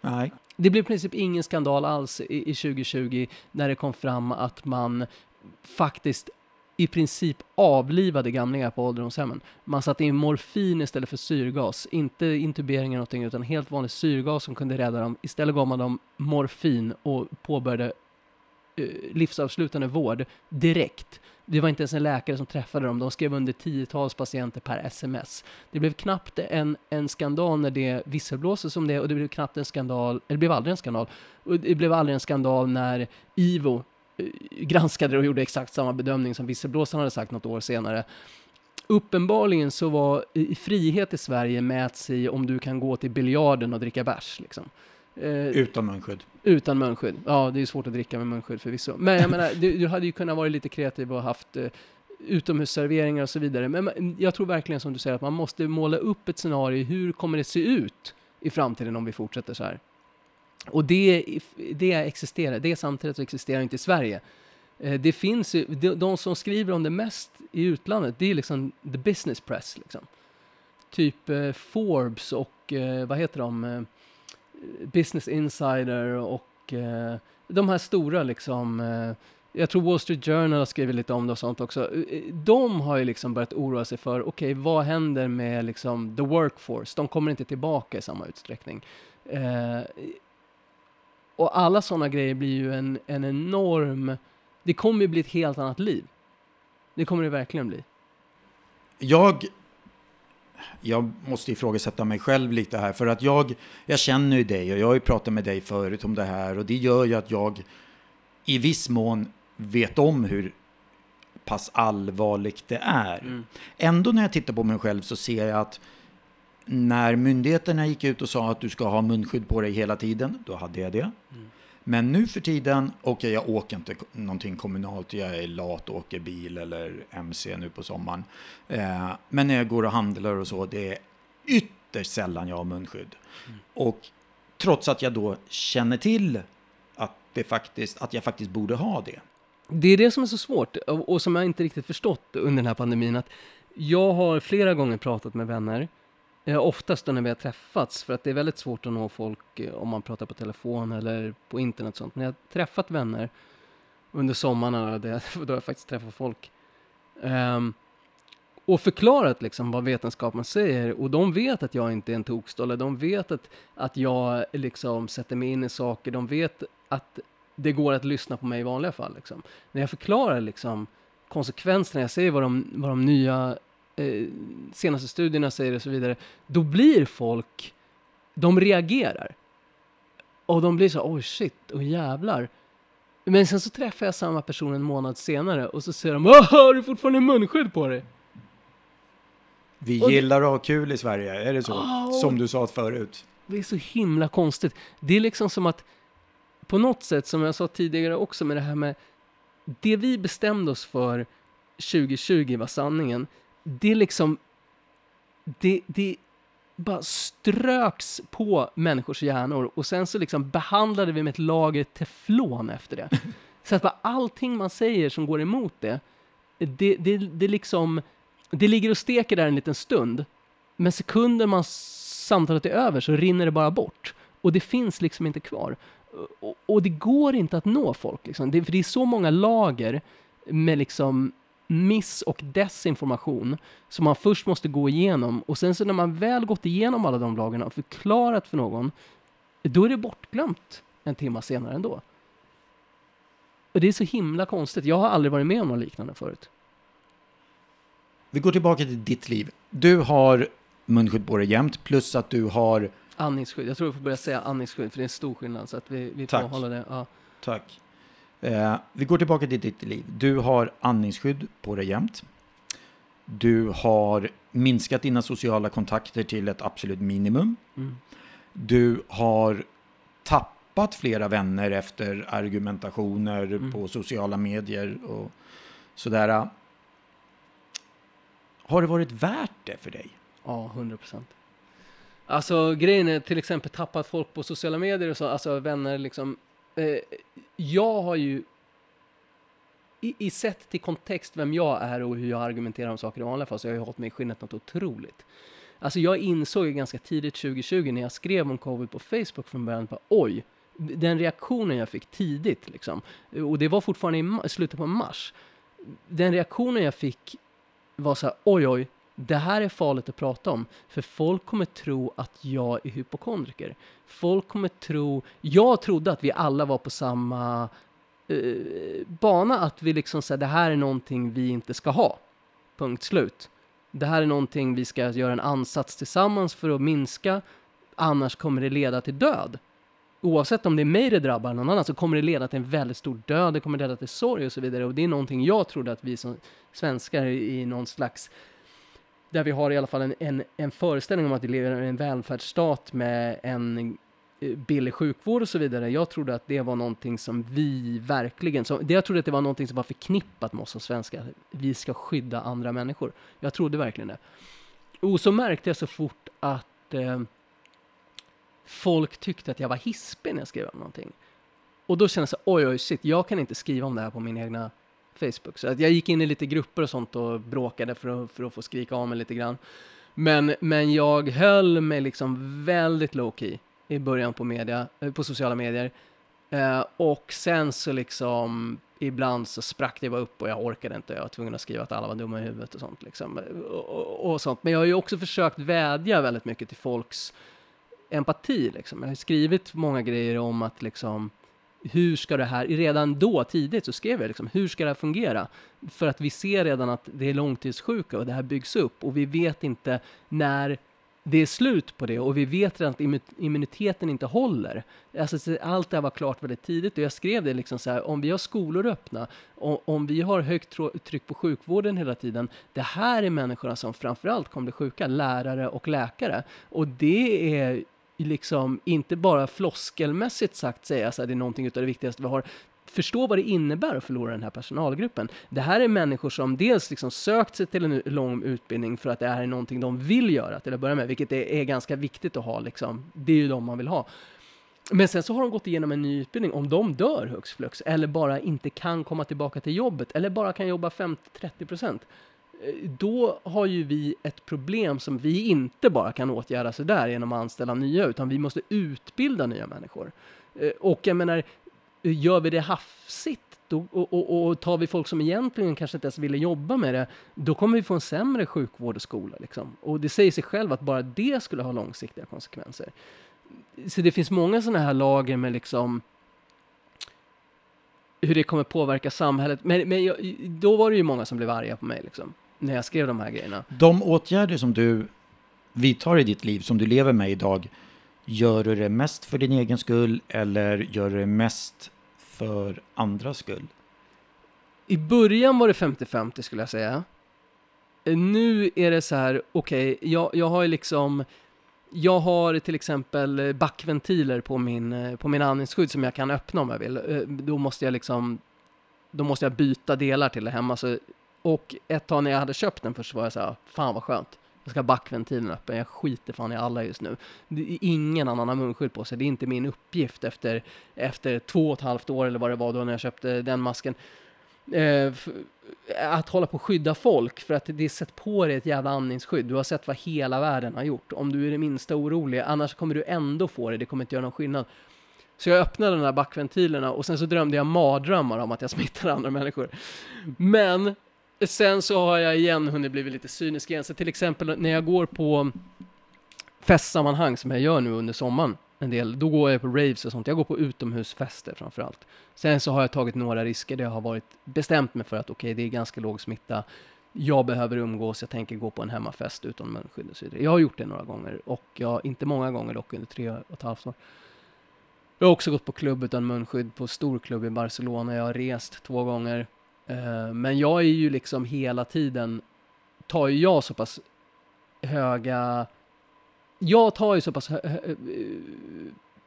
S1: Nej.
S2: Det blev i princip ingen skandal alls i, i 2020 när det kom fram att man faktiskt i princip avlivade gamlingar på ålderdomshemmen. Man satte in morfin istället för syrgas. Inte intubering eller någonting, utan helt vanlig syrgas som kunde rädda dem. Istället gav man dem morfin och påbörjade eh, livsavslutande vård direkt. Det var inte ens en läkare som träffade dem. De skrev under tiotals patienter per sms. Det blev knappt en, en skandal när det visselblåstes som det och det blev knappt en skandal, eller det blev aldrig en skandal. Och det blev aldrig en skandal när IVO granskade det och gjorde exakt samma bedömning som visselblåsaren hade sagt något år senare. Uppenbarligen så var i frihet i Sverige mäts i om du kan gå till biljarden och dricka bärs. Liksom. Eh,
S1: Utan munskydd.
S2: utan munskydd. Ja, det är svårt att dricka med munskydd förvisso. Men jag menar, du, du hade ju kunnat vara lite kreativ och haft eh, utomhusserveringar och så vidare. Men jag tror verkligen som du säger att man måste måla upp ett scenario. Hur kommer det se ut i framtiden om vi fortsätter så här? Och det, det existerar. Det samtidigt existerar inte i Sverige. Eh, det finns ju, de, som skriver om det mest i utlandet, det är liksom the business press. Liksom. Typ eh, Forbes och eh, vad heter de? Business Insider och de här stora liksom. Jag tror Wall Street Journal har skrivit lite om det och sånt också. De har ju liksom börjat oroa sig för, okej, vad händer med liksom the workforce? De kommer inte tillbaka i samma utsträckning. Och alla sådana grejer blir ju en, en enorm... Det kommer ju bli ett helt annat liv. Det kommer det verkligen bli.
S1: Jag, jag måste ifrågasätta mig själv lite här. För att jag, jag känner ju dig och jag har ju pratat med dig förut om det här. Och det gör ju att jag i viss mån vet om hur pass allvarligt det är.
S2: Mm.
S1: Ändå när jag tittar på mig själv så ser jag att när myndigheterna gick ut och sa att du ska ha munskydd på dig hela tiden, då hade jag det.
S2: Mm.
S1: Men nu för tiden, och jag åker inte någonting kommunalt, jag är lat och åker bil eller MC nu på sommaren. Eh, men när jag går och handlar och så, det är ytterst sällan jag har munskydd.
S2: Mm.
S1: Och trots att jag då känner till att, det faktiskt, att jag faktiskt borde ha det.
S2: Det är det som är så svårt och som jag inte riktigt förstått under den här pandemin. Att jag har flera gånger pratat med vänner, Eh, oftast när vi har träffats, för att det är väldigt svårt att nå folk eh, om man pratar på telefon eller på internet och sånt. Men jag har träffat vänner under sommarna, då jag, jag faktiskt träffat folk, Um, och förklarat liksom vad vetenskapen säger. Och de vet att jag inte är en tokstolle, de vet att, att jag liksom sätter mig in i saker, de vet att det går att lyssna på mig i vanliga fall. Liksom. När jag förklarar liksom, konsekvenserna, jag säger vad de, vad de nya eh, senaste studierna säger och så vidare, då blir folk, de reagerar. Och de blir så oj shit, och jävlar. Men sen så träffar jag samma person en månad senare och så säger de, "Åh, har du fortfarande munskydd på dig?
S1: Vi
S2: Och
S1: gillar att ha kul i Sverige, är det så?
S2: Och-
S1: Som du sa förut.
S2: Det är så himla konstigt. Det är liksom som att, på något sätt, som jag sa tidigare också med det här med, det vi bestämde oss för 2020 var sanningen, det är liksom, det, det bara ströks på människors hjärnor och sen så liksom behandlade vi med ett lager teflon efter det. Så att bara allting man säger som går emot det, det, det, det liksom, det ligger och steker där en liten stund, men sekunder man samtalet är över så rinner det bara bort. Och det finns liksom inte kvar. Och, och det går inte att nå folk. Liksom. Det, för det är så många lager med liksom miss och desinformation som man först måste gå igenom. Och sen så när man väl gått igenom alla de lagren och förklarat för någon, då är det bortglömt en timme senare ändå. Och det är så himla konstigt. Jag har aldrig varit med om något liknande förut.
S1: Vi går tillbaka till ditt liv. Du har munskydd på dig jämt, plus att du har...
S2: Andningsskydd. Jag tror vi får börja säga andningsskydd, för det är en stor skillnad. Så att vi, vi får hålla det. Ja.
S1: Tack. Eh, vi går tillbaka till ditt liv. Du har andningsskydd på dig jämt. Du har minskat dina sociala kontakter till ett absolut minimum.
S2: Mm.
S1: Du har tappat flera vänner efter argumentationer
S2: Mm.
S1: på sociala medier och sådär. Har det varit värt det för dig?
S2: Ja, 100 procent. Alltså grejen är till exempel tappat folk på sociala medier och så, alltså vänner liksom. Eh, jag har ju i, i sett till kontext vem jag är och hur jag argumenterar om saker i vanliga fall så jag har jag hållit mig i skinnet något otroligt. Alltså jag insåg ju ganska tidigt 2020 när jag skrev om covid på Facebook från början, bara, oj, den reaktionen jag fick tidigt liksom, och det var fortfarande i slutet på mars, den reaktionen jag fick var så här, oj oj, det här är farligt att prata om, för folk kommer tro att jag är hypokondriker. Folk kommer tro, jag trodde att vi alla var på samma eh, bana, att vi liksom säger det här är någonting vi inte ska ha. Punkt slut. Det här är någonting vi ska göra en ansats tillsammans för att minska, annars kommer det leda till död. Oavsett om det är mig det drabbar eller någon annan så kommer det leda till en väldigt stor död, det kommer leda till sorg och så vidare. Och det är någonting jag trodde att vi som svenskar i någon slags där vi har i alla fall en, en, en föreställning om att vi lever i en välfärdsstat med en eh, billig sjukvård och så vidare. Jag trodde att det var någonting som vi verkligen, som, det jag trodde att det var någonting som var förknippat med oss som svenskar. Vi ska skydda andra människor. Jag trodde verkligen det. Och så märkte jag så fort att eh, folk tyckte att jag var hispig när jag skrev om någonting. Och då kände jag så här, oj oj shit, jag kan inte skriva om det här på min egna Facebook. Så att jag gick in i lite grupper och sånt och bråkade för att, för att få skrika av mig lite grann. Men, men jag höll mig liksom väldigt low key i början på, media, eh, på sociala medier. Eh, och sen så liksom ibland så sprack det bara upp och jag orkade inte. Jag var tvungen att skriva att alla var dumma i huvudet och sånt. Liksom. Och, och, och sånt. Men jag har ju också försökt vädja väldigt mycket till folks empati. Liksom. Jag har skrivit många grejer om att liksom hur ska det här, redan då tidigt så skrev jag liksom, hur ska det här fungera? För att vi ser redan att det är långtidssjuka och det här byggs upp och vi vet inte när det är slut på det och vi vet redan att immuniteten inte håller. Alltså, allt det här var klart väldigt tidigt och jag skrev det liksom så här, om vi har skolor öppna, om, om vi har högt tryck på sjukvården hela tiden, det här är människorna som framförallt kommer bli sjuka, lärare och läkare. Och det är liksom inte bara floskelmässigt sagt säga att det är någonting av det viktigaste vi har, förstå vad det innebär att förlora den här personalgruppen. Det här är människor som dels liksom sökt sig till en lång utbildning för att det här är någonting de vill göra till att börja med, vilket är, är ganska viktigt att ha. Liksom. Det är ju de man vill ha. Men sen så har de gått igenom en ny utbildning. Om de dör hux flux eller bara inte kan komma tillbaka till jobbet eller bara kan jobba 50-30 procent då har ju vi ett problem som vi inte bara kan åtgärda så där genom att anställa nya, utan vi måste utbilda nya människor. Eh, och jag menar, gör vi det hafsigt då, och, och, och, tar vi folk som egentligen kanske inte ens ville jobba med det, då kommer vi få en sämre sjukvård och skola. Liksom. Och det säger sig själv att bara det skulle ha långsiktiga konsekvenser. Så det finns många sådana här lager med liksom hur det kommer påverka samhället. Men, men jag, då var det ju många som blev arga på mig liksom, när jag skrev de här grejerna.
S1: De åtgärder som du vidtar i ditt liv, som du lever med idag, Gör du det mest för din egen skull eller gör du det mest för andras skull?
S2: I början var det 50-50 skulle jag säga. Nu är det så här, okej, okay, jag, jag har liksom jag har till exempel backventiler på min, på min andningsskydd som jag kan öppna om jag vill. Eh, då måste jag liksom, då måste jag byta delar till det hemma. Så, och ett tag när jag hade köpt den först var jag så här, fan vad skönt. Jag ska ha backventilen öppen, jag skiter fan i alla just nu. Det är ingen annan har munskydd på sig, det är inte min uppgift efter, efter två och ett halvt år eller vad det var då när jag köpte den masken. Eh, att hålla på och skydda folk för att det är sett på dig ett jävla andningsskydd. Du har sett vad hela världen har gjort. Om du är det minsta orolig, annars kommer du ändå få det, det kommer inte göra någon skillnad. Så jag öppnade de där backventilerna och sen så drömde jag mardrömmar om att jag smittade andra människor. Men Sen så har jag igen hunnit bli lite cynisk igen. Så till exempel när jag går på festsammanhang som jag gör nu under sommaren en del, då går jag på raves och sånt. Jag går på utomhusfester framför allt. Sen så har jag tagit några risker. där jag har varit bestämt mig för att okej, okay, det är ganska låg smitta. Jag behöver umgås, jag tänker gå på en hemmafest utan munskydd och så vidare. Jag har gjort det några gånger och jag, inte många gånger dock under tre och ett halvt år. Jag har också gått på klubb utan munskydd på stor klubb i Barcelona. Jag har rest två gånger. Eh, men jag är ju liksom hela tiden, tar ju jag så pass höga, jag tar ju så pass hö, eh,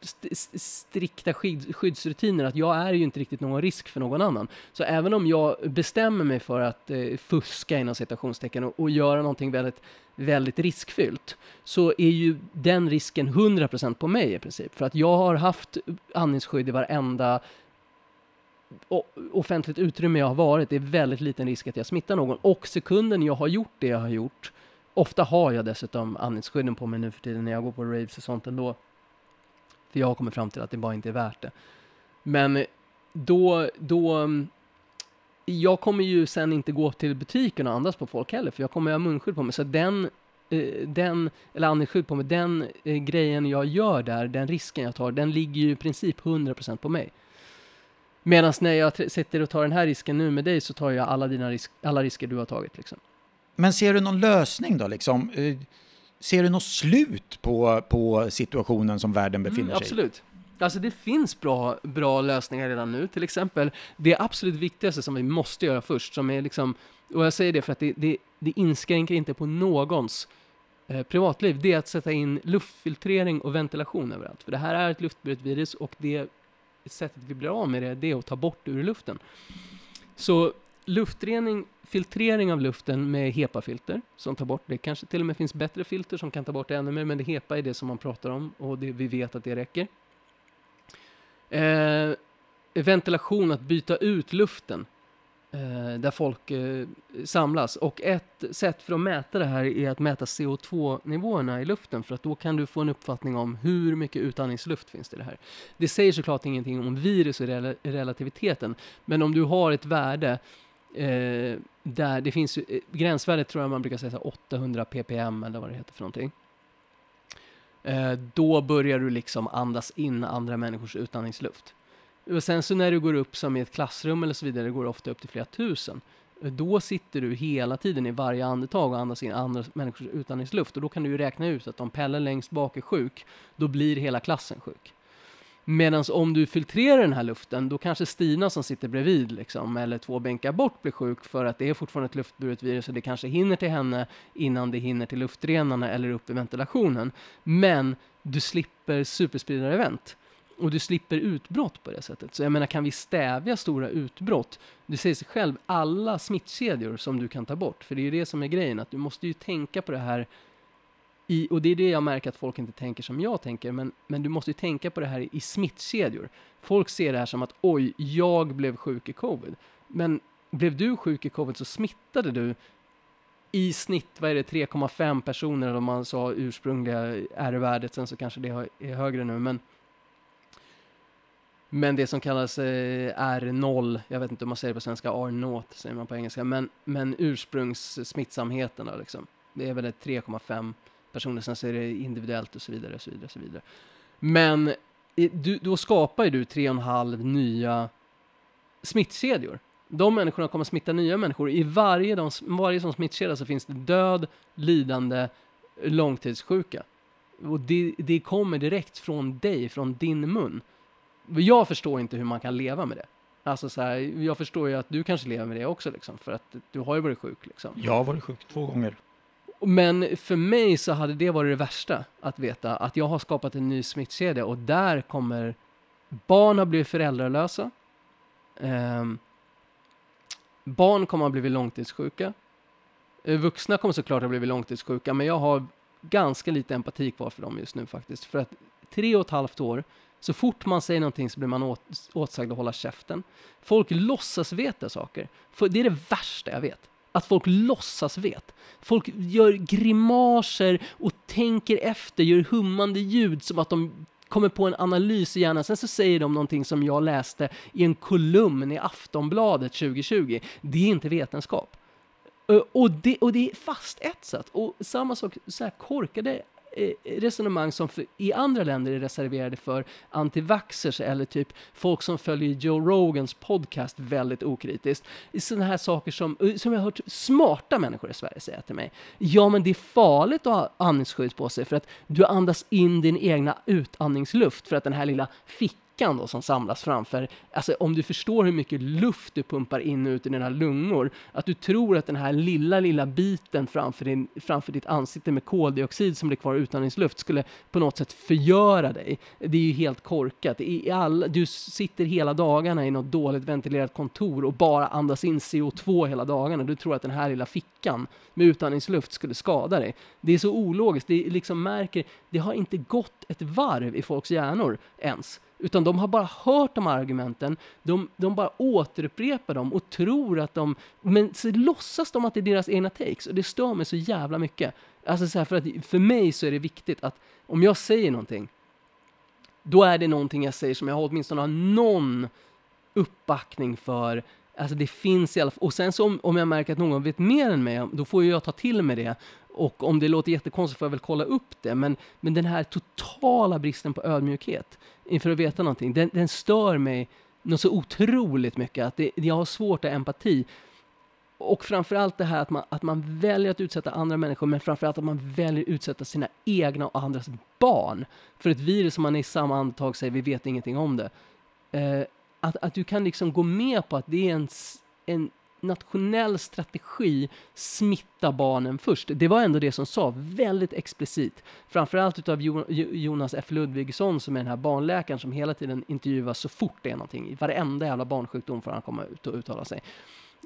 S2: st strikta skyd skyddsrutiner att jag är ju inte riktigt någon risk för någon annan. Så även om jag bestämmer mig för att eh, fuska inom citationstecken och, och göra någonting väldigt, väldigt riskfyllt, så är ju den risken 100% på mig i princip. För att jag har haft andningsskydd i varenda offentligt utrymme jag har varit, det är väldigt liten risk att jag smittar någon. Och sekunden jag har gjort det jag har gjort, ofta har jag dessutom andningsskydden på mig nu för tiden när jag går på raves och sånt ändå. För jag har kommit fram till att det bara inte är värt det. Men då, då, jag kommer ju sen inte gå till butiken och andas på folk heller, för jag kommer ha munskydd på mig. Så den, eh, den eller andningsskydd på mig, den eh, grejen jag gör där, den risken jag tar, den ligger ju i princip 100% på mig. Medan när jag sitter och tar den här risken nu med dig så tar jag alla dina risk, alla risker du har tagit. Liksom.
S1: Men ser du någon lösning då? Liksom? Eh, ser du något slut på, på situationen som världen mm, befinner mm,
S2: sig i? Absolut. Alltså det finns bra, bra lösningar redan nu. Till exempel det absolut viktigaste som vi måste göra först, som är liksom, och jag säger det för att det, det, det inskränker inte på någons eh, privatliv, det är att sätta in luftfiltrering och ventilation överallt. För det här är ett luftburet virus och det sättet vi blir av med det, det är att ta bort det ur luften. Så luftrening, filtrering av luften med HEPA-filter som tar bort det. Kanske till och med finns bättre filter som kan ta bort det ännu mer, men det HEPA är det som man pratar om och det, vi vet att det räcker. Eh, ventilation, att byta ut luften Eh, där folk eh, samlas. Och ett sätt för att mäta det här är att mäta CO2-nivåerna i luften för att då kan du få en uppfattning om hur mycket utandningsluft finns det i det här. Det säger såklart ingenting om virus och rel relativiteten, men om du har ett värde eh, där det finns, eh, gränsvärdet tror jag man brukar säga 800 ppm eller vad det heter för någonting. Eh, då börjar du liksom andas in andra människors utandningsluft. Och sen så när du går upp som i ett klassrum eller så vidare, det går ofta upp till flera tusen. Då sitter du hela tiden i varje andetag och andas in andra människors utandningsluft och då kan du ju räkna ut att om Pelle längst bak är sjuk, då blir hela klassen sjuk. Medan om du filtrerar den här luften, då kanske Stina som sitter bredvid, liksom, eller två bänkar bort, blir sjuk för att det är fortfarande ett luftburet virus och det kanske hinner till henne innan det hinner till luftrenarna eller upp i ventilationen. Men du slipper superspridare-event och du slipper utbrott på det sättet. Så jag menar, kan vi stävja stora utbrott? Det säger sig själv, alla smittkedjor som du kan ta bort, för det är ju det som är grejen, att du måste ju tänka på det här i, och det är det jag märker att folk inte tänker som jag tänker, men, men du måste ju tänka på det här i smittkedjor. Folk ser det här som att oj, jag blev sjuk i covid. Men blev du sjuk i covid så smittade du i snitt, vad är det, 3,5 personer om man sa ursprungliga R-värdet, sen så kanske det är högre nu, men men det som kallas eh, R0, jag vet inte om man säger det på svenska, R0 säger man på engelska, men, men ursprungssmittsamheten då liksom. Det är väl 3,5 personer, sen så är det individuellt och så vidare, och så vidare, och så vidare. Men du, då skapar ju du 3,5 nya smittkedjor. De människorna kommer smitta nya människor. I varje, de, varje sån smittkedja så finns det död, lidande, långtidssjuka. Och det, det kommer direkt från dig, från din mun. Jag förstår inte hur man kan leva med det. Alltså så här, jag förstår ju att du kanske lever med det också liksom, för att du har ju varit sjuk liksom.
S1: Jag har varit sjuk två gånger.
S2: Men för mig så hade det varit det värsta att veta att jag har skapat en ny smittkedja och där kommer barn har blivit föräldralösa. Eh, barn kommer att ha blivit långtidssjuka. Eh, vuxna kommer såklart att ha blivit långtidssjuka, men jag har ganska lite empati kvar för dem just nu faktiskt. För att tre och ett halvt år, så fort man säger någonting så blir man åt, åtsagd att hålla käften. Folk låtsas veta saker. För det är det värsta jag vet att folk låtsas vet. Folk gör grimaser och tänker efter, gör hummande ljud som att de kommer på en analys i hjärnan. Sen så säger de någonting som jag läste i en kolumn i Aftonbladet 2020. Det är inte vetenskap. Och det, och det är fastetsat. Och samma sak, så här korkade Eh, resonemang som för, i andra länder är reserverade för antivaxxers eller typ folk som följer Joe Rogans podcast väldigt okritiskt. Sådana här saker som, eh, som jag har hört smarta människor i Sverige säga till mig. Ja, men det är farligt att ha andningsskydd på sig för att du andas in din egna utandningsluft för att den här lilla fickan fickan då som samlas framför, alltså om du förstår hur mycket luft du pumpar in och ut i dina lungor, att du tror att den här lilla, lilla biten framför, din, framför ditt ansikte med koldioxid som blir kvar i utandningsluft skulle på något sätt förgöra dig. Det är ju helt korkat. I all, du sitter hela dagarna i något dåligt ventilerat kontor och bara andas in CO2 hela dagarna. Du tror att den här lilla fickan med utandningsluft skulle skada dig. Det är så ologiskt. Det liksom märker, det har inte gått ett varv i folks hjärnor ens. Utan de har bara hört de här argumenten, de, de bara återupprepar dem och tror att de... Men så låtsas de att det är deras egna takes och det stör mig så jävla mycket. Alltså så här, för, att, för mig så är det viktigt att om jag säger någonting, då är det någonting jag säger som jag åtminstone har någon uppbackning för. Alltså det finns i alla fall. Och sen så om, om jag märker att någon vet mer än mig, då får jag ta till mig det och om det låter jättekonstigt får jag väl kolla upp det, men, men den här totala bristen på ödmjukhet inför att veta någonting, den, den stör mig något så otroligt mycket att det, jag har svårt att ha empati. Och framförallt det här att man, att man väljer att utsätta andra människor, men framförallt att man väljer att utsätta sina egna och andras barn för ett virus som man i samma andetag säger vi vet ingenting om det. Eh, att, att du kan liksom gå med på att det är en, en nationell strategi smitta barnen först. Det var ändå det som sa väldigt explicit. Framförallt utav Jonas F Ludvigsson som är den här barnläkaren som hela tiden intervjuas så fort det är någonting. I varenda jävla barnsjukdom får han komma ut och uttala sig.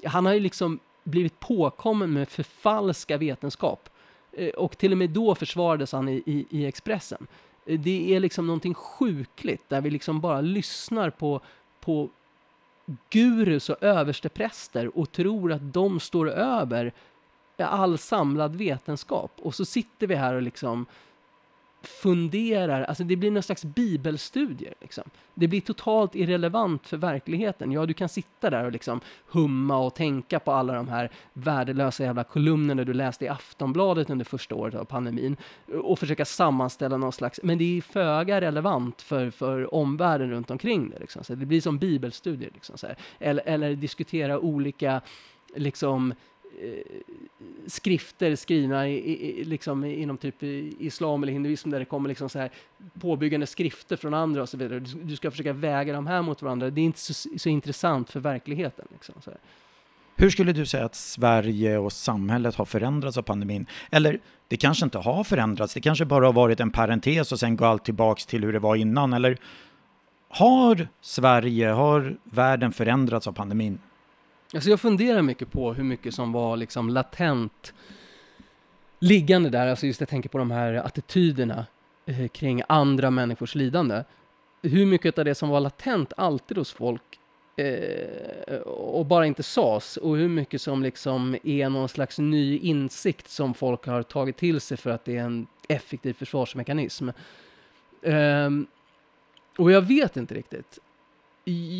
S2: Han har ju liksom blivit påkommen med förfalska vetenskap. Eh, och till och med då försvarades han i, i, i Expressen. Eh, det är liksom någonting sjukligt där vi liksom bara lyssnar på, på gurus och överstepräster och tror att de står över all samlad vetenskap. Och så sitter vi här och liksom funderar, alltså det blir någon slags bibelstudier. Liksom. Det blir totalt irrelevant för verkligheten. Ja, du kan sitta där och liksom humma och tänka på alla de här värdelösa jävla kolumnerna du läste i Aftonbladet under första året av pandemin och försöka sammanställa någon slags, men det är föga relevant för, för omvärlden runt omkring det. Liksom. Så det blir som bibelstudier. Liksom, så här. Eller, eller diskutera olika liksom Eh, skrifter skrivna i, i, liksom inom typ islam eller hinduism där det kommer liksom så här påbyggande skrifter från andra och så vidare. Du, du ska försöka väga de här mot varandra. Det är inte så, så intressant för verkligheten. Liksom, så här.
S1: Hur skulle du säga att Sverige och samhället har förändrats av pandemin? Eller det kanske inte har förändrats, det kanske bara har varit en parentes och sen går allt tillbaks till hur det var innan. Eller har Sverige, har världen förändrats av pandemin?
S2: Alltså jag funderar mycket på hur mycket som var liksom latent liggande där, alltså just jag tänker på de här attityderna eh, kring andra människors lidande. Hur mycket av det som var latent alltid hos folk eh, och bara inte sas och hur mycket som liksom är någon slags ny insikt som folk har tagit till sig för att det är en effektiv försvarsmekanism. Eh, och jag vet inte riktigt.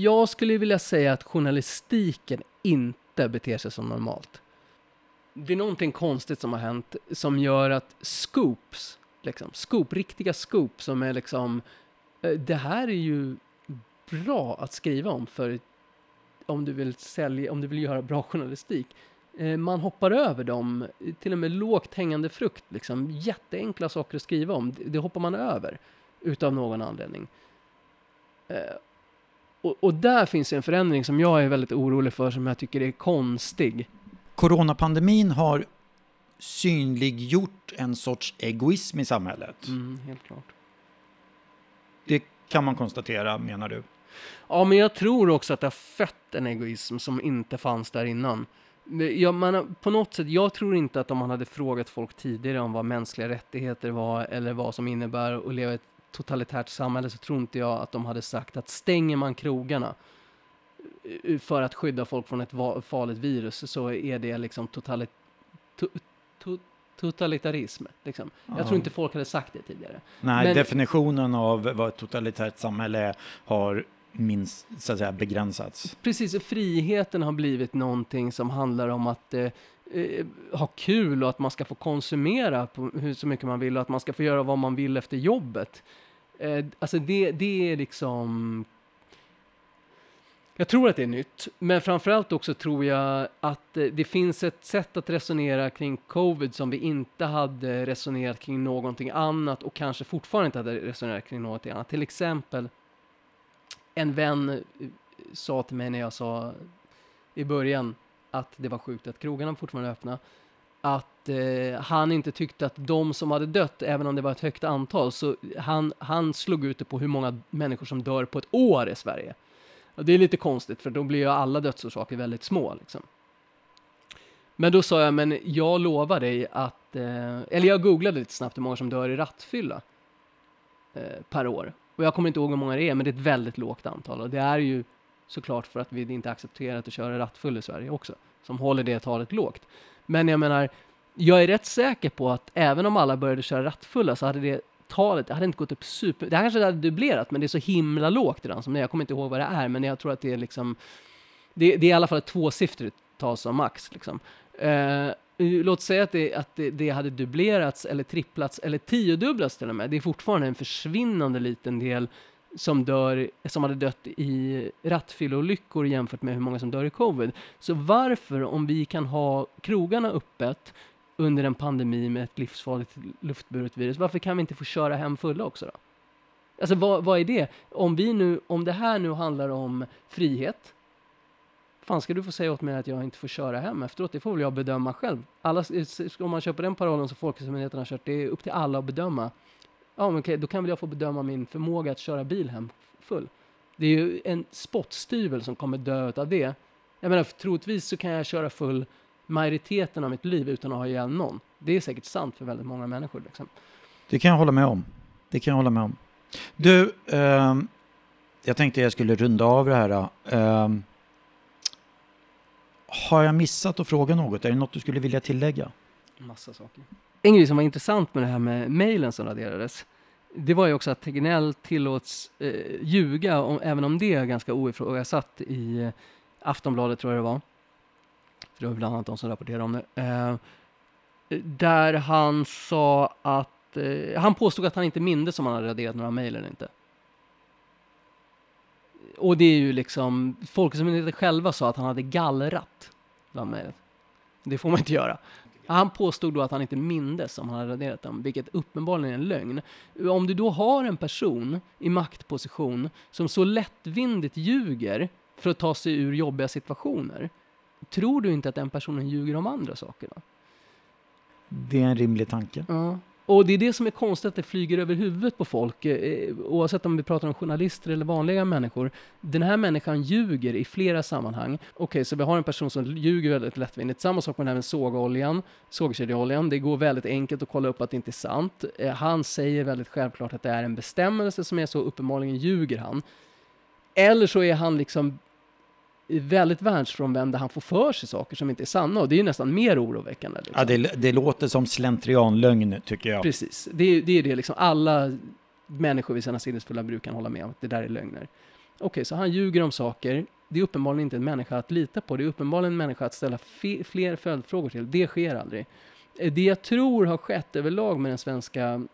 S2: Jag skulle vilja säga att journalistiken inte beter sig som normalt. Det är någonting konstigt som har hänt som gör att scoops, liksom, scoop, riktiga scoop som är liksom, eh, det här är ju bra att skriva om för om du vill sälja, om du vill göra bra journalistik. Eh, man hoppar över dem, till och med lågt hängande frukt, liksom jätteenkla saker att skriva om, det hoppar man över utav någon anledning. Eh, och, och, där finns en förändring som jag är väldigt orolig för, som jag tycker är konstig.
S1: Coronapandemin har synliggjort en sorts egoism i samhället.
S2: Mm, helt klart.
S1: Det kan man konstatera, menar du?
S2: Ja, men jag tror också att det har fött en egoism som inte fanns där innan. Jag, man, på något sätt, jag tror inte att om man hade frågat folk tidigare om vad mänskliga rättigheter var eller vad som innebär att leva ett totalitärt samhälle så tror inte jag att de hade sagt att stänger man krogarna eh, för att skydda folk från ett farligt virus så är det liksom totalit, to, to, totalitarism. Liksom. Ja. Jag tror inte folk hade sagt det tidigare.
S1: Nej, Men, definitionen av vad ett totalitärt samhälle är har minst, så att säga, begränsats.
S2: Precis, friheten har blivit någonting som handlar om att eh, eh, ha kul och att man ska få konsumera på hur så mycket man vill och att man ska få göra vad man vill efter jobbet. Eh, alltså det, det är liksom jag tror att det är nytt, men framförallt också tror jag att eh, det finns ett sätt att resonera kring covid som vi inte hade resonerat kring någonting annat och kanske fortfarande inte hade resonerat kring någonting annat. Till exempel en vän eh, sa till mig när jag sa i början att det var sjukt att krogarna fortfarande var öppna. Att eh, han inte tyckte att de som hade dött, även om det var ett högt antal, så han, han slog ut det på hur många människor som dör på ett år i Sverige. Och det är lite konstigt, för då blir ju alla dödsorsaker väldigt små. Liksom. Men då sa jag, men jag lovar dig att, eh, eller jag googlade lite snabbt hur många som dör i rattfylla eh, per år. Och jag kommer inte ihåg hur många det är, men det är ett väldigt lågt antal. Och det är ju såklart för att vi inte accepterat att köra rattfull i Sverige också, som håller det talet lågt. Men jag menar, jag är rätt säker på att även om alla började köra rattfulla så hade det talet, det hade inte gått upp super, det kanske hade dubblerat, men det är så himla lågt redan som det Jag kommer inte ihåg vad det är, men jag tror att det är liksom, det, det är i alla fall ett tvåsiffrigt tal som max liksom. Uh, låt säga att, det, att det, det, hade dubblerats eller tripplats eller tiodubblats till och med. Det är fortfarande en försvinnande liten del som, dör, som hade dött i rattfylleolyckor jämfört med hur många som dör i covid. Så varför, om vi kan ha krogarna öppet under en pandemi med ett livsfarligt luftburet virus, varför kan vi inte få köra hem fulla också då? Alltså vad, vad är det? Om, vi nu, om det här nu handlar om frihet, fan ska du få säga åt mig att jag inte får köra hem efteråt? Det får väl jag bedöma själv. Alla, om man köper den parollen som Folkhälsomyndigheten har kört, det är upp till alla att bedöma ja men okej, då kan väl jag få bedöma min förmåga att köra bil hem full. Det är ju en spottstyvel som kommer dö av det. Jag menar, troligtvis så kan jag köra full majoriteten av mitt liv utan att ha ihjäl någon. Det är säkert sant för väldigt många människor. Liksom.
S1: Det kan jag hålla med om. Det kan jag hålla med om. Du, eh, jag tänkte jag skulle runda av det här. Eh, har jag missat att fråga något? Är det något du skulle vilja tillägga?
S2: Massa saker. En grej som var intressant med det här med mejlen som raderades, det var ju också att Tegnell tillåts eh, ljuga, om, även om det är ganska oifrågasatt i eh, Aftonbladet tror jag det var. För det var bland annat de som rapporterade om det. Eh, där han sa att, eh, han påstod att han inte mindes om han hade raderat några mejl eller inte. Och det är ju liksom, Folkhälsomyndigheten själva sa att han hade gallrat bland mejlet. Det får man inte göra. Han påstod då att han inte mindes om han hade raderat dem, vilket uppenbarligen är en lögn. Om du då har en person i maktposition som så lättvindigt ljuger för att ta sig ur jobbiga situationer, tror du inte att den personen ljuger om andra saker då?
S1: Det är en rimlig tanke.
S2: Ja. Och det är det som är konstigt, att det flyger över huvudet på folk, eh, eh, oavsett om vi pratar om journalister eller vanliga människor. Den här människan ljuger i flera sammanhang. Okej, okay, så vi har en person som ljuger väldigt lättvindigt. Samma sak med den här med sågoljan, sågkedjeoljan. Det går väldigt enkelt att kolla upp att det inte är sant. Eh, han säger väldigt självklart att det är en bestämmelse som är så, uppenbarligen ljuger han. Eller så är han liksom väldigt världsfrånvänd där han får för sig saker som inte är sanna och det är nästan mer oroväckande. Liksom.
S1: Ja, det, det låter som slentrianlögn tycker jag.
S2: Precis, det, det är det liksom alla människor vid sina sinnesfulla bruk kan hålla med om, att det där är lögner. Okej, okay, så han ljuger om saker, det är uppenbarligen inte en människa att lita på, det är uppenbarligen en människa att ställa fler följdfrågor till, det sker aldrig. Eh, det jag tror har skett överlag med den svenska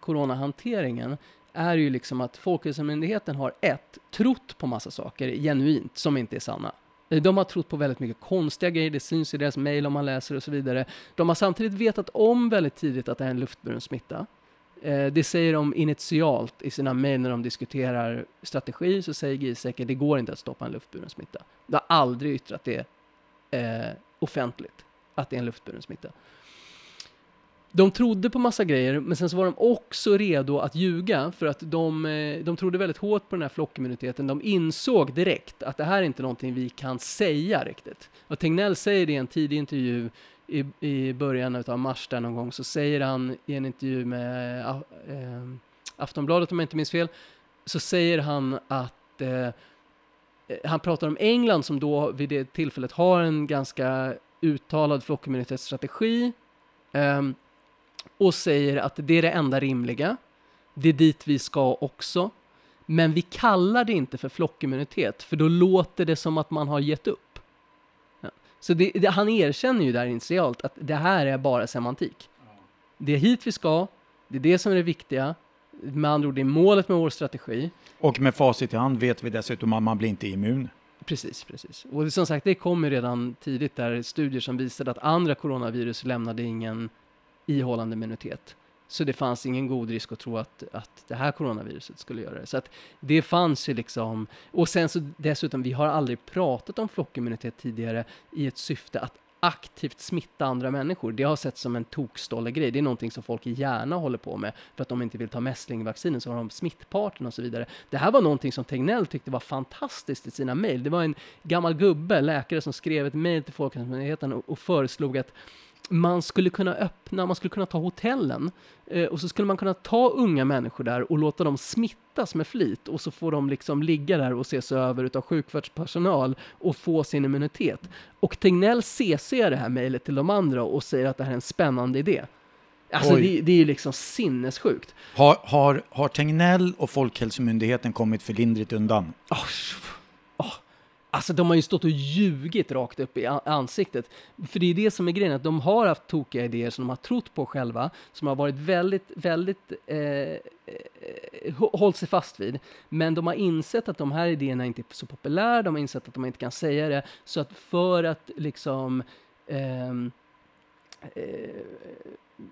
S2: coronahanteringen är ju liksom att Folkhälsomyndigheten har ett, trott på massa saker genuint som inte är sanna. Eh, de har trott på väldigt mycket konstiga grejer, det syns i deras mejl om man läser och så vidare. De har samtidigt vetat om väldigt tidigt att det är en luftburen smitta. Eh, det säger de initialt i sina mejl när de diskuterar strategi, så säger Giesecke det går inte att stoppa en luftburen smitta. De har aldrig yttrat det eh, offentligt, att det är en luftburen smitta de trodde på massa grejer, men sen så var de också redo att ljuga för att de, eh, de trodde väldigt hårt på den här flockimmuniteten. De insåg direkt att det här är inte någonting vi kan säga riktigt. Och Tegnell säger det i en tidig intervju i, i början av mars där någon gång, så säger han i en intervju med äh, Aftonbladet om jag inte minns fel, så säger han att äh, han pratar om England som då vid det tillfället har en ganska uttalad flockimmunitetsstrategi. Um, och säger att det är det enda rimliga. Det är dit vi ska också. Men vi kallar det inte för flockimmunitet, för då låter det som att man har gett upp. Ja. Så det, det, han erkänner ju där initialt att det här är bara semantik. Det är hit vi ska, det är det som är det viktiga. Med andra ord, det är målet med vår strategi.
S1: Och med facit i hand vet vi dessutom att man blir inte immun.
S2: Precis, precis. Och som sagt, det kom ju redan tidigt där studier som visade att andra coronavirus lämnade ingen ihållande immunitet. Så det fanns ingen god risk att tro att, att det här coronaviruset skulle göra det. Så att det fanns ju liksom, och sen så dessutom, vi har aldrig pratat om flockimmunitet tidigare i ett syfte att aktivt smitta andra människor. Det har sett som en tokstolle-grej. Det är någonting som folk gärna håller på med för att de inte vill ta mässlingvaccinen, så har de smittparten och så vidare. Det här var någonting som Tegnell tyckte var fantastiskt i sina mejl. Det var en gammal gubbe, läkare, som skrev ett mejl till Folkhälsomyndigheten och, och föreslog att man skulle kunna öppna, man skulle kunna ta hotellen eh, och så skulle man kunna ta unga människor där och låta dem smittas med flit och så får de liksom ligga där och ses över utav sjukvårdspersonal och få sin immunitet. Och Tegnell CC det här mejlet till de andra och säger att det här är en spännande idé. Alltså det, det, är ju liksom sinnessjukt.
S1: Har, har, har Tegnell och Folkhälsomyndigheten kommit för lindrigt undan?
S2: Oh, Alltså de har ju stått och ljugit rakt upp i ansiktet. För det är det som är grejen, att de har haft tokiga idéer som de har trott på själva, som har varit väldigt, väldigt, eh, eh hållit sig fast vid. Men de har insett att de här idéerna inte är så populära, de har insett att de inte kan säga det, så att för att liksom ehm, eh, eh,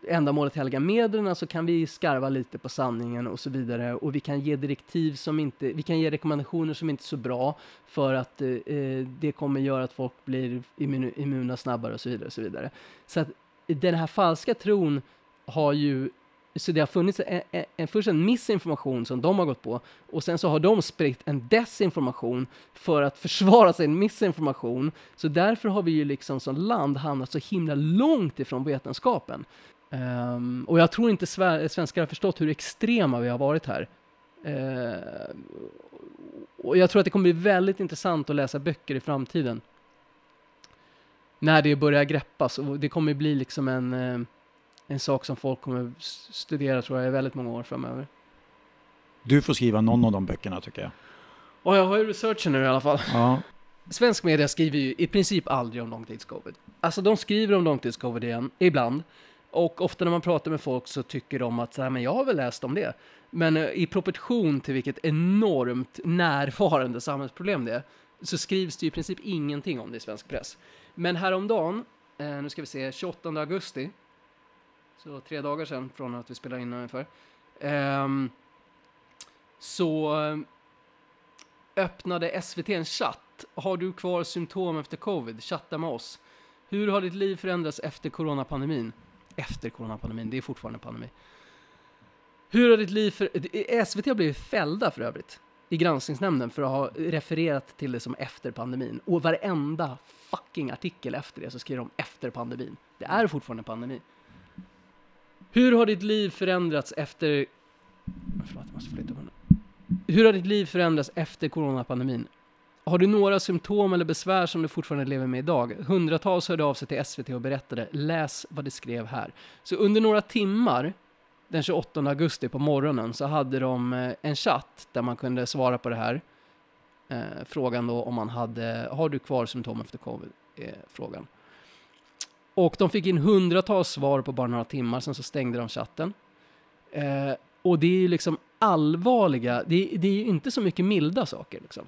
S2: ändamålet helga medlen så kan vi skarva lite på sanningen och så vidare och vi kan ge direktiv som inte, vi kan ge rekommendationer som inte är så bra för att eh, eh det kommer göra att folk blir immun, immuna snabbare och så vidare och så vidare. Så att den här falska tron har ju så det har funnits en, en, en, först en missinformation som de har gått på och sen så har de spritt en desinformation för att försvara sin missinformation. Så därför har vi ju liksom som land hamnat så himla långt ifrån vetenskapen. Um, och jag tror inte svenskar har förstått hur extrema vi har varit här. Uh, och jag tror att det kommer bli väldigt intressant att läsa böcker i framtiden. När det börjar greppas och det kommer bli liksom en uh, en sak som folk kommer studera tror jag i väldigt många år framöver.
S1: Du får skriva någon av de böckerna tycker jag.
S2: Och jag har ju researchen nu i alla fall.
S1: Ja.
S2: Svensk media skriver ju i princip aldrig om långtidscovid. Alltså de skriver om långtidscovid igen, ibland. Och ofta när man pratar med folk så tycker de att så här, men jag har väl läst om det. Men eh, i proportion till vilket enormt närvarande samhällsproblem det är, så skrivs det i princip ingenting om det i svensk press. Men häromdagen, eh, nu ska vi se, 28 augusti, så tre dagar sedan från att vi spelade in ungefär, ehm, så eh, öppnade SVT en chatt. Har du kvar symptom efter covid? Chatta med oss. Hur har ditt liv förändrats efter coronapandemin? Efter coronapandemin, det är fortfarande pandemi. Hur har ditt liv för... SVT har blivit fällda för övrigt i granskningsnämnden för att ha refererat till det som efter pandemin. Och varenda fucking artikel efter det så skriver de efter pandemin. Det är fortfarande pandemi. Hur har ditt liv förändrats efter... Förlåt, jag måste flytta på den. Hur har ditt liv förändrats efter coronapandemin? Har du några symptom eller besvär som du fortfarande lever med idag? Hundratals hörde av sig till SVT och berättade. Läs vad de skrev här. Så under några timmar den 28 augusti på morgonen så hade de eh, en chatt där man kunde svara på det här. Eh, frågan då om man hade, har du kvar symptom efter covid? Eh, frågan. Och de fick in hundratals svar på bara några timmar, sen så stängde de chatten. Eh, och det är ju liksom allvarliga, det, det är ju inte så mycket milda saker liksom.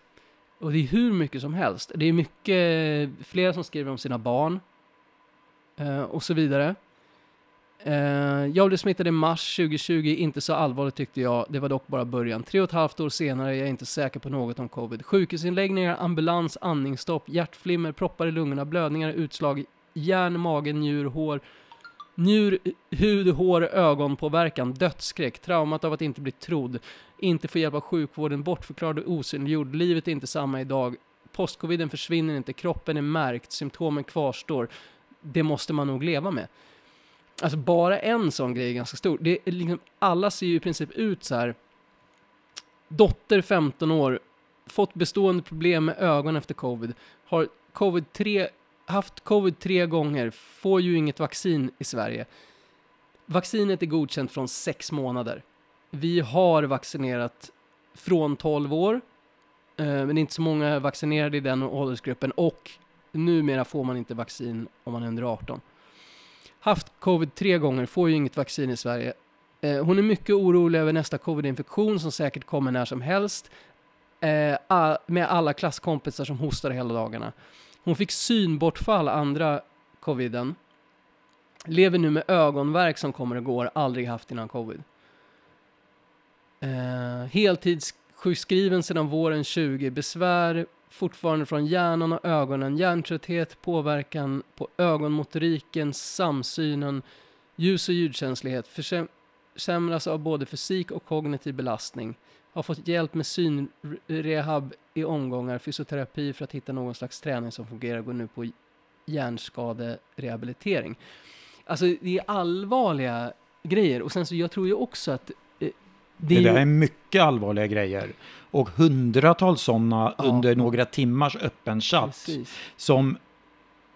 S2: Och det är hur mycket som helst. Det är mycket, flera som skriver om sina barn eh, och så vidare. Eh, jag blev smittad i mars 2020, inte så allvarligt tyckte jag. Det var dock bara början. Tre och ett halvt år senare är jag inte säker på något om covid. Sjukhusinläggningar, ambulans, andningsstopp, hjärtflimmer, proppar i lungorna, blödningar, utslag, hjärn, mage, njur, hår, njur, hud, hår, ögonpåverkan, dödsskräck, traumat av att inte bli trodd, inte få hjälp av sjukvården, bortförklarad och osynliggjord, livet är inte samma idag, postcoviden försvinner inte, kroppen är märkt, symptomen kvarstår. Det måste man nog leva med. Alltså bara en sån grej är ganska stor. Det är liksom, alla ser ju i princip ut så här. Dotter 15 år, fått bestående problem med ögon efter covid, har covid 3, haft covid tre gånger, får ju inget vaccin i Sverige. Vaccinet är godkänt från sex månader. Vi har vaccinerat från 12 år, eh, men det är inte så många vaccinerade i den åldersgruppen och numera får man inte vaccin om man är under 18 haft covid tre gånger, får ju inget vaccin i Sverige. Eh, hon är mycket orolig över nästa covid-infektion som säkert kommer när som helst. Eh, med alla klasskompisar som hostar hela dagarna. Hon fick synbortfall andra coviden. Lever nu med ögonvärk som kommer och går, aldrig haft innan covid. Eh, heltidssjukskriven sedan våren 20, besvär fortfarande från hjärnan och ögonen, hjärntrötthet, påverkan på ögonmotoriken, samsynen, ljus och ljudkänslighet, försämras av både fysik och kognitiv belastning, har fått hjälp med synrehab i omgångar, fysioterapi för att hitta någon slags träning som fungerar, går nu på hjärnskaderehabilitering. Alltså det är allvarliga grejer och sen så jag tror ju också att eh,
S1: Det,
S2: är
S1: där är mycket allvarliga grejer. Och hundratals sådana
S2: Ja.
S1: under några timmars öppen chatt
S2: Precis.
S1: som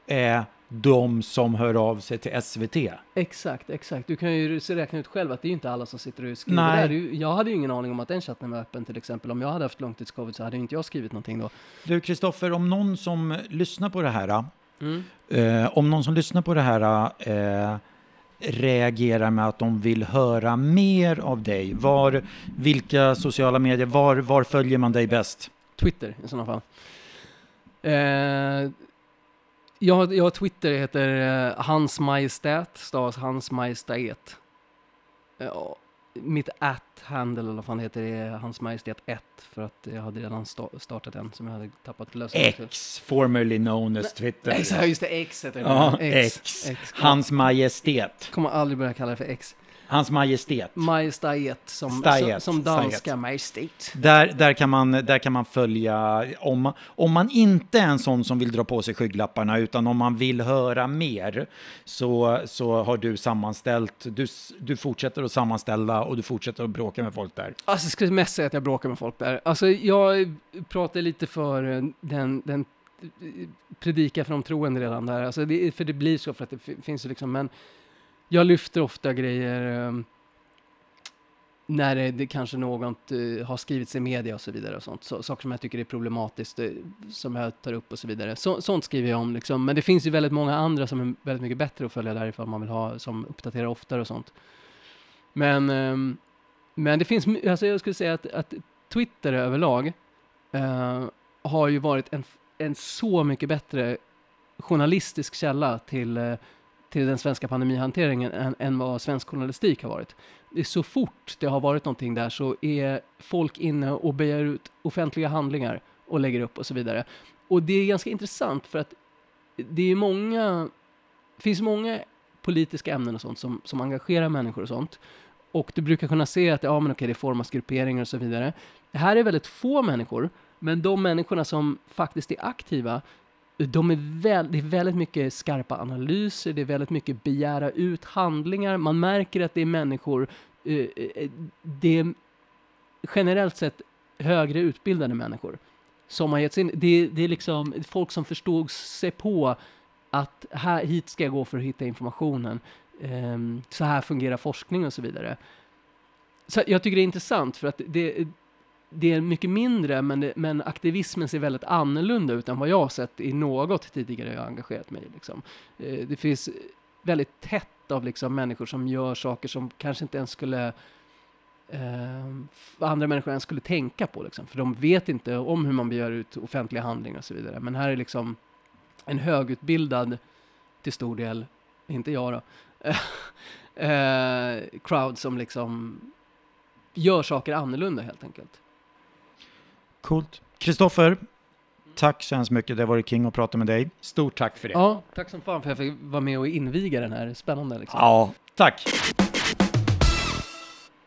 S1: är de som hör av sig till SVT.
S2: Exakt, exakt. Du kan ju räkna ut själv att det är ju inte alla som sitter och skriver
S1: Nej.
S2: där. Jag hade ju ingen aning om att den chatten var öppen till exempel. Om jag hade haft långtidscovid så hade inte jag skrivit någonting då.
S1: Du Kristoffer, om någon som lyssnar på det här,
S2: Mm.
S1: eh, om någon som lyssnar på det här eh, reagerar med att de vill höra mer av dig, var, vilka sociala medier, var, var följer man dig bäst?
S2: Twitter i sådana fall. Eh, jag, har- jag har Twitter, heter eh, Hans Majestät, stavas Hans Majestät. Eh, och mitt at-handle, eller vad fan det heter, är Hans Majestät 1, för att jag hade redan sta- startat en som jag hade tappat lösenordet.
S1: X, formerly known as Twitter.
S2: Exakt, just det, X heter det.
S1: Ja, X. Hans Majestät.
S2: Kommer aldrig börja kalla det för X.
S1: Hans Majestät.
S2: Majestät som, som, som danska
S1: stajet.
S2: majestät.
S1: Där, där, kan man, där kan man följa, om om man inte är en sån som vill dra på sig skygglapparna, utan om man vill höra mer, så, så har du sammanställt, du, du fortsätter att sammanställa och du fortsätter att bråka med folk där.
S2: Alltså jag skulle mest säga att jag bråkar med folk där. Alltså jag pratar lite för eh, den, den eh, predika för de troende redan där. Alltså det, för det blir så för att det fi- finns liksom, men jag lyfter ofta grejer eh, när det, det kanske något uh, eh, har skrivits i media och så vidare och sånt. Så, saker som jag tycker är problematiskt, uh, som jag tar upp och så vidare. Så, sånt skriver jag om liksom. Men det finns ju väldigt många andra som är väldigt mycket bättre att följa där ifall man vill ha, som uppdaterar oftare och sånt. Men, um, men det finns, alltså jag skulle säga att, att Twitter överlag uh, har ju varit en, en så mycket bättre journalistisk källa till, uh, till den svenska pandemihanteringen än, än vad svensk journalistik har varit. Det är så fort det har varit någonting där så är folk inne och begär ut offentliga handlingar och lägger upp och så vidare. Och det är ganska intressant för att det är många, finns många politiska ämnen och sånt som, som engagerar människor och sånt. Och du brukar kunna se att ja, men okej, det formas grupperingar och så vidare. Det här är väldigt få människor, men de människorna som faktiskt är aktiva, de är väl, det är väldigt mycket skarpa analyser, det är väldigt mycket begära ut handlingar. Man märker att det är människor, eh, eh, eh det är generellt sett högre utbildade människor som har gett sig in. Det, det är liksom folk som förstod sig på att här, hit ska jag gå för att hitta informationen. Eh, så här fungerar forskning och så vidare. Så jag tycker det är intressant för att det, det är mycket mindre, men, det, men aktivismen ser väldigt annorlunda ut än vad jag har sett i något tidigare jag har engagerat mig i. Liksom. Eh, det finns väldigt tätt av liksom människor som gör saker som kanske inte ens skulle uh, andra människor ens skulle tänka på, liksom. för de vet inte om hur man begär ut offentliga handlingar och så vidare. Men här är liksom en högutbildad, till stor del, inte jag då, eh, crowd som liksom gör saker annorlunda helt enkelt.
S1: Coolt. Kristoffer, tack så hemskt mycket. Det har varit king att prata med dig. Stort tack för det.
S2: Ja, tack som fan för att jag fick vara med och inviga den här. Spännande liksom.
S1: Ja, tack.